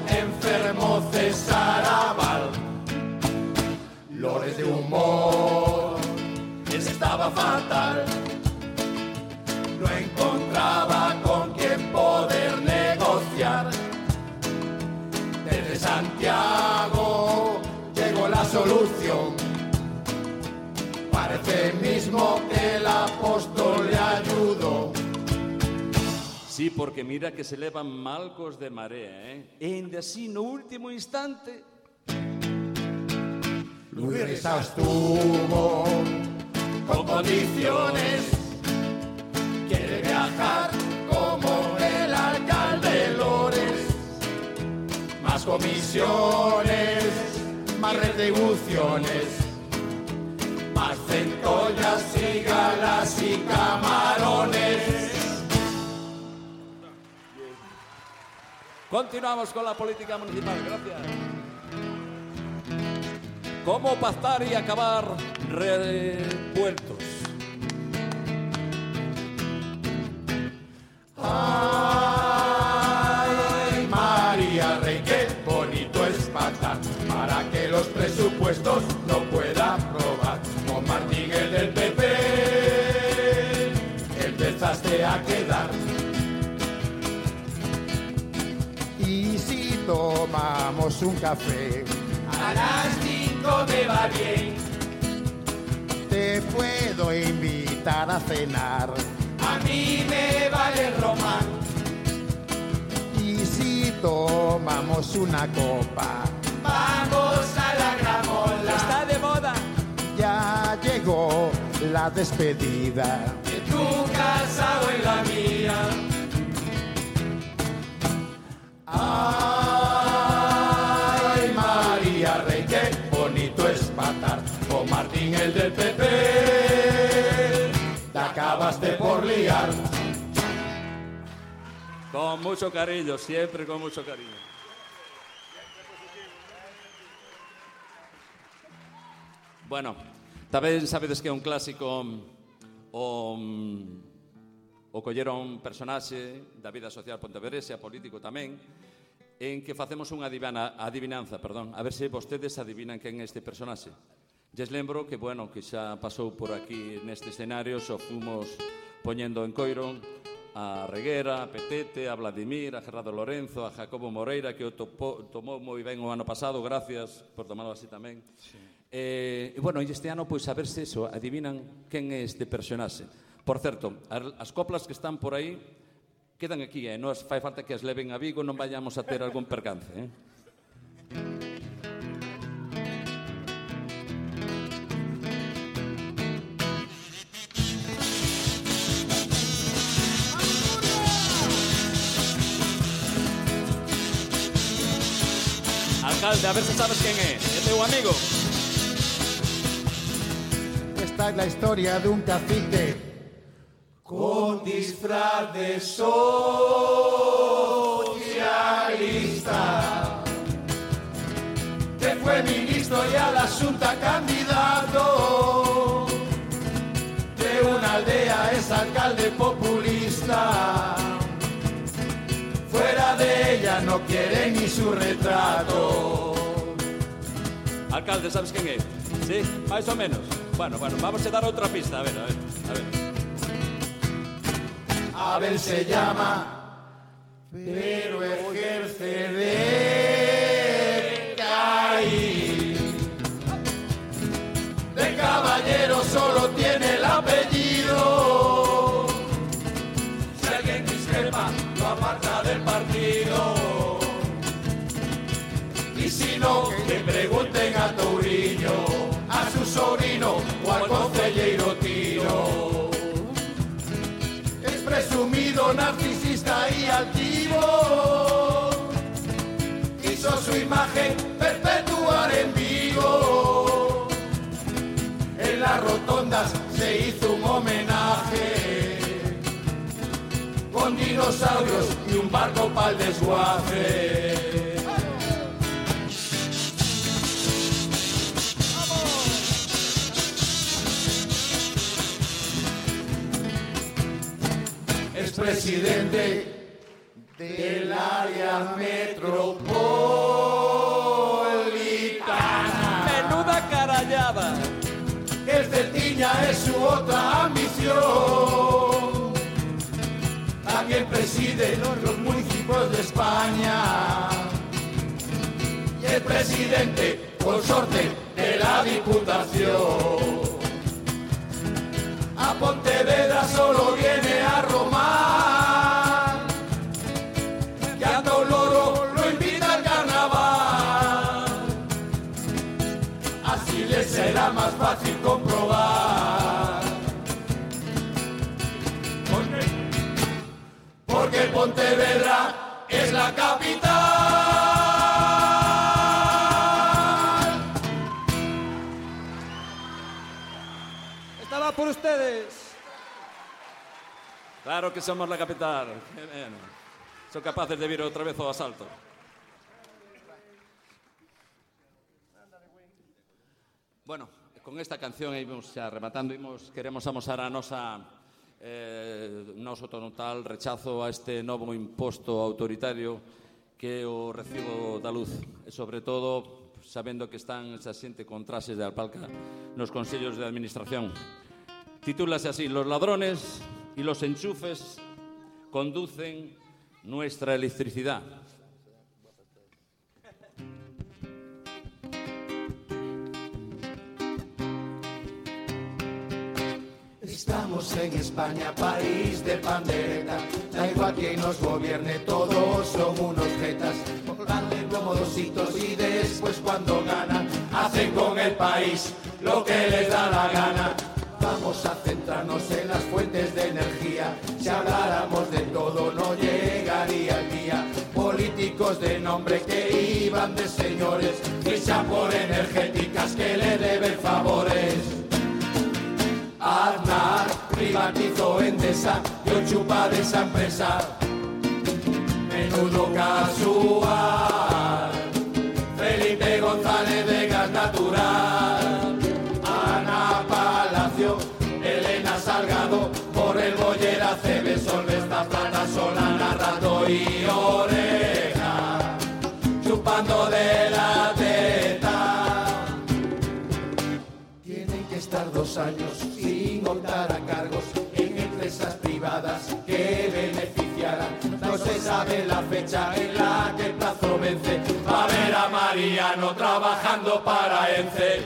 enfermo César Aval. Lores de humor estaba fatal. No encontraba con quién poder negociar. Desde Santiago llegó la solución. Parece mismo que el apóstol Sí, porque mira que se elevan malcos de marea, ¿eh? En de así, no último instante. Luis estuvo con condiciones. Quiere viajar como el alcalde Lores. Más comisiones, más retribuciones. Más centollas y galas y camarones. Continuamos con la política municipal. Gracias. ¿Cómo pastar y acabar revueltos? Ay, María Rey, qué bonito es patar para que los presupuestos no pueda aprobar. Con Martínez del PP, el desastre a quedar. Tomamos un café, A las cinco me va bien. te puedo invitar a cenar. A mí me vale el román. Y si tomamos una copa, Vamos a la gramola. Está de moda. ya llegó la despedida. En tu casa o en la mía. Ay, María Rey, qué bonito es matar con Martín el del PP. Te acabaste por liar. Con mucho cariño, siempre con mucho cariño. Bueno, tamén sabedes que é un clásico mm, mm, o colleron un personaxe da vida social ponteverese, político tamén, en que facemos unha adivana, adivinanza, perdón, a ver se vostedes adivinan quen é este personaxe. Lles lembro que, bueno, que xa pasou por aquí neste escenario, xo fomos poñendo en coiro a Reguera, a Petete, a Vladimir, a Gerardo Lorenzo, a Jacobo Moreira, que o topo, tomou moi ben o ano pasado, gracias por tomalo así tamén. Sí. Eh, e, bueno, e este ano, pois, a ver se eso, adivinan quen é este personaxe. Por certo, as coplas que están por aí quedan aquí, eh? nos fai falta que as leven a Vigo, non vayamos a ter algún percance. Eh? Alcalde, a ver se sabes quen é. É teu amigo. Esta é es a historia dun cacique Con disfraz de socialista. Que fue ministro y a la Junta candidato. De una aldea es alcalde populista. Fuera de ella no quiere ni su retrato. Alcalde, sabes quen é? Sí, máis ou menos. Bueno, bueno, vamos a dar outra pista, a ver, a ver, a ver. Abel se llama, pero ejerce de caí. De caballero solo tiene el apellido. Si alguien discrepa, lo aparta del partido. Y si no, que pregunten a Touriño, a su sobrino o al consellero presumido, narcisista y altivo. Quiso su imagen perpetuar en vivo. En las rotondas se hizo un homenaje. Con dinosaurios y un barco para el desguace. Es presidente del área metropolitana. Menuda carallada. El Cetiña es su otra ambición. También preside los municipios de España. Y el presidente consorte de la Diputación. A Pontevedra solo viene a romar. Más fácil comprobar. Porque, porque Pontevedra es la capital. Estaba por ustedes. Claro que somos la capital. Son capaces de vir outra vez ao asalto. Bueno, con esta canción íbamos xa rematando, imos, queremos amosar a nosa eh, noso total rechazo a este novo imposto autoritario que é o recibo da luz e sobre todo sabendo que están esa xente con trases de alpalca nos consellos de administración. Titúlase así, los ladrones y los enchufes conducen nuestra electricidad. Estamos en España, país de pandereta. Da igual quien nos gobierne, todos son unos jetas. Darle como dositos y después cuando ganan, hacen con el país lo que les da la gana. Vamos a centrarnos en las fuentes de energía. Si habláramos de todo, no llegaría el día. Políticos de nombre que iban de señores, fichan por energéticas que le deben favores. Aznar privatizó Endesa y hoy chupa de esa empresa. Menudo casual. Felipe González de gas natural. Ana Palacio, Elena Salgado, por el Bollera CB, Solvesta, Plata, Solana, Rato y Oreja. Chupando de la teta. Tienen que estar dos años se sabe la fecha en la que el plazo vence. Va a ver a Mariano trabajando para ENCE.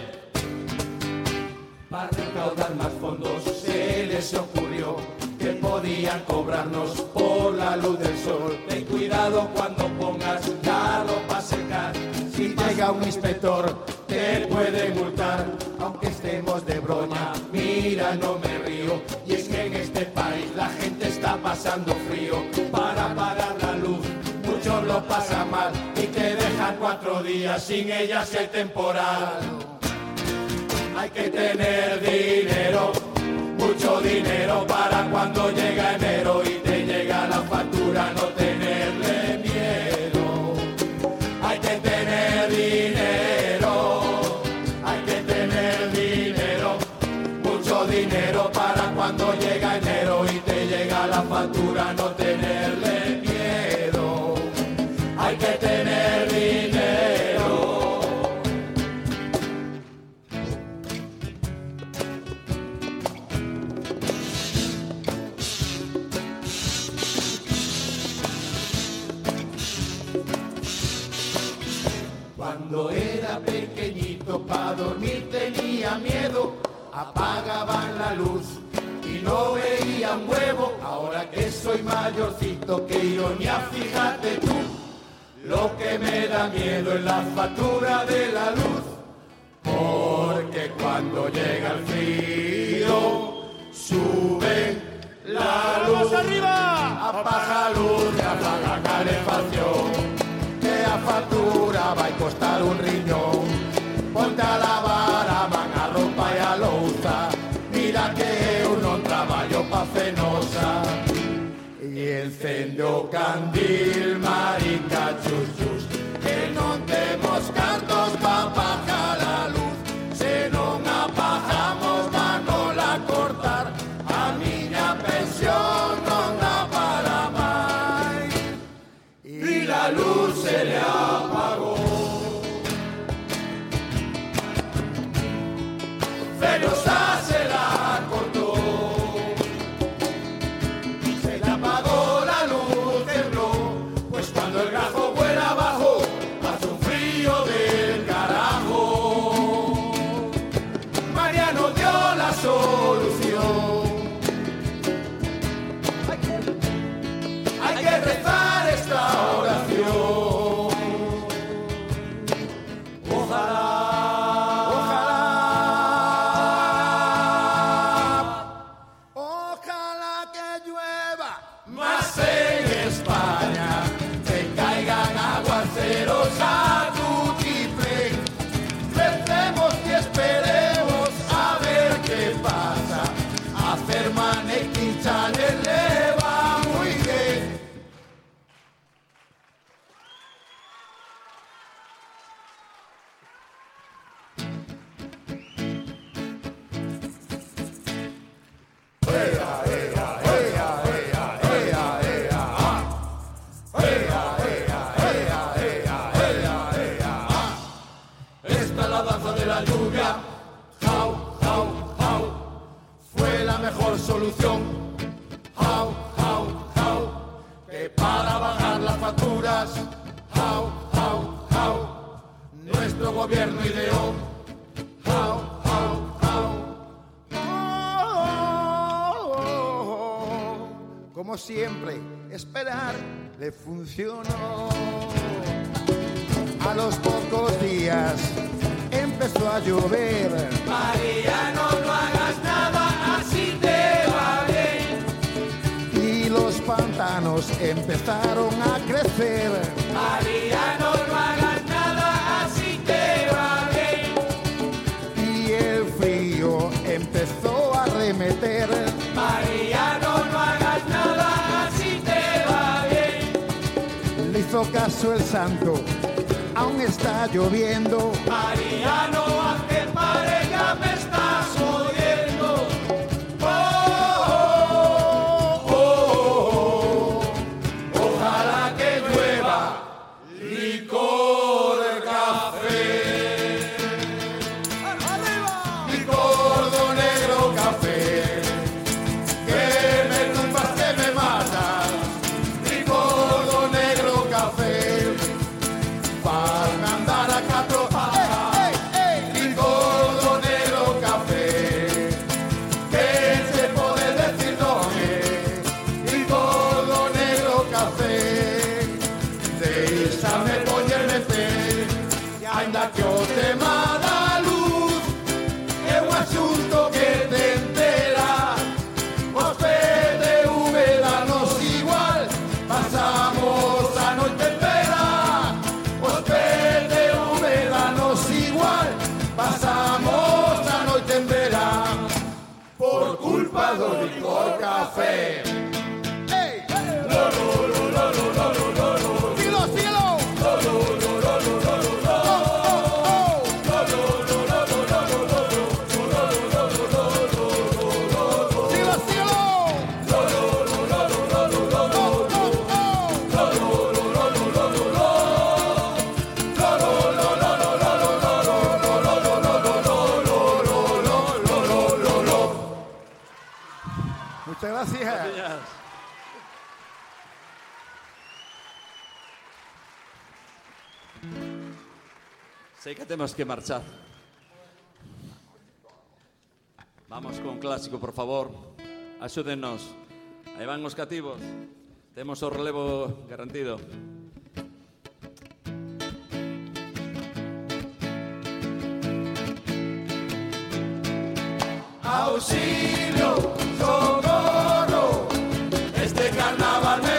Para recaudar más fondos se les ocurrió que podían cobrarnos por la luz del sol. Ten cuidado cuando pongas la ropa a secar. Si llega un inspector te puede multar, aunque estemos de broma. Mira, no me río. Y es que en este país la gente está pasando frío. Lo pasan mal y te dejan cuatro días sin ellas el temporal. Hay que tener dinero, mucho dinero para cuando llega enero y te llega la factura no tenerle tenía miedo, apagaban la luz y no veía un huevo. Ahora que soy mayorcito, qué ironía, fíjate tú. Lo que me da miedo es la factura de la luz, porque cuando llega el frío sube la luz arriba, apaga luz y apaga calefacción que a factura va a costar un riñón. Ponte a lavar E encendo o candil, marica chuchus, le funcionó. A los pocos días empezó a llover. hizo caso el santo, aún está lloviendo. Sei que temos que marchar. Vamos con clásico, por favor. Axúdennos. Aí van os cativos. Temos o relevo garantido. Auxilio, socorro, este carnaval me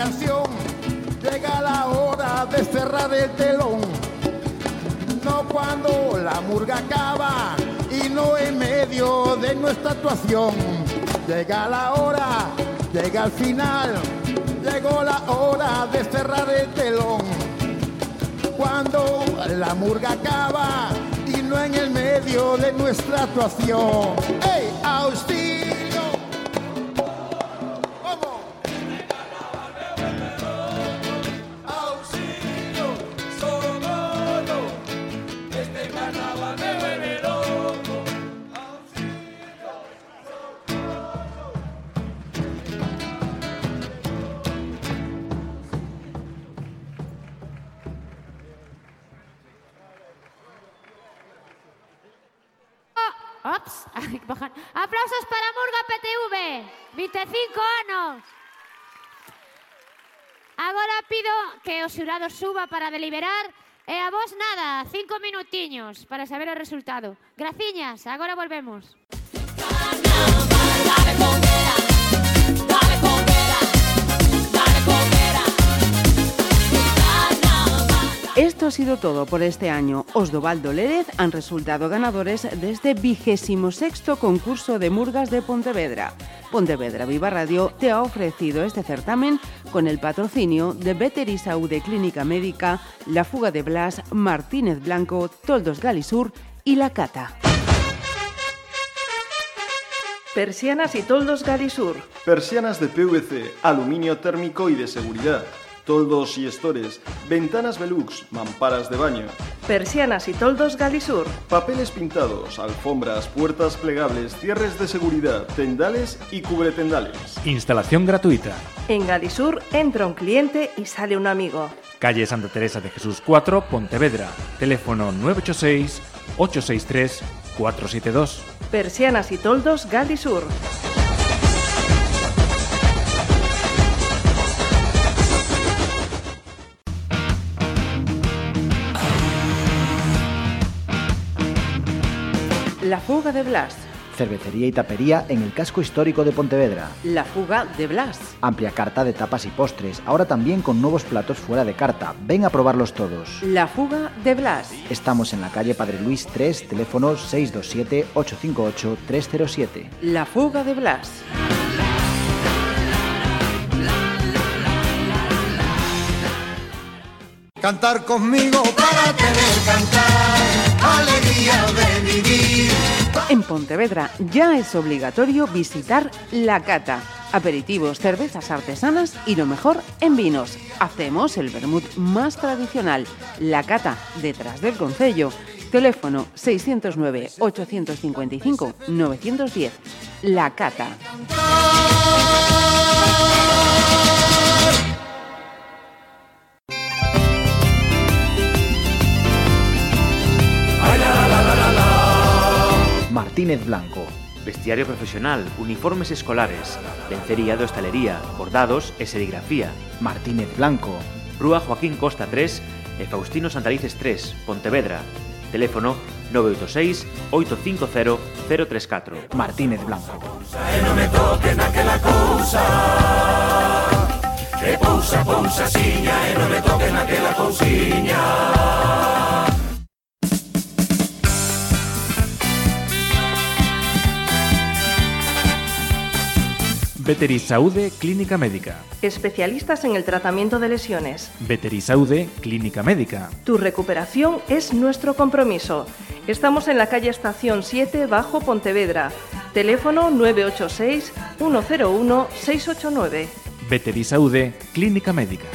canción, llega la hora de cerrar el telón. No cuando la murga acaba y no en medio de nuestra actuación. Llega la hora, llega el final, llegó la hora de cerrar el telón. Cuando la murga acaba y no en el medio de nuestra actuación. suba para deliberar e a vos nada, cinco minutiños para saber el resultado. Graciñas, agora volvemos. Esto ha sido todo por este año. Osdovaldo Lérez han resultado ganadores de este vigésimo sexto concurso de murgas de Pontevedra. Pontevedra Viva Radio te ha ofrecido este certamen con el patrocinio de Veter Saude Clínica Médica, La Fuga de Blas, Martínez Blanco, Toldos Galisur y La Cata. Persianas y toldos Galisur. Persianas de PVC, aluminio térmico y de seguridad. Toldos y estores, ventanas Velux, mamparas de baño. Persianas y toldos Galisur. Papeles pintados, alfombras, puertas plegables, cierres de seguridad, tendales y cubretendales. Instalación gratuita. En Galisur entra un cliente y sale un amigo. Calle Santa Teresa de Jesús 4, Pontevedra. Teléfono 986 863 472. Persianas y toldos Galisur. La fuga de Blas. Cervecería y tapería en el casco histórico de Pontevedra. La fuga de Blas. Amplia carta de tapas y postres, ahora también con nuevos platos fuera de carta. Ven a probarlos todos. La fuga de Blas. Estamos en la calle Padre Luis 3, teléfono 627-858-307. La fuga de Blas. Cantar conmigo para tener cantar, de vivir. En Pontevedra ya es obligatorio visitar La Cata. Aperitivos, cervezas artesanas y lo mejor en vinos. Hacemos el vermut más tradicional, La Cata, detrás del concello. Teléfono 609 855 910. La Cata. Martínez Blanco. Vestiario profesional, uniformes escolares, lencería de hostalería, bordados e serigrafía. Martínez Blanco. Rúa Joaquín Costa 3 e Faustino Santalices 3, Pontevedra. Teléfono 986 850 034. Martínez Blanco. Non me toquen aquela cousa Que pousa, pousa, siña E non me toquen aquela cousiña Veterisaude Clínica Médica. Especialistas en el tratamiento de lesiones. Veterisaude Clínica Médica. Tu recuperación es nuestro compromiso. Estamos en la calle Estación 7, Bajo Pontevedra. Teléfono 986 101 689. Veterisaude Clínica Médica.